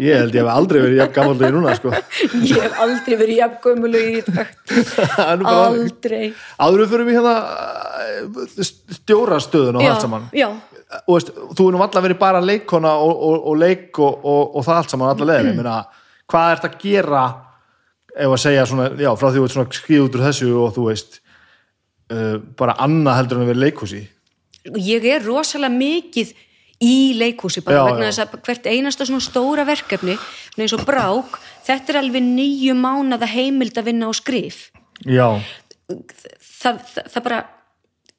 ég held ég hef aldrei verið jafn gammal og ég núna sko. ég hef aldrei verið jafn gömulu í þannig. aldrei áður við fyrir við hérna eh, stjórastöðun og já, allt saman já, og veist, þú er nú alltaf verið bara leikona og, og, og leik og, og, og það allt saman mm. Meina, hvað ert að gera ef að segja svona, já, frá því þú ert svona skrið út úr þessu og þú veist uh, bara annað heldur en að vera leikhúsi og ég er rosalega mikið í leikhúsi bara Já, vegna þess að hvert einasta svona stóra verkefni svona eins og brák, þetta er alveg nýju mánada heimild að vinna á skrif já, það, það, það bara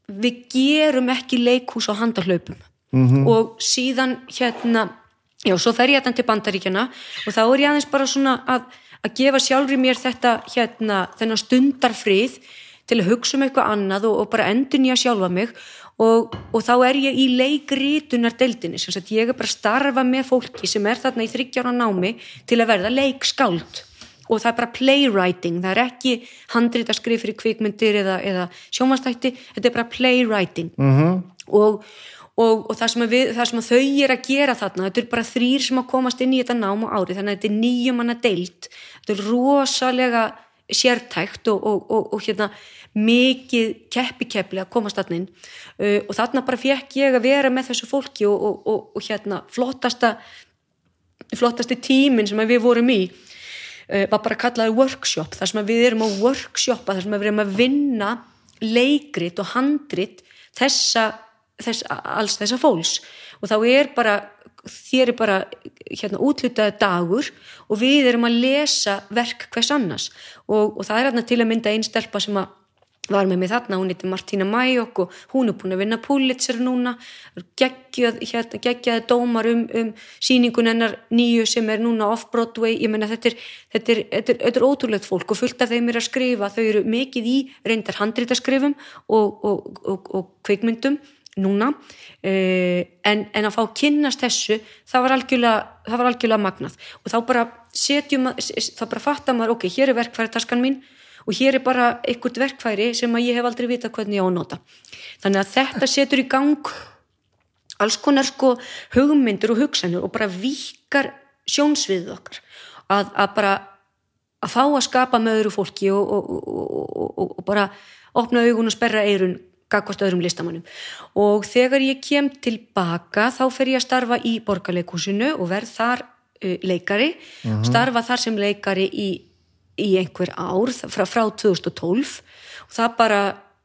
við gerum ekki leikhús á handahlaupum Mhm. -hmm. og síðan hérna já, svo fer ég þetta til bandaríkjana og þá er ég aðeins bara svona að, að gefa sjálfri mér þetta hérna, þennan stundarfrið til að hugsa um eitthvað annað og, og bara endur nýja sjálfa mig og, og þá er ég í leikrítunar deildinni, sem sagt ég er bara að starfa með fólki sem er þarna í þryggjára námi til að verða leikskáld. Og það er bara playwriting, það er ekki handritaskrif fyrir kvikmyndir eða, eða sjómanstætti, þetta er bara playwriting. -hmm. og, og, og það, sem að við, það sem þau er að gera þarna, þetta er bara þrýr sem að komast inn í þetta nám á ári, þannig að þetta er nýjum manna deilt, þetta er rosalega sértækt og, og, og, og hérna mikið keppi-keppli að komast þarna inn. Uh, og þarna bara fekk ég að vera með þessu fólki og, og, og, og hérna flottasta flottasti tíminn sem við vorum í uh, var bara kallaði workshop. Þar sem við erum að workshopa þar sem við erum að vinna leikrit og handrit þessa, þess, alls þessa fólks. Og þá er bara þér er bara hérna útlutaði dagur og við erum að lesa verk hvers annars. Og, og það er hérna til að mynda einn stelpa sem að var með mig þarna, hún heitir Martína Mæjok og hún er búin að vinna Pulitzer núna. Hérna, geggjaði dómar um, um síningun hennar nýju sem er núna off-Broadway. Ég menna þetta er, þetta, er, þetta, er, þetta er ótrúlegt fólk og fullt af þeim er að skrifa. Þau eru mikið í reyndar handrítaskrifum og, og, og, og kveikmyndum núna. Uh, en, en að fá kynnast þessu það var algjörlega, algjörlega magnað. Og þá bara setjum þá bara fattar maður, ok, hér er verkfæritaskan mín og hér er bara einhvert verkfæri sem að ég hef aldrei vita hvernig ég á að nota. Þannig að þetta setur í gang alls konar sko hugmyndir og hugsanir og bara vikar sjónsviðið okkar. Að, að bara að fá að skapa með öðru fólki og, og, og, og bara opna augun og sperra eirun gagvast öðrum listamannum og þegar ég kem tilbaka þá fer ég að starfa í borgarleikúsinu og verð þar uh, leikari. Starfa þar sem leikari í, í einhver ár frá, frá 2012 og það bara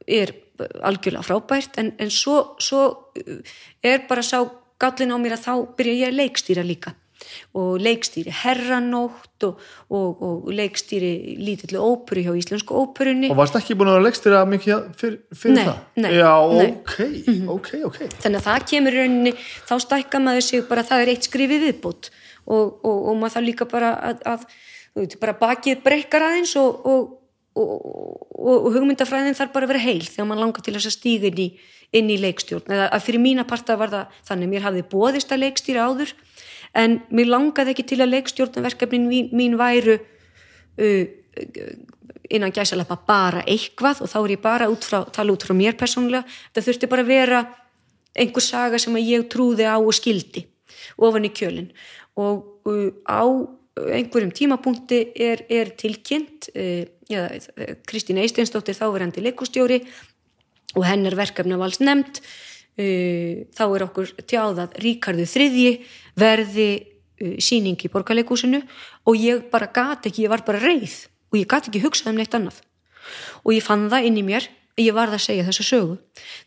er algjörlega frábært en, en svo, svo uh, er bara sá gallin á mér að þá byrja ég að leikstýra líka og leikstýri herranótt og, og, og leikstýri lítillu óperu hjá Íslensku óperunni Og varst ekki búin að leikstýra mikið fyr, fyrir Nei, það? nei, Já, nei. ok, ok, ok. þannig að það kemur rauninni þá stækka maður sig bara það er eitt skrifið viðbútt og, og, og maður það líka bara að, að þú veit, bara bakið breykar aðeins og, og, og hugmyndafræðin þarf bara að vera heil þegar maður langar til þess að stíga inn í, inn í leikstjórn. Eða fyrir mína parta var það þannig mér hafði bóðist að leikstýra áður en mér langaði ekki til að leikstjórnverkefnin mín, mín væru uh, innan gæsalappa bara eitthvað og þá er ég bara út frá, tala út frá mér persónulega, það þurfti bara að vera einhver saga sem ég trúði á og skildi ofan í kjölinn. Og uh, á einhverjum tímapunkti er, er tilkynnt uh, ja, Kristín Eisteinsdóttir þáverandi leikustjóri og hennar verkefna vals nefnd uh, þá er okkur tjáðað Ríkardu þriðji verði uh, síning í borgarleikúsinu og ég bara gat ekki, ég var bara reið og ég gat ekki hugsað um neitt annað. Og ég fann það inn í mér ég varð að segja þessa sögu.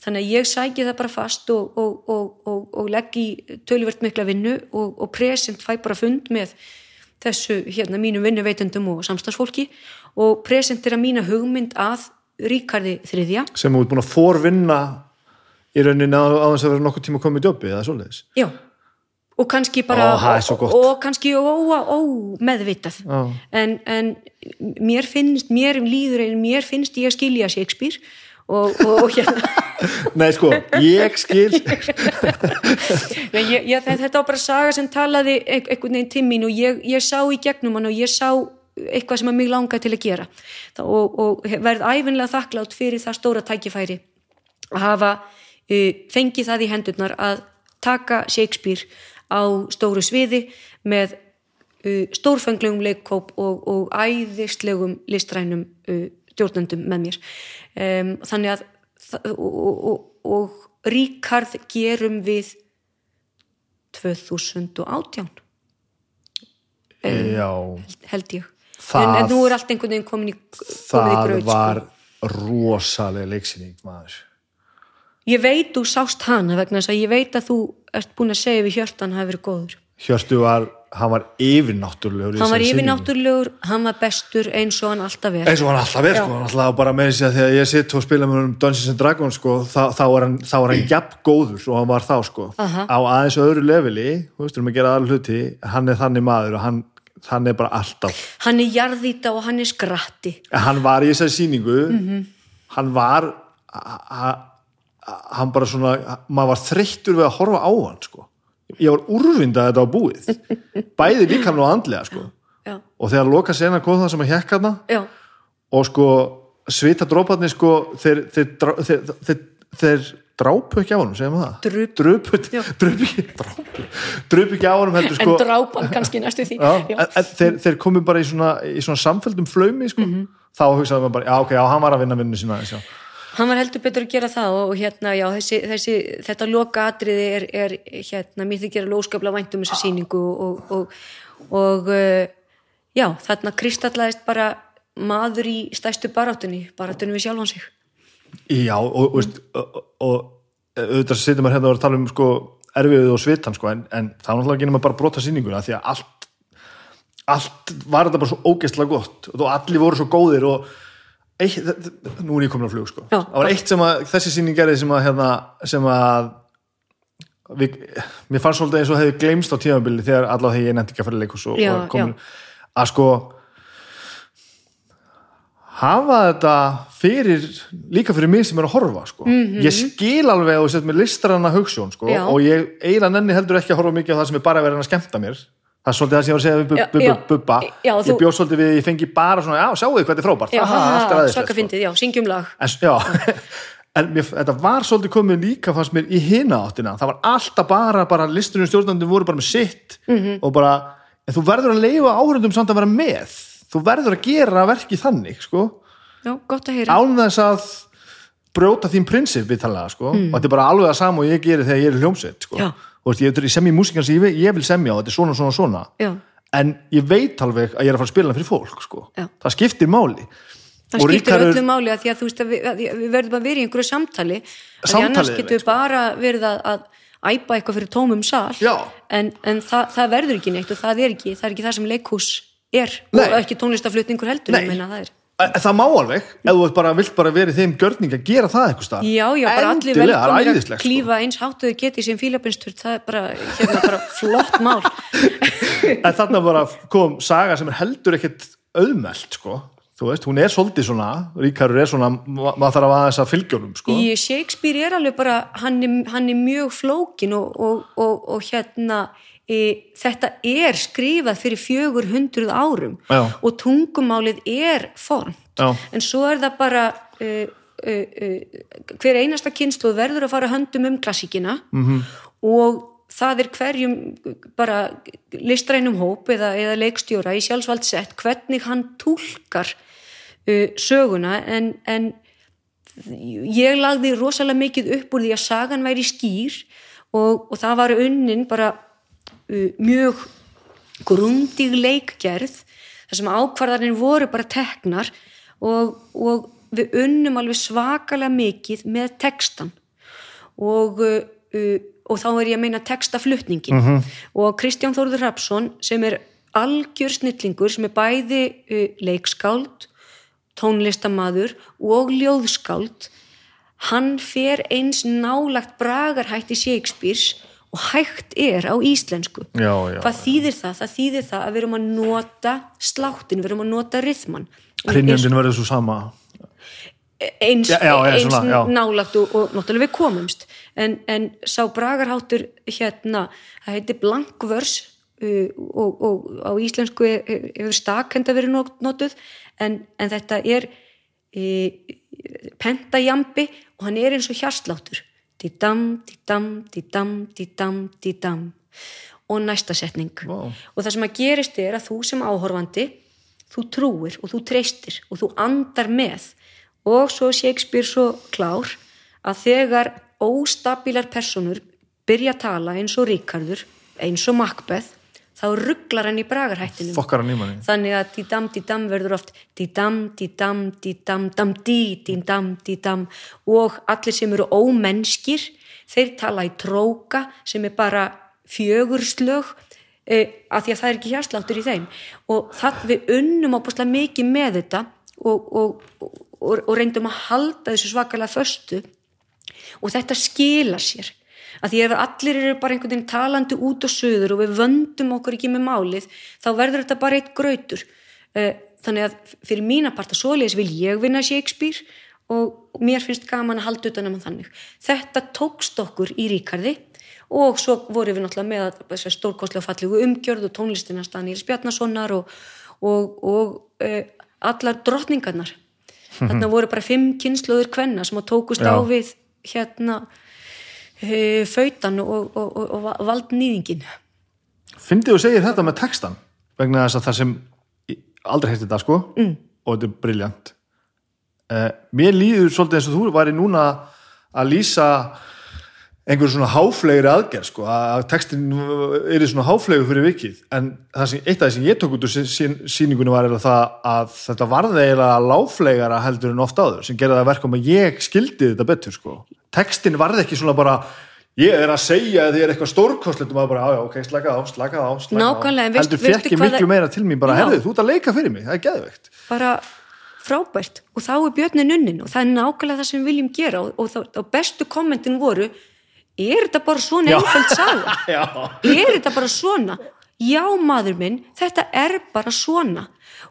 Þannig að ég sæki það bara fast og, og, og, og, legg í tölvert mikla vinnu og present fæ bara fund með þessu hérna mínum vinnuveitendum og samstagsfólki og presentera mína hugmynd að Ríkardi þriðja. Sem þú ert búin að forvinna í rauninni á, þess að vera nokkuð tíma komið í jobbi eða svoleiðis. já. Og kannski bara Ó, og, og kannski ómeðvitað en, en mér finnst mér líður en mér finnst ég að skilja Shakespeare og, og, og hérna. Nei, sko, ég skil. Nei, ég, ég, þetta var bara saga sem talaði einhvern veginn til mín og ég, ég sá í gegnum hann og ég sá eitthvað sem að mig langaði til að gera. Þá, og, og verð æfinlega þakklátt fyrir það stóra tækifæri að hafa uh, fengið það í hendurnar að taka Shakespeare á stóru sviði með uh, stórfenglegum leikkóp og, og æðislegum listrænum uh, stjórnendum með mér. Um, þannig að og, og, og, Ríkard gerum við 2018 Já, held ég. Það- en, en nú er allt einhvern veginn komin í, komið í það graut sko. var rosalega leiksýning maður. ég veit þú sást hana vegna þess að ég veit að þú ert búin að segja við Hjörtan hafi verið góður. Hjörtu var, hann var yfirnáttúrulegur í hann var yfirnáttúrlegur, hann var bestur eins og hann alltaf er. Eins og hann alltaf er sko, hann alltaf bara með þessi að þegar ég sitt og spila með um Dungeons and Dragons sko, þá, þá er hann, hann jafn góður og hann var þá sko, Aha. á aðeins öðru leveli, þú veist, erum að gera aðra hluti hann er þannig maður og hann, hann er bara alltaf, hann er jarðýta og hann er skratti. Hann var í þessari sýningu. Mhm. hann var hann bara svona maður var þreyttur við að horfa á hann sko ég var úrvindað að þetta á búið bæði líka hann og andlega sko já, og þegar loka sena kom það sem að hekka já, og sko svita dróparnir sko þeir, þeir, þeir, þeir, drápu ekki á honum, segjum við það Drup. drupu, drupu ekki drupu ekki á honum heldur sko en drápan kannski næstu því já, Já. en, þeir, þeir komu bara í svona, í svona samfelldum flaumi sko. Mhm. þá hugsaðum við bara, já ok, já, hann var að vinna vinnu sína já. Hann var heldur betur að gera það og, hérna, já, þessi, þessi, þetta loka atriði er, er hérna, mér þykir alveg óskaplega vænt um þessa sýningu og, og, og uh, já, þarna kristallaðist bara maður í stæstu baráttunni, baráttunni við sjálfan sig. Já, og, og, og, og auðvitað sittum maður hérna og að tala um sko, erfiðið og svitan sko, en, en það var náttúrulega ekki nema bara að brota sýninguna því að allt allt var þetta bara svo ógeðslega gott og allir voru svo góðir og eitt, nú er ég komin á flug sko. Já. það var eitt sem að þessi sýning gerði sem að, hérna, sem að við, mér fannst svolítið eins og hefði gleymst á tímabili þegar allavega þegar ég nefndi ekki að fara í leikus og, Já, og komin, að sko hafa þetta fyrir líka fyrir mig sem er að horfa sko. ég skil alveg og sett mér listranna hugssjón sko, Já. og ég eiginlega nenni heldur ekki að horfa mikið á það sem er bara verið að skemmta mér það er svolítið það sem ég var að segja við Bu- Bu-. Bu- Bubba Já, ég þú- bjóð svolítið við, ég fengi bara svona já, sjáu þið hvað þetta er frábært já, Aha, er aðeinslega, svaka sko. fyndið, já, syngjum lag en, já, en mér, þetta var svolítið komið líka fannst mér í hina áttina það var alltaf bara, bara listunum stjórnandum voru bara með sitt Mhm. -hmm. og bara, en þú verður að leifa áhörundum samt að vera með þú verður að gera verki þannig sko, já, gott að heyra án þess að brjóta þín prinsip við talaga sko, og þetta er bara alveg það sama og ég geri þegar ég er hljómsveit sko, Mm. Veist, ég, ég sem í músikan sem ég, ég vil semja og þetta er svona, svona, svona já, en ég veit alveg að ég er að fara að spila fyrir fólk sko. Það skiptir máli það Og skiptir Ríkharður- öllu máli að því að þú veist að við, að við verðum að vera í einhverju samtali því annars veit, við bara verið að, að æpa eitthvað fyrir tómum sal Já. en, en það, það verður ekki neitt og það er ekki, það er ekki það sem leikhús er Nei. og ekki tónlistaflutningur heldur Nei. ég meina það er það má alveg, ef þú bara, vilt bara verið þeim gjörning að gera það eitthvað stað Já, já, bara allir velkomir að sko. klífa eins háttuðu geti sem fílabinstur, það er bara, hérna, bara flott mál. En þarna bara kom saga sem er heldur ekkert auðmelt sko. Þú veist, hún er svolítið svona Ríkarur er svona, ma- maður þarf að aðeins að fylgjónum sko. Í Shakespeare er alveg bara, hann er, hann er mjög flókin og, og, og, og hérna, e, þetta er skrifað fyrir fjögur hundruð árum Já. og tungumálið er formt. Já. En svo er það bara, uh, uh, uh, hver einasta kynsluð verður að fara höndum um klassíkina -hmm. og það er hverjum bara listrænum hóp eða, eða leikstjóra í sjálfsvald sett hvernig hann túlkar uh, söguna en, en ég lagði rosalega mikið upp úr því að sagan væri skýr og, og það var unnin bara mjög grundig leikgerð þar sem ákvarðanir voru bara teknar og, og við unnum alveg svakalega mikið með textan og, uh, uh, og þá er ég að meina textaflutningin -hmm. og Kristján Þórður Rapsson sem er algjör snillingur sem er bæði uh, leikskáld tónlistamaður og ljóðskáld hann fer eins nálagt bragarhætti Shakespeare's og hægt er á íslensku. Já, já, hvað þýðir það? Það þýðir það að við erum að nota sláttin, við erum að nota rithman. Hrynjandin verður svo sama. Eins, já, eins já. nálagt og, og náttúrulega við komumst. En, en sá bragarháttur hérna, það heiti blankvörs uh, og, og á íslensku he- hefur stakenda verið not- notuð. En, en þetta er uh, pentajambi og hann er eins og hjarsláttur di-dam, di-dam, di-dam, di-dam, di-dam. Og næsta setning. Vá. og það sem að gerist er að þú sem áhorfandi þú trúir og þú treystir og þú andar með. Og svo Shakespeare svo klár að þegar óstabílar personur byrja að tala eins og Ríkardur eins og Macbeth þá rugglar hann í bragarhættinum. Fokkar hann í manni. Þannig að di-dam, di-dam verður oft di-dam, di-dam, di-dam, dam-di, di-dam, di-dam. Og allir sem eru ómennskir þeir tala í tróka sem er bara fjögurslög eh, af því að það er ekki hjarsláttur í þeim. Og það við unnum ábúslega mikið með þetta og, og, og, og reyndum að halda þessu svakalega föstu. Og þetta skila sér að því ef allir eru bara einhvern veginn talandi út og söður og við vöndum okkur ekki með málið þá verður þetta bara eitt grautur. Eh, þannig að fyrir mína parta svoleiðis vil ég vinna Shakespeare og mér finnst gaman að halda utan um þannig. Þetta tókst okkur í Ríkarði og svo vorum við náttúrulega með að stórkostlega fallegu umgjörð og tónlistina Stanís Bjarnasonar og, og, og uh, allar drottningarnar. Þarna voru bara fimm kynnslóður kvenna sem að tókust Já. á við hérna fautan og, og, og, og valdnýðingin Fyndið þú segir þetta með textan vegna þess að það sem aldrei heilt þetta sko. Mm. og þetta er briljant uh, Mér líður svolítið eins og þú væri núna að lýsa einhver svona háflegri aðgerð sko, að textin er svona háflegu fyrir vikið, en sem, eitt af það sem ég tók út úr sí- sí- sýningunni var eiginlega það að þetta varði eiginlega láflegara heldur en oft áður, sem gerði það verkum að ég skildi þetta betur sko. Textin varði ekki svona bara ég er að segja að þið er eitthvað stórkostlegt og maður bara, já, já, ok, slaka á, slaka á, slaka Nákvæmlega, á. veistu- heldur fekk ég miklu meira til mín bara, herðu, þú ert að leika fyrir mig, það er geðveikt. bara frábært og þá er björnin unnin og það er nákvæmlega það sem við viljum gera og, og, og bestu kommentin voru er þetta bara svona einföld saga? Er þetta bara svona? Já maður minn, þetta er bara svona.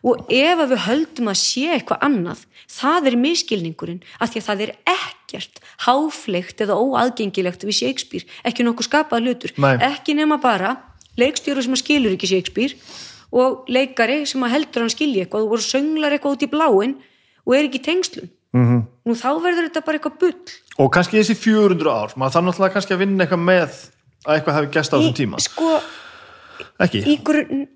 Og ef við höldum að sé eitthvað annað það er miskilningurinn af því að það er ekkert háflegt eða óaðgengilegt við Shakespeare, ekki nokkuð skapað hlutur. Nei. ekki nema bara leikstjóru sem að skilur ekki Shakespeare og leikari sem að heldur hann skilji eitthvað og sönglar eitthvað út í bláin og er ekki tengslum Mhm. -hmm. nú þá verður þetta bara eitthvað bull og kannski þessi 400 ár maður þarf náttúrulega kannski að vinna eitthvað með að eitthvað hafi gæst á þessum tíma sko, ekki? í grunn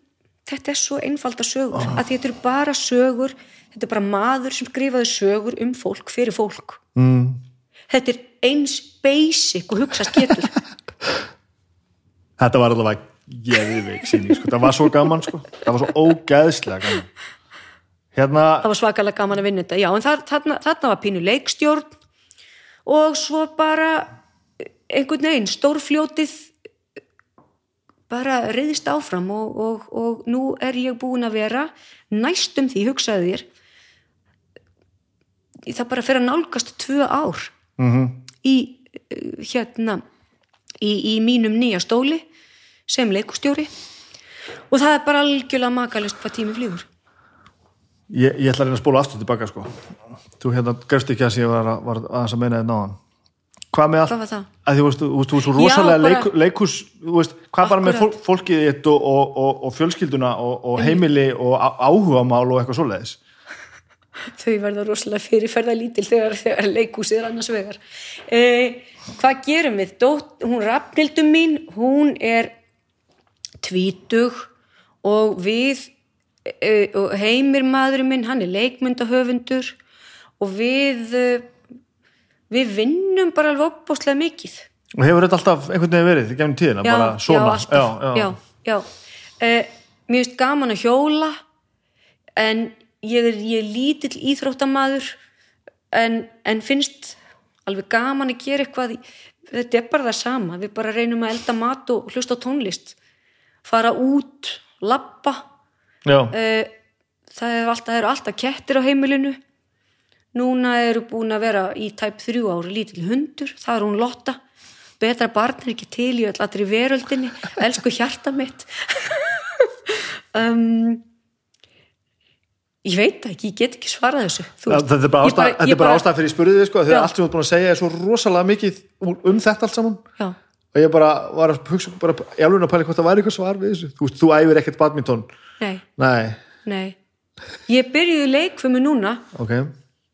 þetta er svo einfalda sögur Ah. að þetta eru bara sögur þetta er bara maður sem skrifaði sögur um fólk fyrir fólk mm. þetta er eins basic og hugsast getur þetta var allavega geðvik síning sko. það var svo gaman sko. það var svo ógeðslega gaman hérna, það var svakalega gaman að vinna þetta. Já, en þar, þarna, þarna var pínu leikstjórn og svo bara einhvern veginn stórfljótið bara reyðist áfram og, og, og nú er ég búin að vera næstum því hugsaði þér það bara fyrir að nálgast tvö ár -hmm. í hérna í, í mínum nýja stóli sem leikustjóri og það er bara algjörlega makalist hvað tími flýgur ég, ég ætla að reyna að spóla aftur tilbaka sko. þú hérna grefst ekki að sé að- var aðeins að meina þetta náðan hvað með allt það? að þú veist, þú veist, svo rosalega leik, leikus þú veist, hvað bara með fólkið þitt og, og, og, og fjölskylduna og, og heimili og áhugamál og eitthvað svoleiðis þau verða rosalega fyrirferða lítil þegar, þegar leikúsið er annars vegar eh, hvað gerum við? Dótt, hún Rafnildum mín hún er tvítug og við og heimir maðurinn minn hann er leikmyndahöfundur og við eh, við vinnum bara alveg opbóðslega mikið. Og hefur þetta alltaf einhvern veginn verið í gefnum tíðina, bara svona? já, alltaf, já, já. já, já. Eh, mér finnst gaman að hjóla en ég er, ég er lítill íþróttamaður en, en finnst alveg gaman að gera eitthvað þetta er bara það sama, við bara reynum að elda mat og hlusta tónlist. Fara út, labba Eh, það er alltaf, eru alltaf kettir á heimilinu. Núna eru búin að vera í tæp þrjú ári lítill hundur, það er hún Lotta. Betra barn er ekki til í í veröldinni, elsku hjarta mitt. Um, ég veit ekki ég get ekki svarað þessu. Veist. þetta er bara ástæð, er fyrir spurðið sko, þegar allt sem þú ert búin að segja er svo rosalega mikið um þetta allt saman. Já, og ég bara var að hugsa bara í alveg að pæla hvort það væri eitthvað svar við þessu. Þú, þú æfir ekkert badminton. Nei, nei, nei. Ég byrjuði leikfumi núna. Ok.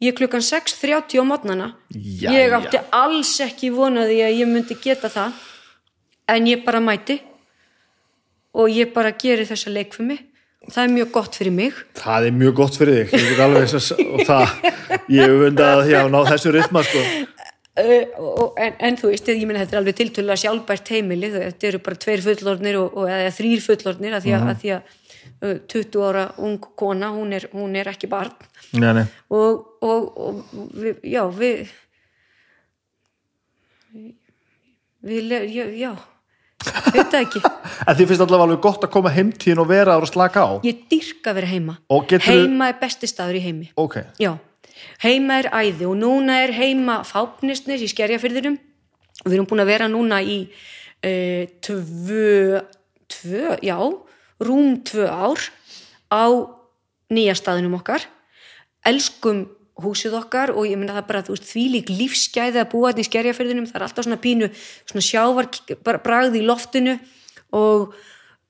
Ég klukkan 6.30 á mótnana ég átti alls ekki vonaði að ég myndi geta það. En ég bara mæti. Og ég bara geri þessa leikfumi það er mjög gott fyrir mig. Það er mjög gott fyrir þig. Ég ég hef undað að já, ná þessu rytma sko. Uh, en, en þú veist, ég meina þetta er alveg tiltölulega sjálfbært heimili þetta eru bara tveir fullorðnir og, og eða þrýr fullorðnir að því að, að, því að uh, 20 ára ung kona hún er, hún er ekki barn. Nei, nei. og, og, við, já, við við, já, já það ekki. En þið finnst allavega alveg gott að koma heimtíðin og vera og slaka á? Ég dyrka að vera heima. Geturðu- heima er besti staður í heimi. Ok, já, heima er æði og núna er heima fápnisnis í skerjafyrðinum og við erum búin að vera núna í uh, tvö, tvö já, rúm tvö ár á nýja staðinum okkar. Elskum húsið okkar og ég meina það bara þú veist, því lík lífsgæði að búa þetta í skerjafyrðinum það er alltaf svona pínu svona sjávar bragð í loftinu og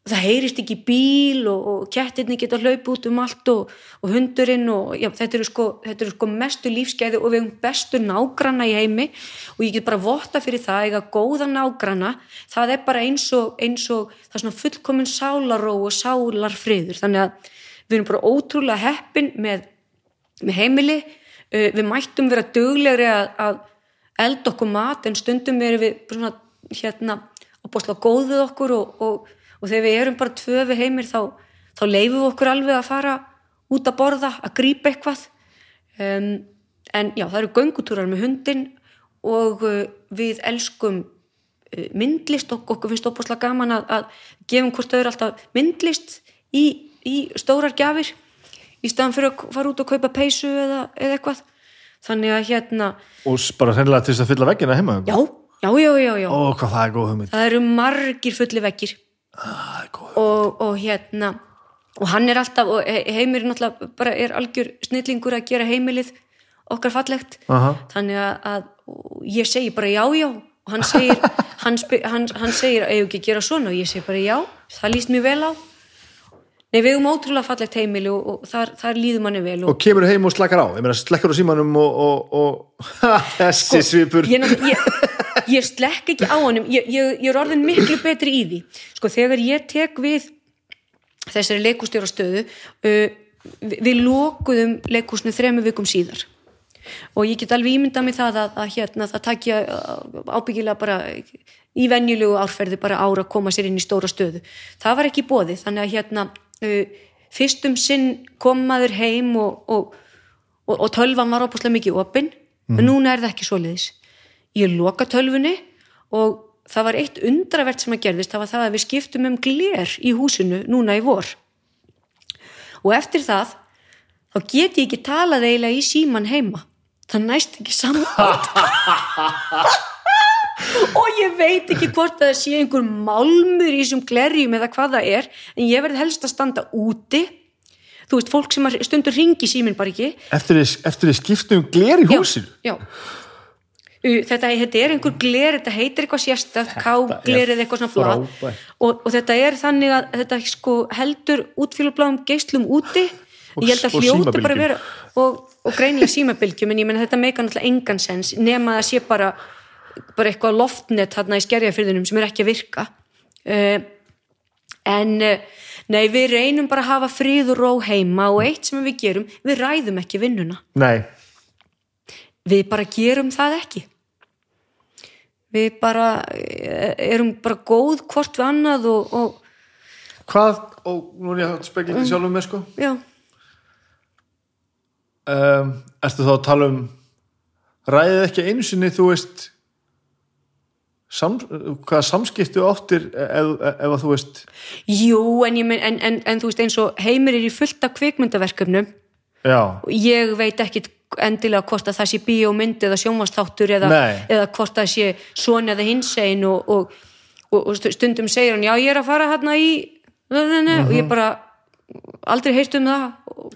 það heyrist ekki bíl og, og kettirni geta hlaup út um allt og, og hundurinn og já, þetta, eru sko, þetta eru sko mestu lífsgæði og við hefum bestu nágranna í heimi og ég get bara votta fyrir það eiga góða nágranna. Það er bara eins og, eins og það er svona fullkomin sálaró og sálarfriður. Þannig að við erum bara ótrúlega heppin með með heimili. Uh, við mættum vera duglegri að, að elda okkur mat en stundum erum við svona hérna opaslega góð við okkur og, og, og þegar við erum bara tvö við heimir þá, þá leifum við okkur alveg að fara út að borða, að grípa eitthvað. Um, en já, það eru göngutúrar með hundin og uh, við elskum uh, myndlist og okkur finnst opaslega gaman að, að gefum hvort þau eru alltaf myndlist í, í stórar gjafir í staðan fyrir að fara út og kaupa peysu eða, eða eitthvað. Þannig að hérna, og bara sennilega til þess að fylla veggina heima já, já, já, já, já. ó, hvað það er það eru margir fulli vekkir góð og, og hérna og hann er alltaf, og he- heimir náttúrulega bara er algjör snillingur að gera heimilið okkar fallegt. Aha. þannig að, að ég segi bara já, já. Og hann segir hann, hann, hann segir, eigum ekki að gera svona og ég segi bara já, það líst mjög vel á Nei, við höfum ótrúlega fallegt heimili og, og þar, þar líður manni vel og, og kemur heim og slakkar á. Ég meina slekkur á símanum og, og, og þessi svipur. Sko, ég, náttúrulega- ég, ég slekk ekki á honum. Ég, ég, ég er orðin miklu betri í því. Sko þegar ég tek við þessari leikustjóra stöðu uh, við, við lokuðum leikúsnu þremu vikum síðar. Og ég get alveg ímyndað mig það að, að hérna, það takja ábyggilega bara í venjulegu árferði bara ára að koma sér inn í stóra stöðu. Það var ekki bóðið þannig að hérna fyrst um sinn kom maður heim og, og, og, og tölvan var opaslega mikið opinn en núna er það ekki svoleiðis. Ég loka tölfunni og það var eitt undravert sem að gerðist það var það að við skiptum um gler í húsinu núna í vor. Og eftir það þá get ég ekki talað eiginlega í síman heima. Það næst ekki samband og ég veit ekki hvort að það sé einhver málmur í þessum glerjum eða hvað það er en ég verði helst að standa úti. Þú veist, fólk sem stundur ringi síminn bara ekki. Eftir þið skiptum gler í húsinu? já, já. Þetta, þetta er einhver gler, þetta heitir eitthvað sérstætt, ká-gler eða eitthvað svona frábært. og, og þetta er þannig að þetta sko heldur útfélagbláum geislum úti. Og- ég held að hljóti bara vera og, og greinilega símabilgjum en ég menn þetta meika náttúrulega engan sens nema að sé bara, bara eitthvað loftnet þarna í skerjafyrðinum sem er ekki að virka. Uh, en uh, nei við reynum bara að hafa frið og ró heima og eitt sem við gerum, við ræðum ekki vinnuna. Nei, við bara gerum það ekki. Við bara eh, erum bara góð hvort við annað og, og hvað og nú er ég að spekla þetta sjálfum með sko. Já, um, ertu þá að tala um ræðið ekki einu sinni þú veist sam, hvaða samskiptu áttir ef, að þú veist? Jú en, mein, en, en, en þú veist eins og heimir er í fullt af kvikmyndaverkefnum. Já, ég veit ekki endilega hvort að það sé bíómynd eða sjónvastáttur eða, eða hvort það sé svona eða hinsegin og, og, og, og stundum segir hann já ég er að fara hérna í og ég bara aldrei heyrt um það,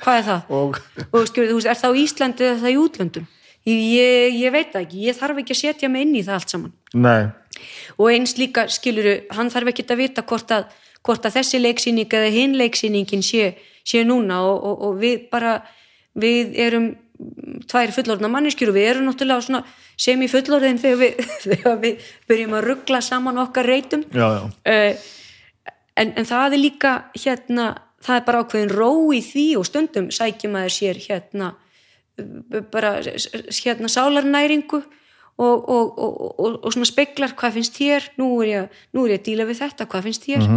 hvað er það? Og skilur, þú veist, er það á Íslandi eða það í útlöndum ég, ég, veit það ekki, ég þarf ekki að setja mig inn í það allt saman. Nei, og eins líka, skiluru, hann þarf ekki að vita hvort að, hvort að þessi leiksýning eða hinn leiksýningin sé, sé núna og, og, og við bara við erum tvær fullorðna manneskjur og við erum náttúrulega svona sem í fullorðin þegar við, þegar við byrjum að ruggla saman okkar reytum já, já. Uh, en, en það er líka hérna, það er bara ákveðin ró í því og stundum sækjum maður sér hérna bara hérna sálarnæringu og, og, og, og, og svona speklar hvað finnst þér, nú er ég, nú er ég að díla við þetta, hvað finnst þér?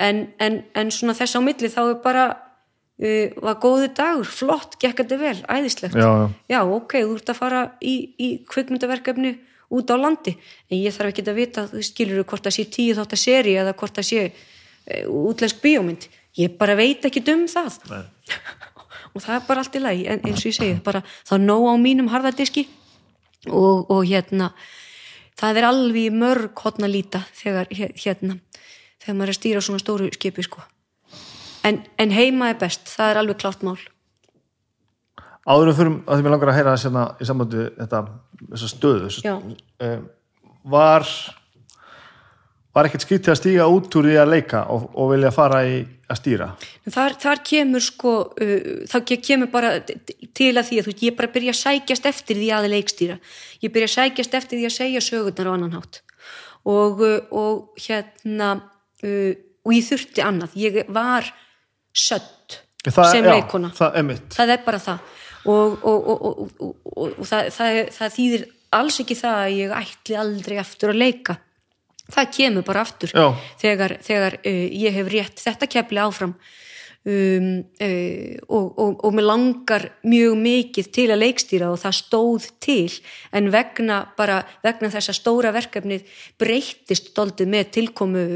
En, en, en svona þess á milli þá er bara uh, var góðu dagur, flott, gekk þetta vel æðislegt, Já, já. já ok, þú ert að fara í, í kvikmyndaverkefni út á landi, en ég þarf ekki að vita þú skilur hvort það sé tíu þátt að seri eða hvort það sé uh, útlensk bíómynd. Ég bara veit ekki um það. Nei. og það er bara allt í lagi en eins og ég segi, bara það er nóg á mínum harðardiski og, og hérna það er alveg í mörg hotna líta þegar hérna þegar maður er að stýra svona stóru skipi sko en, en heima er best, það er alveg klárt mál áður en fyrir að því mér langar að heyra sérna í sambandi við þetta þessa stöðu þessa, Já. um, var var ekkert skrítið að stíga út úr því að leika og, og vilja fara í að stýra? Þar, þar kemur sko uh, ke- kemur bara til að því að þú ég bara byrja að sækjast eftir því að leikstýra. Ég byrja að sækjast eftir því að segja sögurnar á annan hátt. Og, uh, og hérna uh, og ég þurfti annað, ég var sött það, sem já, leikona það er það er bara það. Og, og, og, og, og, og, og það, það, það þýðir alls ekki það að ég ætli aldrei aftur að leika það kemur bara aftur Já. þegar, þegar uh, ég hef rétt þetta kefli áfram um, uh, og, og, og mér langar mjög mikið til að leikstýra og það stóð til en vegna bara vegna þessa stóra verkefnið breyttist doldið með tilkomu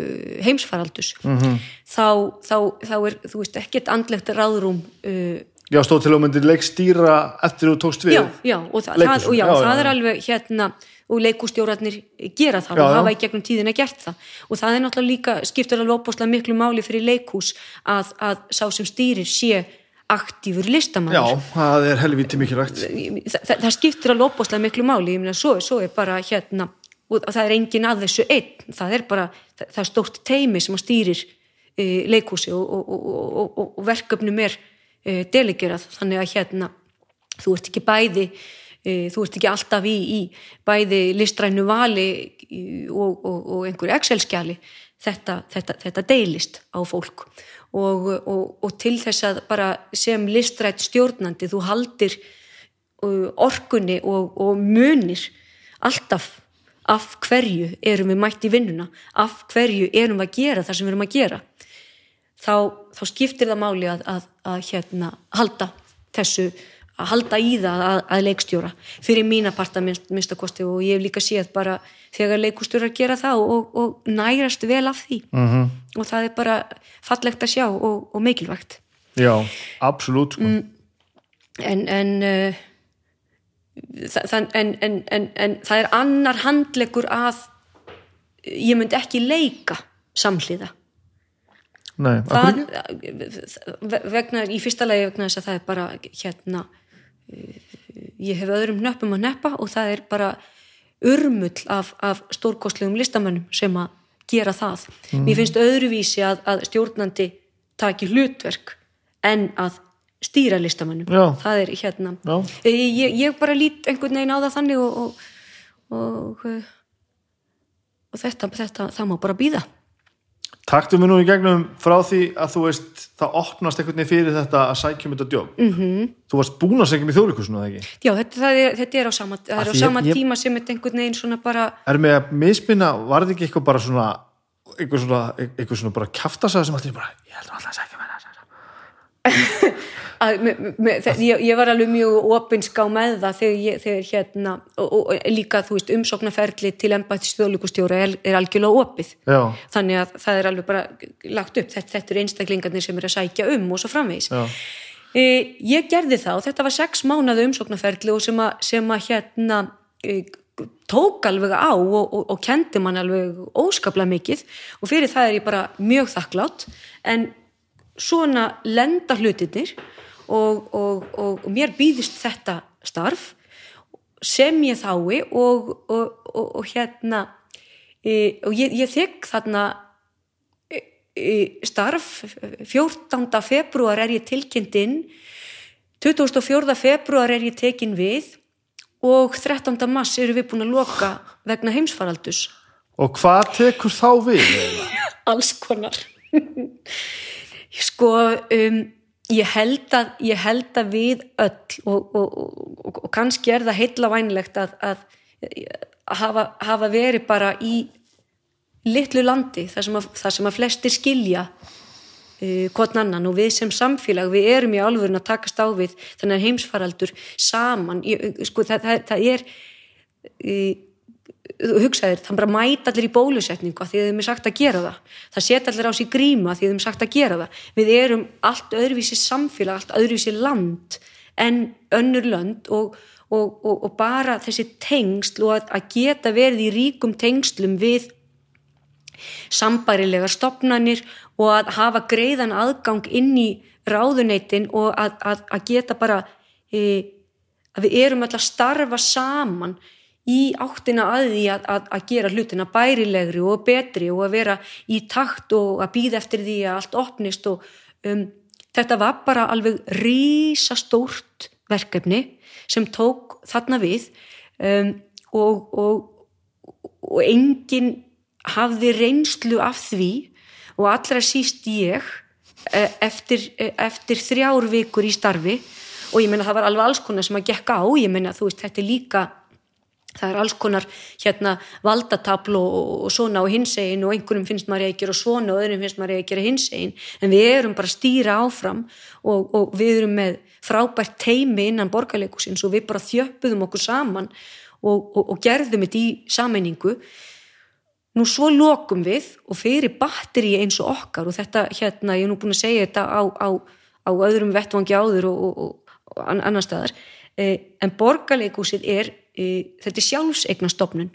heimsfaraldus -hmm. þá, þá, þá er þú veist ekkert andlegt ráðrúm uh, já, stóð til að myndir leikstýra eftir þú tókst við já, já, og, þa það, og já, Já, það er alveg hérna, og leikústjórarnir gera það Já, og já. hafa í gegnum tíðina gert það. Og það er náttúrulega líka, skiptur alveg opaslega miklu máli fyrir leikhús að, að sá sem stýrir sé aktífur já, listamæður það er helviti mikilvægt. Það, það, það skiptir alveg opaslega miklu máli. Ég meina, svo, svo er bara hérna og það er engin að þessu einn. Það er bara, það, það er stórt teimi sem stýrir e, leikhúsi og, og, og, og verkefnum er e, delegerað. Þannig að hérna þú ert ekki bæði þú ert ekki alltaf í, í bæði listrænu vali og einhverju Excel-skjali. Þetta, þetta, þetta deilist á fólk. Og, og, og til þess að bara sem listrætt stjórnandi þú haldir orkunni og, og munir alltaf af hverju erum við mætt í vinnuna af hverju erum við að gera það sem við erum að gera. Þá, þá skiptir það máli að, að, að hérna, halda þessu að halda í það að, að leikstjóra fyrir mína parta minnstakosti og ég hef líka séð bara þegar leikustjórar gera það og, og nærast vel af því. Mm -hmm. og það er bara fallegt að sjá og, og mikilvægt. Já, absolutt sko. mm, en en, uh, það, en, en en það er annar handlegur að ég myndi ekki leika samhliða. Nei, það, vegna, í fyrsta lagi vegna þess að það er bara hérna ég hef öðrum nöppum að neppa og það er bara urmull af, af stórkostlegum listamönnum sem að gera það. Mm. Mér finnst öðruvísi að, að stjórnandi taki hlutverk en að stýra listamönnum. Já. Það er hérna, ég, ég bara lít einhvern veginn á það þannig og, og, og, og þetta, þetta, það má bara býða. Taktum við nú í gegnum frá því að þú veist það opnast einhvern veginn fyrir þetta að sækjum þetta djók. Mm -hmm. Þú varst búin að sækjum í þjóðleikusinu, eða ekki? Já, þetta er, þetta er á sama, er á sama ég, tíma sem þetta einhvern veginn svona bara... Er með að misminna, var þetta ekki eitthvað bara svona, eitthvað svona, eitthvað svona bara kæftasæð sem allir bara, ég held að alltaf sækjum hennar. Að, me, me, ég, ég var alveg mjög opinská með það þegar, ég, þegar hérna og, og líka þú veist umsóknarferli til ennbættis þjóðlíkustjóra er, er algjörlega opið. Já. þannig að það er alveg bara lagt upp þetta, þetta eru einstaklingarnir sem er að sækja um og svo framvegis. E, ég gerði það og þetta var sex mánuðu umsóknarferli og sem að, sem að hérna e, tók alveg á og, og, og kendi mann alveg óskaplega mikið. Og fyrir það er ég bara mjög þakklátt en svona lenda hlutinir og, og, og, og mér býðist þetta starf sem ég þái og hérna e, og ég, ég þekk þarna e, e, starf 14. februar er ég tilkynnt inn 24. februar er ég tekin við og 13. mass eru við búin að loka vegna heimsfaraldus og hvað tekur þá við? alls konar sko um ég held að, ég held að við öll og, og, og, og kannski er það heitla vænilegt að, að, að hafa, hafa verið bara í litlu landi þar sem að, sem flestir skilja uh, hvort annan. Og við sem samfélag við erum í alvörun að takast á við þannig að heimsfaraldur saman. Ég, sko það, það, það er uh, hugsaðir, þannig bara mæta allir í bólusetningu að því að þeim er sagt að gera það. Það setja allir á sig gríma að því að þeim er sagt að gera það. Við erum allt öðruvísi samfélag allt öðruvísi land en önnur land og, og, og, og bara þessi tengsl og að, að geta verið í ríkum tengslum við sambærilegar stopnanir og að hafa greiðan aðgang inn í ráðuneytin og að, að, að geta bara e, að við erum alltaf að starfa saman í áttina að því að, að, að gera hlutina bærilegri og betri og að vera í takt og að býða eftir því að allt opnist og um, þetta var bara alveg rísastórt verkefni sem tók þarna við um, og, og, og enginn hafði reynslu af því og allra síst ég e, eftir, e, eftir þrjár vikur í starfi og ég menna það var alveg alls konar sem að gekka á, ég menna þú veist þetta er líka það er alls konar hérna valdatabl og, og svona á hinsegin og einhverjum finnst maður að gera svona og öðrum finnst maður að gera hinsegin en við erum bara að stýra áfram og, og við erum með frábært teimi innan borgarleikusins og við bara þjöppuðum okkur saman og, og gerðum þetta í sammenningu nú svo lokum við og fyrir batteri eins og okkar og þetta hérna, ég er nú búin að segja þetta á, á, á öðrum vettvangi áður og annar staðar. Eh, en borgarleikusið er þetta er sjálfsegnastofnun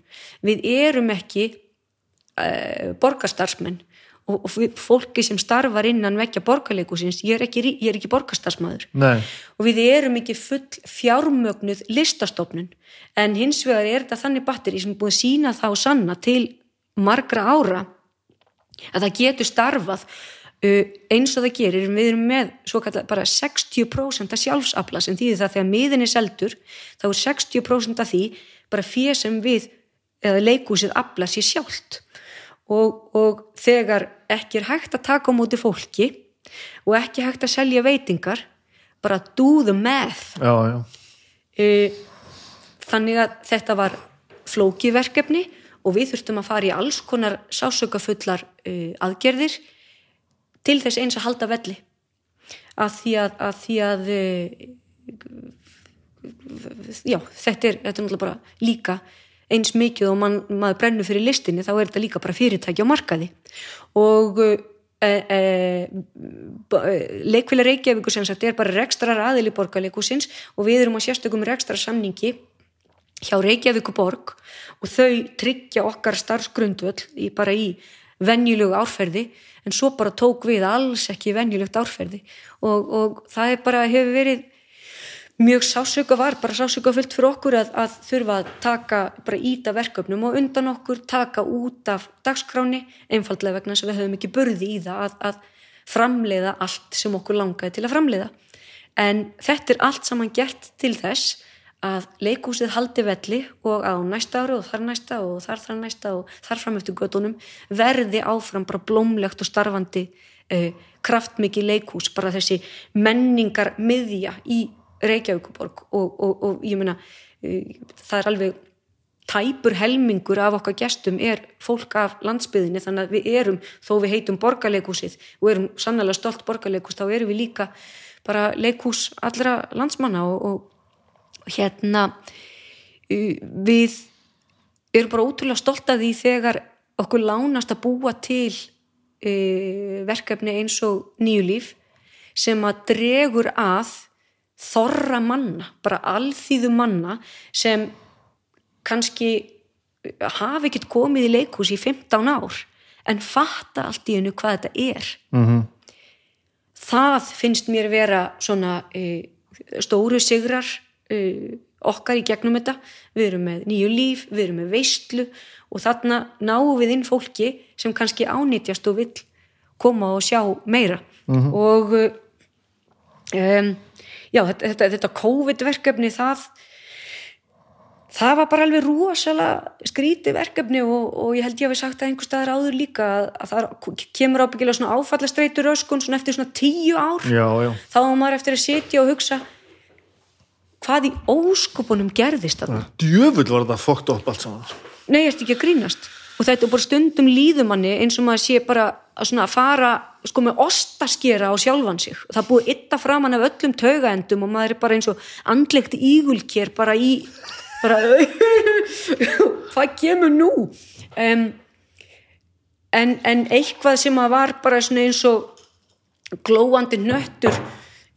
við erum ekki uh, borgarstarfsmenn. Og, og fólki sem starfar innan vekja borgarleikusins, ég er ekki, ég er ekki borgarstasmaður Nei, og við erum ekki full fjármögnuð listastofnun. En hins vegar er þetta þannig batteri sem er búið að sína það og sanna til margra ára að það getur starfað eins og það gerir við erum með svo kallar bara 60% af sjálfsafla sem þýðir það þegar miðin er seldur þá er 60% af því bara fyrir sem við eða leikúsið afla sér sjálft. Og, og þegar ekki er hægt að taka á móti fólki og ekki hægt að selja veitingar bara do the math. Já, já. Uh, þannig að þetta var flókið verkefni og við þurftum að fara í alls konar sásökafullar uh, aðgerðir til þess eins að halda velli. Að því að, að, því að uh, já, þetta er, þetta er náttúrulega bara líka eins mikið og man, maður brennur fyrir listinni þá er þetta líka bara fyrirtæki á markaði. Og e, e, leikvila Reykjavíkur sem sagt er bara rekstrar aðili borgarleikusins og við erum á sérstökum rekstrar samningi hjá Reykjavíkuborg og þau tryggja okkar starfsgrundvöll í, bara í venjulegu árferði en svo bara tók við alls ekki venjulegt árferði. Og, og það er bara hefur verið mjög sásöka var, bara sásöka fullt fyrir okkur að, að þurfa að taka bara íta verkefnum og undan okkur taka út af dagskráni einfaldlega vegna þess að við höfum ekki burði í það að, að framleiða allt sem okkur langaði til að framleiða. En þetta er allt saman gert til þess að leikúsið haldi velli og á næsta ári og þar næsta og þar þar næsta og þar fram eftir gödunum verði áfram bara blómlegt og starfandi uh, kraftmikið leikús, bara þessi menningar miðja í Reykjavíkuborg og, og, og ég meina uh, það er alveg tæpur helmingur af okkar gestum er fólk af landsbyðinni þannig að við erum, þó við heitum borgarleikúsið og erum sannlega stolt borgarleikús þá erum við líka bara leikús allra landsmanna og, og hérna við erum bara ótrúlega stolt að því þegar okkur lánast að búa til uh, verkefni eins og nýju líf sem að dregur að þorra manna, bara alþýðu manna sem kannski hafi ekkert komið í leikhús í 15 ár en fatta allt í hennu hvað þetta er mm -hmm. það finnst mér vera svona e, stóru sigrar e, okkar í gegnum þetta. Við erum með nýju líf, við erum með veistlu og þarna náum við inn fólki sem kannski ánýtjast og vill koma og sjá meira. Og um, já, þetta, þetta, þetta COVID verkefni það það var bara alveg rosalega skríti verkefni og, og ég held ég hafi sagt það einhver staðar áður líka að, að það kemur ábyggilega svona áfallastreitur öskun svona eftir svona tíu ár. Já, já. Þá var maður eftir að sitja og hugsa hvað í óskopunum gerðist þarna? Djöfull var þetta fokkt upp allt saman. Nei, ertu ekki að grínast? Og þetta er bara stundum líðumanni eins og maður sé bara að, fara sko með ostaskera á sjálfan sig. Það búið ytta framan af öllum taugaendum og maður er bara eins og andlegt ígulkér bara í bara, hvað kemur nú? Um, en, en eitthvað sem að var bara eins og glóandi nöttur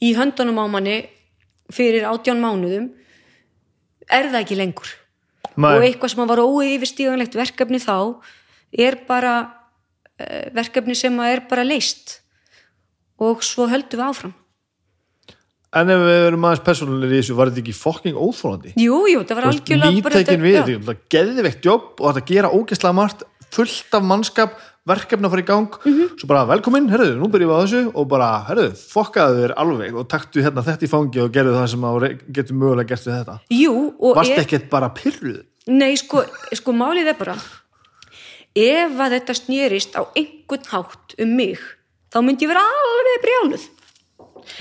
í höndunum á manni fyrir átján mánuðum er það ekki lengur? Nei. og eitthvað sem var óyfirstíganlegt verkefni þá er bara uh, verkefni sem er bara leist og svo höldum við áfram. En ef við erum aðeins persónulegir í þessu var þetta ekki fokking óþólandi Jú, jú, það var algjörlega Nýtækin við, þetta er geðveikt jobb og þetta gera ógeðslega margt fullt af mannskap, verkefna að fara í gang Mhm. svo bara velkomin, herruðu, nú byrjum við á þessu og bara, herruðu, fokkaðu þér alveg og taktu hérna þetta í fangi og gerðu það sem getur mögulega gert við þetta Jú, og Varst er, ekkert bara pyrruð? nei, sko, sko málið er bara ef að þetta snýrist á einhvern hátt um mig þá myndi ég vera alveg brjáluð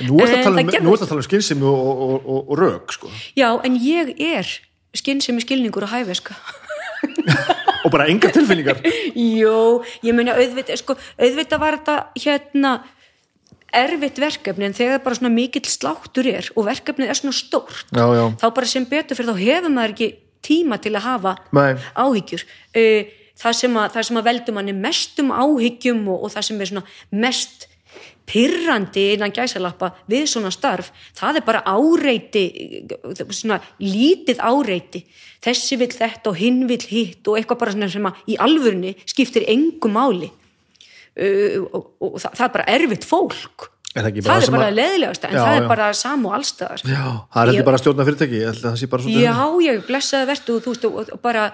Nú ert að um, ert að tala um skynsemi og, og, og, og, rök sko. Já, en ég er skinnsemi skilningur og hæveska og bara enga tilfinningar. Jó, ég meina auðvitað, sko, auðvitað var þetta hérna erfitt verkefni en þegar bara svona mikill sláttur er og verkefnið er svona stórt Já, já, þá bara sem betur fyrir þá hefur maður ekki tíma til að hafa Nei. áhyggjur. Uh, það sem að, það sem að veldur manni mestum áhyggjum og, og það sem er svona mest pyrrandi innan gæsalappa við svona starf, það er bara áreiti svona lítið áreiti. Þessi vill þetta og hinn vill hitt og eitthvað bara sem að í alvörunni skiptir engu máli. Uh, og, og það, það er bara erfitt fólk það bara er sem bara að- leðilegast en Já, það já. er bara sam og allstaðar Já, það er Ég- bara stjórna fyrirtæki, bara Já, ég blessaði vertu og þú veist og, bara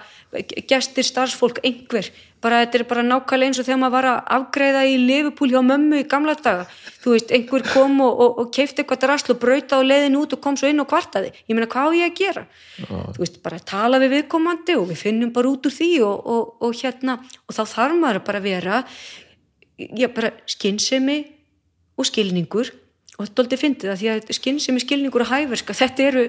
gestir, starfsfólk, einhver. Bara þetta er bara nákvæmlega eins og þegar maður var að afgreiða í Liverpool hjá mömmu í gamla daga. Þú veist, einhver kom og, og, og keifti eitthvað drasl og brauta á leiðin út og kom svo inn og kvartaði, ég meina hvað á ég að gera? Þú veist, bara tala við viðkomandi og við finnum bara út úr því og, og, og hérna, og þá þarf maður bara vera ég bara skynsemi og skilningur. Og þetta er aldrei fyndið það því að skynsemi, skilningur og hæverska þetta eru,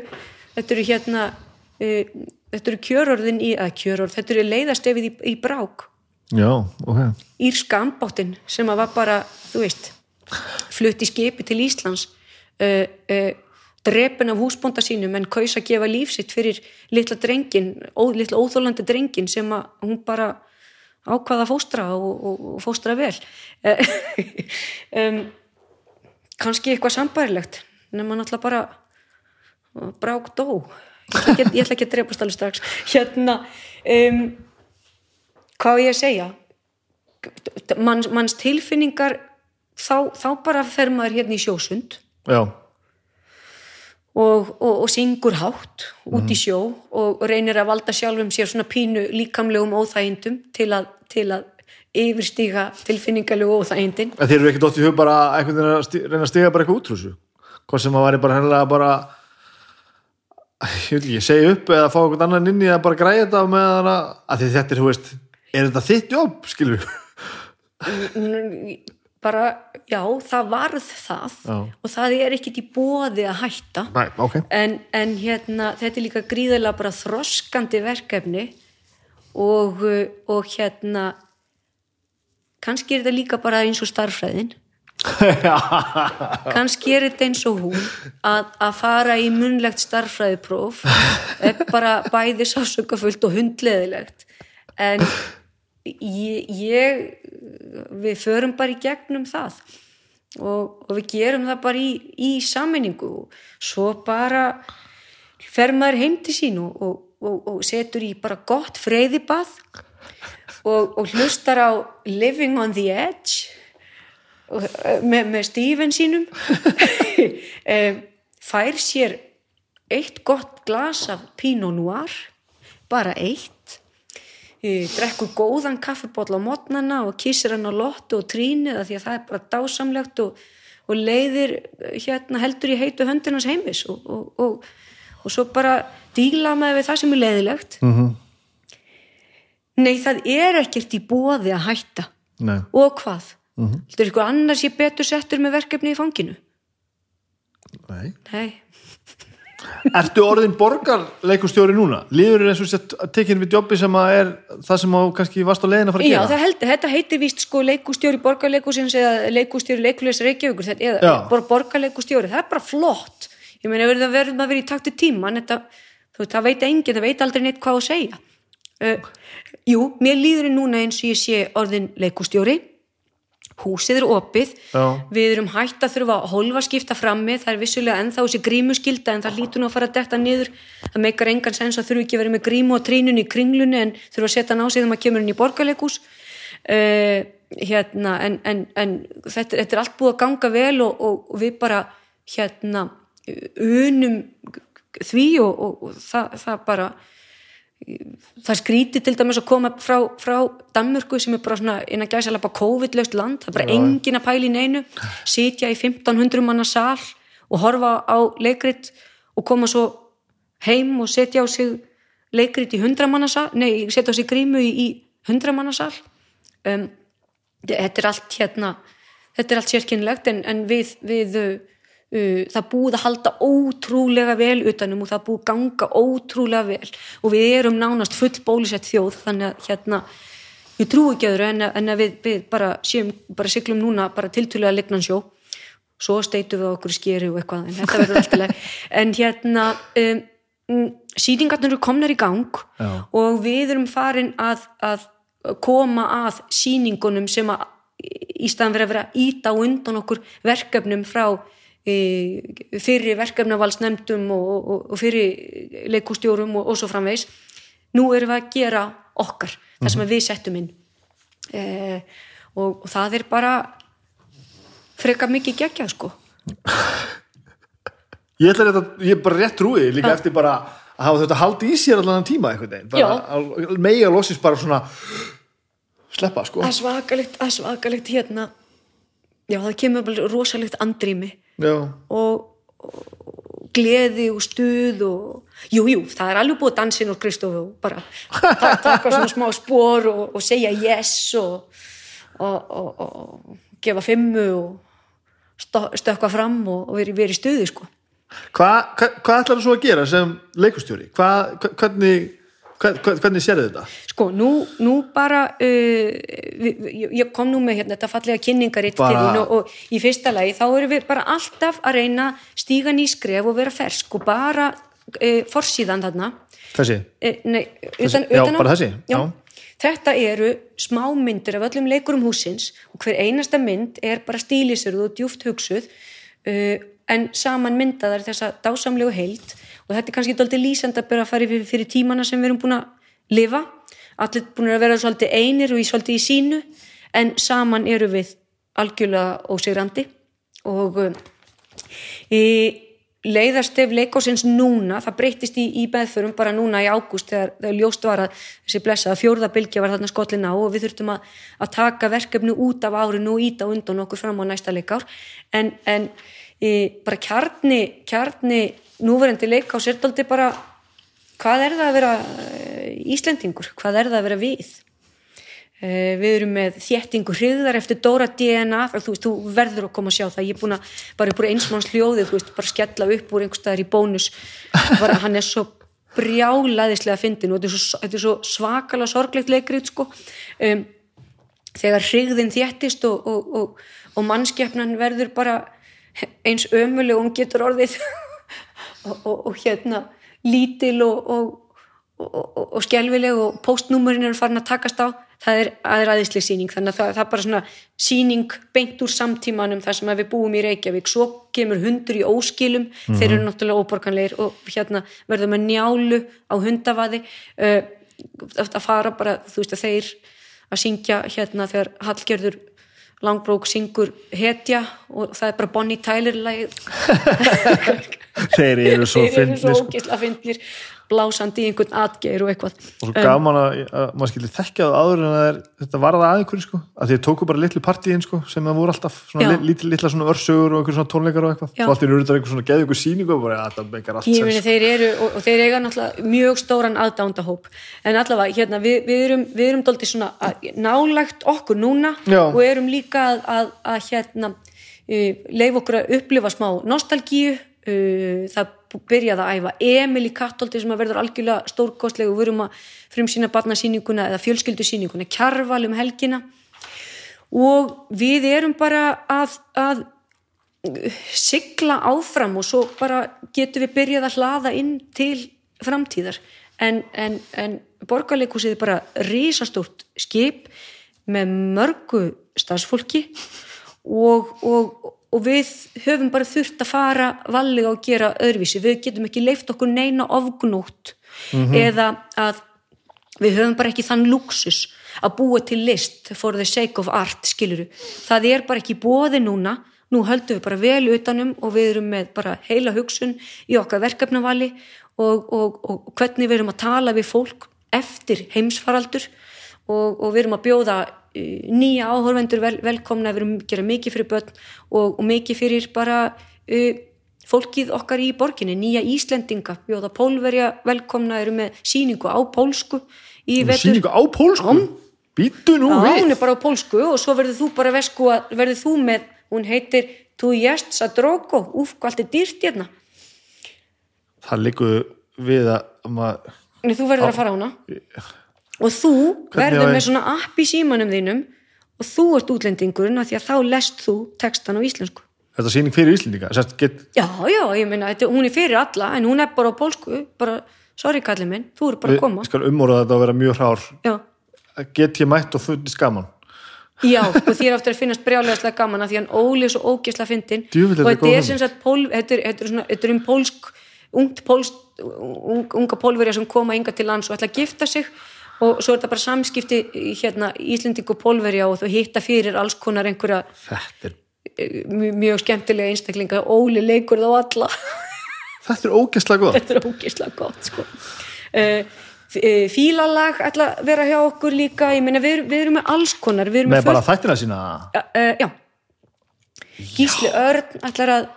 þetta eru hérna uh, þetta eru kjörorðin í, að kjörorð, þetta eru leiðastefið í, í brák. Já, ok. Írska ambáttin sem að var bara, þú veist flutt í skipi til Íslands uh, uh, drepin af húsbónda sínum en kaus að gefa lífsitt fyrir litla drengin, ó, litla óþólandi drengin sem að hún bara ákvaða fóstra og, og, og fóstra vel. Um, kannski eitthvað sambærilegt nema náttúrulega bara brák dó. Ég ég ætla ekki að drepast alveg strax. Hérna um, hvað ég að segja? Manns, manns tilfinningar þá, þá bara fer maður hérna í sjósund. Já, og, og, og syngur hátt út í sjó og reynir að valda sjálfum sér svona pínu líkamlegum óþægindum til að, til að yfirstíga tilfinningalegu óþægindin en þeir eru ekki dótt í hug bara að reyna að stiga bara eitthvað út úr þessu? Hvað sem að væri bara hennilega bara ég vil ekki segja upp eða fá einhvern annan inn í að bara græja þetta með hana, að þetta er, þú veist er þetta þitt jobb, skilur bara, já, það varð það Já. og það er ekkit í bóði að hætta. Næ, ok. En, en hérna, þetta er líka gríðarlega bara þroskandi verkefni og, og hérna kannski er þetta líka bara eins og starffræðin kannski er þetta eins og hún að, að fara í munlegt starffræðipróf er bara bæði sásökafullt og hundleðilegt en ég, ég við förum bara í gegnum það. Og, og við gerum það bara í, í sammenningu og svo bara fer maður heim til sín og, og, og, og setur í bara gott freyðibað og, og hlustar á Living on the Edge og, eh, með, með Stephen sínum. Em, fær sér eitt gott glas af Pinot Noir bara eitt. Eh, drekkur góðan kaffibóll á mótnana og kissir hann á lottu og trínið af því að það er bara dásamlegt og, og leiðir eh, hérna heldur í heitu höndinans heimis. Og, og, og, og svo bara díla með það sem er leiðilegt. Mhm. Nei það er ekkert í bóði að hætta Nei. og hvað mm -hmm. þetta er eitthvað annars ég betur settur með verkefni í fanginu Nei. nei, Ertu orðin borgarleikustjóri núna? Líður eins og sett tekin við jobbi sem að er það sem á kannski varst á leiðin að fara að Já, gera? það held, þetta heitir víst sko leikustjóri borgarleikusins eða leikustjóri leikulegs Reykjavíkur þetta, eða Já. bor, borgarleikustjóri, það er bara flott ég meina verður það verður maður að vera í takti tíman þetta, þú veit, það veit enginn, það veit aldrei neitt hvað að segja uh, Jú, mér líður núna eins og ég sé orðin leikustjóri húsið er opið. Já. við erum hætt að þurfa að hólfa skipta frammi, það er vissulega ennþá þessi grímuskylda en það hlýtur nú að fara að detta niður. Það meikar engan sens að þurfa ekki að vera með grímu og trínunni í kringlunni en þurfa að setja sig þegar maður kemur inn í borgarleikus uh, hérna en, en, en þetta, þetta er allt búið að ganga vel og, og, og við bara hérna unum því og, og það, það bara það skríti til dæmis að koma frá, frá Danmörku sem er bara svona inn að gæsa bara COVID-laust land, það er bara engin að pæla í neinu, sitja í 1500 manna sal og horfa á leikrit og koma svo heim og setja á sig leikrit í 100 manna sal, nei, setja á sig grímu í, í 100 manna sal. Um, þetta er allt hérna þetta er allt sérkynlegt en, en við, við það búið að halda ótrúlega vel utanum og það búið að ganga ótrúlega vel. Og við erum nánast full bólusett þjóð þannig að hérna ég trú ekki öðru en að, en að við, við bara séum, bara siglum núna bara tiltölulega lignan sjó. Svo steitum við okkur skeri og eitthvað en þetta verður alltaf leið en hérna um, síningarnir eru komnar í gang Já. og við erum farin að, að koma að síningunum sem að í staðan verið að vera íta undan okkur verkefnum frá fyrir verkefnavalsnefndum og, og, og fyrir leikustjórum og, og svo framvegs nú erum við að gera okkar það sem við settum inn. E, og, það er bara freka mikið geggjað sko. Ég ætla þetta, ég er bara rétt trúið líka eftir bara að hafa þetta haldið í sér allan tíma einhvern veginn, að loksins bara svona sleppa sko. Það er svakalegt, það er svakalegt hérna. Já það kemur rosalegt andrými og, og gleði og stuð og jú, jú, það er alveg búið dansinn og Kristof og bara ta taka svona smá spór og, og segja yes og, og, og, og gefa fimmu og stö- stökkva fram og, veri, veri stuði sko Hva, hva, hvað ætlar þú svo að gera sem leikustjóri? Hva, hva, hvernig, hva, hva- hvernig sérðu þetta? Sko, nú, nú bara uh, ég kom nú með hérna þetta fallega kynningaritt Bara- og, og í fyrsta lagi þá erum við bara alltaf að reyna stíga nýskref og vera fersk og bara uh, forsíðan þarna Þessi? uh, nei, Þessi, utan, já, utan á- bara þessi, já. já. Þetta eru smámyndir af öllum leikurum húsins og hver einasta mynd er bara stílisöruð og djúft hugsuð uh, en saman myndaðar þessa dásamlegu heild og þetta er kannski dálítið lýsand að byrja að fara fyrir, fyrir tímana sem við erum búin að lifa. Allir búin að vera svolítið einir og í svolítið í sínu en saman eru við algjörlega ósegrandi og uh, í leiðarstef leikásins núna, það breytist í, í beðförum bara núna í ágúst þegar, þegar ljóst var að þessi blessaða fjórða bylgja var þarna skollin á og við þurftum að, að taka verkefni út af árinu og íta undan okkur fram á næsta leikár. En, en bara kjarni, kjarni núverandi leikás er daldi bara hvað er það að vera e, Íslendingur, hvað er það að vera við? Eh, við erum með þéttingu hriðar eftir Dóra DNA þú, veist, þú verður að koma að sjá það. Ég er búin að bara upp úr einsmanns hljóði veist, bara skella upp úr einhverstaðar í bónus. Bara hann er svo brjálaðislega fyndin og þetta er svo, svo svakalega sorglegt leikrið sko. um, þegar hriðin þéttist og, og, og, og mannskeppnan verður bara eins ömuleg og hún getur orðið. Og, og hérna lítil og og, og skelvileg og postnúmurin eru farin að takast á. Það er aðraðislega síning þannig að það, það er bara svona síning beint úr samtímanum þar sem við búum í Reykjavík. Svo kemur hundur í óskilum. Þeir eru náttúrulega óborganleir og hérna verðum að njálu á hundavaði. Uh, að fara bara þú veist að þeir að syngja hérna þegar Hallgerður Langbrók syngur hetja og það er bara Bonnie Tyler lagið Þeir eru svo fyndnir sko. fyndnir blásandi í einhvern atgeir og eitthvað. Og svo gaman að, að maður skildi þekkja það áður en að þeir, þetta varða að einhverju sko. Að þeir tóku bara litlu partíin sko sem það voru alltaf litla, litla svona örsögur og svona tónleikar og eitthvað. Já. og allt eru þetta einhver svona geði einhver síningu og bara að það meikar allt meni þeir eru og, og þeir eiga náttúrulega mjög stóran aðdándahóp en allavega hérna við, við erum, við erum dóltið svona að, nálagt okkur núna Já. og erum líka að, að, að hérna uh, leif okkur að upplifa smá nostalgíu. Uh, það byrjaði að æfa. Emil í Kattolti sem að verður algjörlega stórkostleg og við erum að frumsýna barnasýninguna eða fjölskyldusýninguna kjarval um helgina. Og við erum bara að, að sigla áfram og svo bara getum við byrjað að hlaða inn til framtíðar. En, en, en borgarleikusið er bara risastórt skip með mörgu starfsfólki og, og, og við höfum bara þurft að fara vallega og gera öðruvísi. Við getum ekki leift okkur neina ofgnótt eða að við höfum bara ekki þann luxus að búa til list for the sake of art skiluru, það er bara ekki bóði núna, nú höldum við bara vel utanum og við erum með bara heila hugsun í okkar verkefnavali og, og, og hvernig við erum að tala við fólk eftir heimsfaraldur og, og við erum að bjóða nýja áhorfendur vel, velkomna, við erum að gera mikið fyrir börn og, og mikið fyrir bara uh, fólkið okkar í borginni, nýja Íslendinga. Bjóða pólverja velkomna, eru með síningu á pólsku í vetur. síningu á pólsku? Býtu nú Já, við. hún er bara á pólsku og svo verður þú bara vesku að verður þú með, hún heitir Tu jest sa drogo, úf, hvað allt er dýrt hérna. Það liggur við að maður, Nei, þú verður að fara á hana og þú verður ég- með svona app í símanum þínum og þú ert útlendingurinn af því að þá lest þú textan á íslensku. Þetta sýning fyrir Íslendinga get, Já, já, ég meina, þetta, hún er fyrir alla en hún er bara á pólsku, bara sorry kallið minn, þú eru bara að koma. við skal umorða þetta að vera mjög hrár. Já, get ég mætt og fundist gaman Já, og þér áttur að finnast brjálegaslega gaman að því hann Óli er svo ógisla fyndin og er þetta er sem sagt þetta er, er, er um pólsk ungt pólsk ung, unga pólverja sem koma inga til lands og ætla að gifta sig og svo er þetta bara samskipti hérna Íslending og Pólverja og þau hitta fyrir alls konar einhverja er, eh, mjög, skemmtilega einstaklinga. Óli leikur þá alla. Þetta er ógæslega góð. þetta er ógislega gott sko. uh, fílalag ætla að vera hjá okkur líka. Ég meina við, við erum með alls konar. Með með bara þættina sína. uh, já. Gísli Örn ætlar að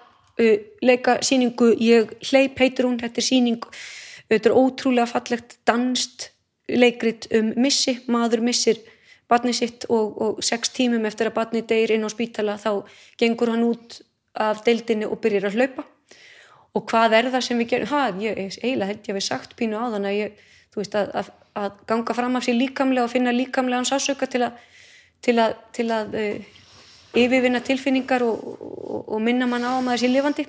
leika síningu ég hleyp heitir hún, þetta er síning þetta er ótrúlega fallegt danst leikrit um missi maður missir barnið sitt og, og sex tímum eftir að barnið deyr inn á spítala þá gengur hann út af deildinni og byrjar að hlaupa. Og hvað er það sem við gerum? Ha, ég, eiginlega held ég að við sagt pínu á þannig að ég, þú veist, að, að, að ganga fram af sér líkamlega og finna líkamlegan sásöka til að, til að, til að uh, yfirvinna tilfinningar og, og, og minna mann á að maður sé lifandi.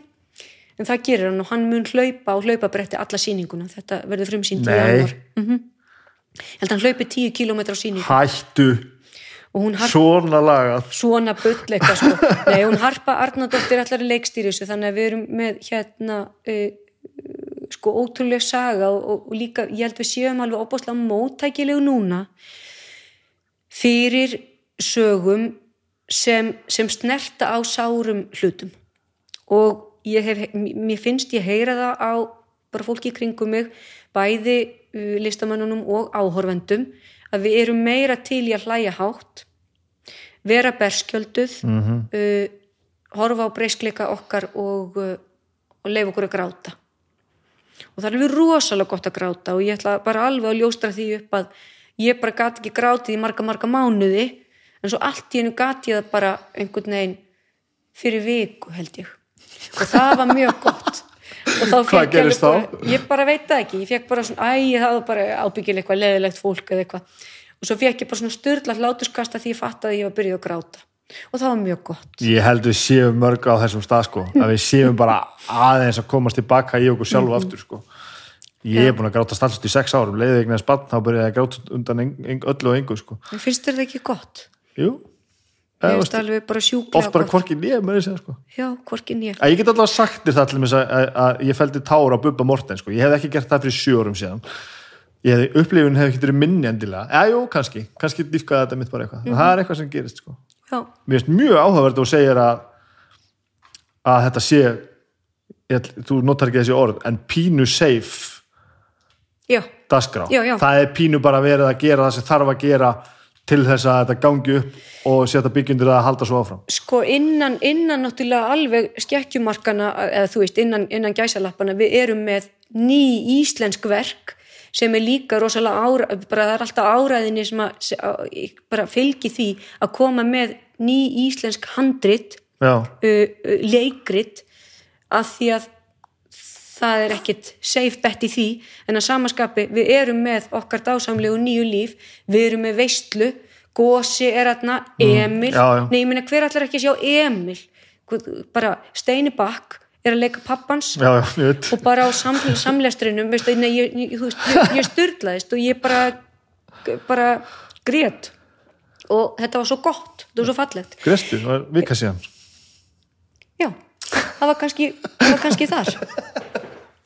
En það gerir hann og hann mun hlaupa og hlaupabretti alla sýninguna, þetta verður frumsýnd í Nei. Ég held að hann hlaupi 10 km á sýningu Hættu, og hún har svona lagað. svona bull eitthvað sko. Nei, hún Harpa Arnardóttir allar í leikstýri þessu þannig að við erum með hérna uh, sko ótrúlega saga og, og, og líka ég held við séum alveg opáslega móttækilegu núna fyrir sögum sem, sem snerta á sárum hlutum og ég hef, mér finnst ég heyra það á bara fólki kringum mig bæði listamannunum og áhorfendum að við erum meira til í að hlæja hátt vera berskjölduð uh, horfa á breyskleika okkar og, uh, og leifa okkur að gráta. Og það er alveg rosalega gott að gráta og ég ætla bara alveg að ljóstra því upp að ég bara gati ekki grátið í marga marga mánuði en svo allt í hennu gati ég það bara einhvern veginn fyrir viku held ég. Og það var mjög gott Hvað gerist þá? ég bara veit það ekki, ég fekk bara svona æ, það var bara ábyggilega eitthvað leðilegt fólk eða eitthvað. Og svo fekk ég bara svona styrla hlátuskasta því ég fatt að ég var byrjuð að gráta. Og það var mjög gott. Ég held við séum mörg á þessum stað sko. Að við séum bara aðeins að komast tilbaka í okkur sjálfu aftur sko. Ég er búin að gráta stallst í sex árum leiðið eignast bann, þá byrjaði að gráta undan öllu og engu sko. En finnst þér það ekki gott? Jú, Ég finnst veist, alveg bara sjúklega oft bara gott. hvorki nýja með þessi sko. Já, hvorkin ég að Ég get allavega sagt þér það til að, að, að ég fældi tára á Bubba Morten sko, ég hef ekki gert það fyrir sjö árum síðan. Ég hef, upplifun hef ekki verið minni endilega, já, jú, kannski. Kannski dýfkaði þetta mitt bara eitthvað, það er eitthvað sem gerist sko. Já, mér finnst mjög áhugavert og segir að að þetta sé ég, þú notar ekki þessi orð en pínu safe já, dasgrá, Já, já. það er pínu bara verið að gera það sem þarf að gera til þess að þetta gangi upp og setja byggjundur að halda svo áfram? Sko innan, innan náttúrulega alveg skekkjumarkana eða þú veist, innan, innan gæsalappana við erum með ný íslensk verk sem er líka rosalega ára, bara það er alltaf áræðinni sem að, bara fylgi því að koma með ný íslensk handrit uh, uh, leikrit að því að það er ekkit safe bet í því en að samaskapi við erum með okkar dásamlegu nýju líf við erum með veistlu Gósi er aðna, Emil já, já. nei, ég meina hver allar ekki að sjá Emil? Bara Steini Bakk er að leika pappans já, og bara á sam, samlestrinum ég, ég, ég, ég styrlaðist og ég bara bara grét. Og þetta var svo gott, þetta var svo fallegt. Grestu, það var vika síðan. Já, það var kannski, það var kannski þar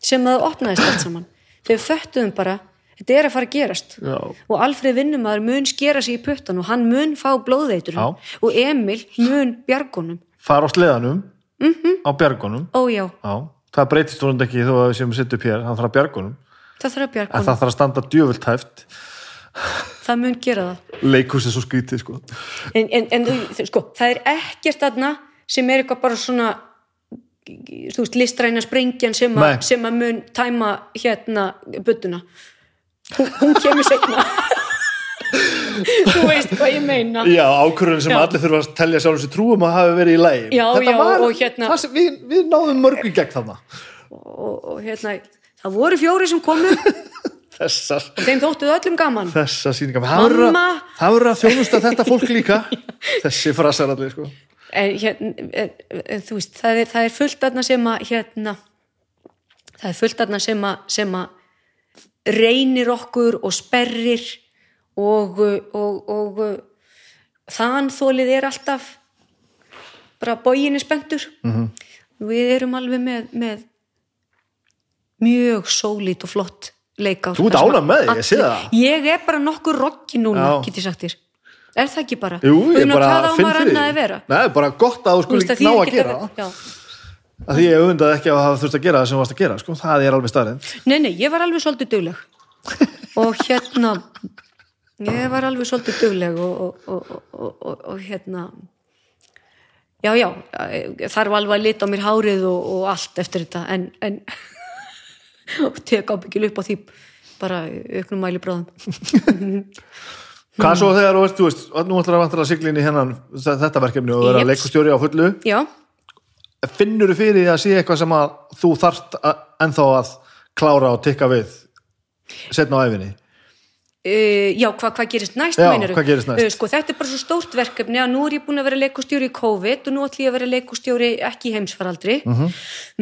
sem það opnaðist allt saman. Við föttuðum bara, þetta er að fara að gerast. Já. og Alfred vinnumæður mun skera sig í puttan og hann mun fá blóðveitur Já. og Emil mun bjargunum fara á sleðanum. Mhm. á bjargunum. Ó já, já, það breytist vonandi ekki þó að við séum að setja upp hér. Það þarf að bjargunum, það þarf að en bjargunum það þarf að standa djöfultæft það mun gera það. Leikus er svo skrítið sko. En, en, en sko, það er ekkert aðna sem er eitthvað bara svona þú veist, listræna sprengjan sem, a, sem að mun tæma hérna buttuna hún, hún kemur segna þú veist hvað ég meina. Já, ákvörðun sem Já. allir þurfa að telja sjálfum sér trúum að hafi verið í lægi Já, já, og hérna- sem, við, við náðum mörgu í gegn þarna. Og, og hérna, það voru fjóri sem komu. Þessar, þeim þóttuð öllum gaman. Þessar sýningar. Það verður að þjónusta þetta fólk líka. Þessi frasar allir sko en, hérna, en, en, þú veist, það er, það er fullt aðna sem að hérna, það er fullt aðna sem að, sem að reynir okkur og sperrir og, og, og þanþólið er alltaf bara bóginni spenntur -hmm. við erum alveg með, með mjög sólít og flott leikár Þú ert ánægð með þig, ég sé það. Ég er bara nokkur roggi núna, Já. get ég sagt þér Er það ekki bara? Jú, ég bara finn fyrir því. Nei, bara gott að þú veist, það ná að gera. það að því ég auðvitað ekki að hafa þurft að gera það sem þú varst að gera sko. það er alveg staðrind Nei, nei, ég var alveg svolítið dugleg. Og hérna ég var alveg svolítið dugleg og, og, og, og, og, og hérna já, já þarf alveg að lita á mér hárið og, og allt eftir þetta. En, en og tek ábyggil upp á því bara auknum mæli bráðum Hvað svo þegar veist, þú veist, nú ætlar að vantar að sigla inn í hennan þetta verkefni og vera Jeps. leikustjóri á fullu. Já, finnur þú fyrir því að sé eitthvað sem að þú þarft að, ennþá að klára og tikka við setna á æfinni Uh, já, hvað hva gerist næst Já, hvað gerist næst? Uh, sko, þetta er bara svo stórt verkefni að nú er ég búin að vera leikustjóri í COVID og nú ætlum ég að vera leikustjóri ekki í heimsfaraldri. Mhm.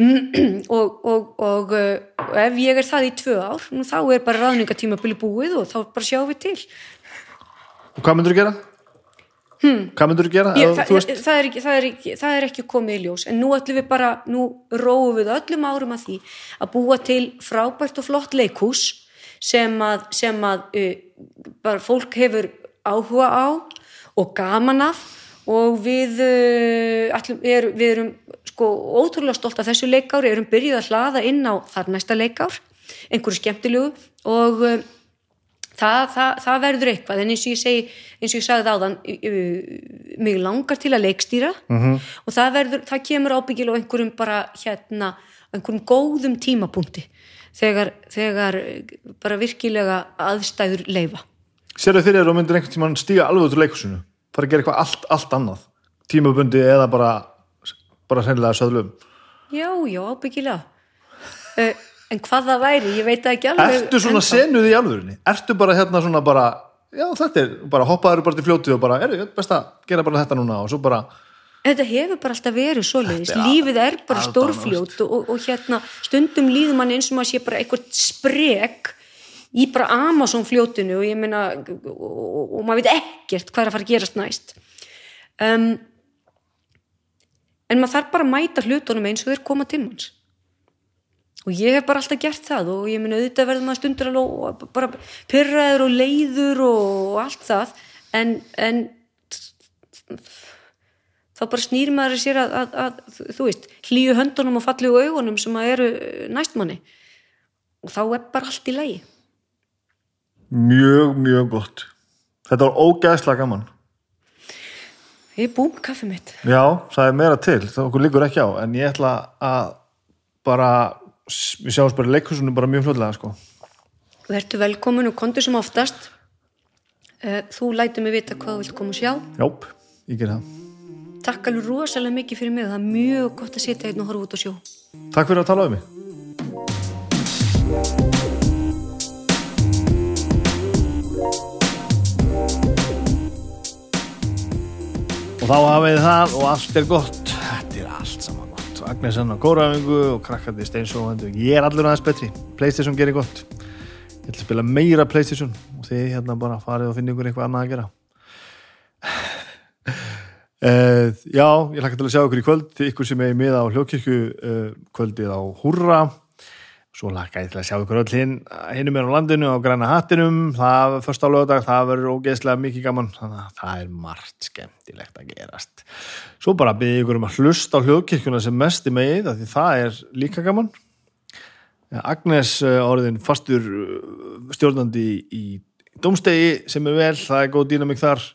og, og, og, uh, og ef ég er það í tvö ár nú þá er bara ráðningatímabili búið og þá bara sjáum við til og hvað myndur þú gera? Hmm. hvað myndur þú gera? ég, það, þú veist, það, er ekki, það, er ekki, það er ekki komið í ljós en nú ætlum við bara, nú róum við öllum árum að því að búa til frábært og flott leikhús sem að, sem að uh, bara fólk hefur áhuga á og gaman af og við, uh, ætlum, er, við erum sko ótrúlega stolt af þessu leikár erum byrjuð að hlaða inn á þar næsta leikár einhverju skemmtilegu og uh, það, það, það verður eitthvað. En eins og ég segi, eins og ég sagði áðan uh, mig langar til að leikstýra -hmm. og það verður, það kemur ábyggil á einhverjum bara hérna einhverjum góðum tímapunkti þegar, þegar eh, bara virkilega aðstæður leifa sérðu fyrir þér og myndir einhvern tímann stíga alveg út úr leikusinu fara að gera eitthvað allt, allt annað? Tímabundi eða bara bara hreinlega söðlum já, já, ábyggilega. Uh, en hvað það væri, ég veit ekki alveg Ertu svona senuð í alvörinni? Ertu bara hérna svona bara já þetta er, bara hoppaður bara til fljótið og bara, er best að gera bara þetta núna. Og svo bara, Þetta hefur bara alltaf verið svoleiðis, lífið er bara stórfljót og, og, hérna stundum líður mann eins og maður sé bara eitthvað sprek í bara Amazon fljótinu og ég meina og, og, og maður veit ekkert hvað er að fara að gerast næst. Um, en maður þarf bara að mæta hlutunum eins og þeir koma til manns og ég hef bara alltaf gert það og ég meina auðvitað verður maður stundur og bara pyrraður og leiður og allt það. En, en þá bara snýr maður sér að, að, að þú veist, hlýju höndunum og fallegu augunum sem að eru næstmanni og þá er bara allt í lagi. Mjög, mjög gott. Þetta var ógæðslega gaman. Ég er búin með kaffið mitt. Já, það er meira til, það okkur líkur ekki á en ég ætla að bara við sjáum bara í leikhusunum bara mjög fljóðlega sko. verður velkomin og kontur sem oftast. Eh, þú lætur mig vita hvað þú vilt koma og sjá. Jáp, ég ger það. Takk alveg rosalega mikið fyrir mig. Það er mjög gott að sitja einn og horfa út á sjó takk fyrir að tala um mig. Og þá hafið það og allt er gott hann á kórafingu og krakkandi steinsóðandi ég er allur aðeins betri, Playstation gerir gott. Ég ætla að spila meira Playstation og þið hérna bara farið og finna ykkur eitthvað annað að gera. Uh, já, ég hlakka til að sjá ykkur í kvöld. Ykkur sem er með á hljókirkju uh, kvöldið á Húrra svo hlakka ég til að sjá ykkur öll hinn hinnum er á landinu á græna hattinum. Það er först á lögadag, það verður ógeðslega mikið gaman, þannig að það er margt skemmtilegt að gerast. Svo bara byrja ykkur um að hlusta á hljókirkjuna sem mest í megið, því það er líka gaman. Agnes uh, orðin fastur uh, stjórnandi í, dómstegi sem er vel, það er góð dýnamik þar.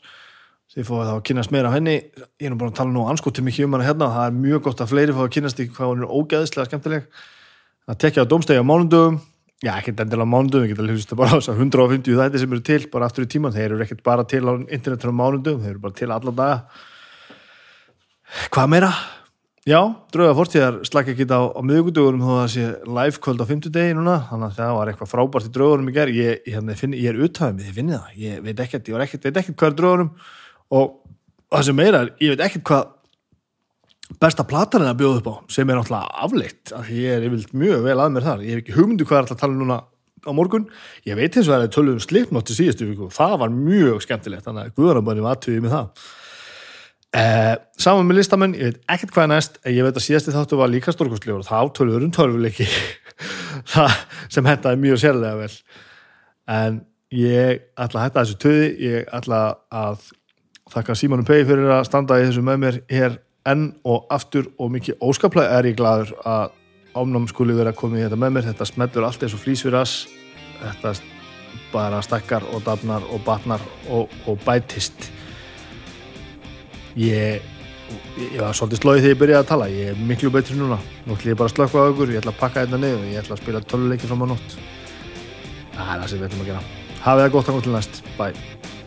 Þið fóðu þá að kynast meira á henni. Ég er nú bara að tala nú anskotum mikið um hana hérna. Það er mjög gott að fleiri fóðu að kynast í hvað hún er ógeðslega skemmtileg að tekja á dómstegi á mánundum já, ekkert endilega á mánundum, við getum að hlusta bara á þess að 150 þætti sem eru til, bara aftur í tíman þeir eru ekkert bara til á internetunum mánundum þeir eru bara til alla daga. Hvað meira? Já, drauga fórstíðar slaka ekki á, á miðugudugurum þó að það sé live kvöld á 50 degi núna, þannig að það var eitthvað frábært í draugurum í ger, ég, ég, hérna, finn, ég er uthæðum, ég finni það, ég veit ekkert, ég ekkert, veit ekkert hvað er draugurum og það sem meira er, ég veit ekkert hvað besta platan að bjóða upp á sem er náttúrulega afleitt af því ég er yfirleitt mjög vel að mér þar. Ég hef ekki hugmyndu hvað er alltaf að tala um núna á morgun. Ég veit eins og það er tölum slipnótt til síðustu viku það var mjög skemmtilegt þannig að guðanabæni var aðtöðið með það. Eh, saman með listamenn ég veit ekkert hvað er næst en ég veit að síðasti þáttu var líka stórkostlegur þá tölur um tölvuleiki það sem hendaði mjög sérlega vel. En ég ætla að hætta þessu töði ég ætla að þakka Símonum Pei fyrir að standa í þessu með mér hér enn og aftur og mikið óskaplega er ég gladur að ámnám skuli vera komið í þetta með mér. Þetta smetlur allt eins og flýs fyrir ass. Þetta bara stakkar og dafnar og batnar og, og bætist. Ég ég var svolítið slóið þegar ég byrjaði að tala. Ég er miklu betri núna, nú ætlum ég bara að slökka á ykkur. Ég ætla að pakka þetta niður, ég ætla að spila töluleiki fram á nótt. Það er það sem við ætlum að gera. Hafið það gott að góð til næst, bye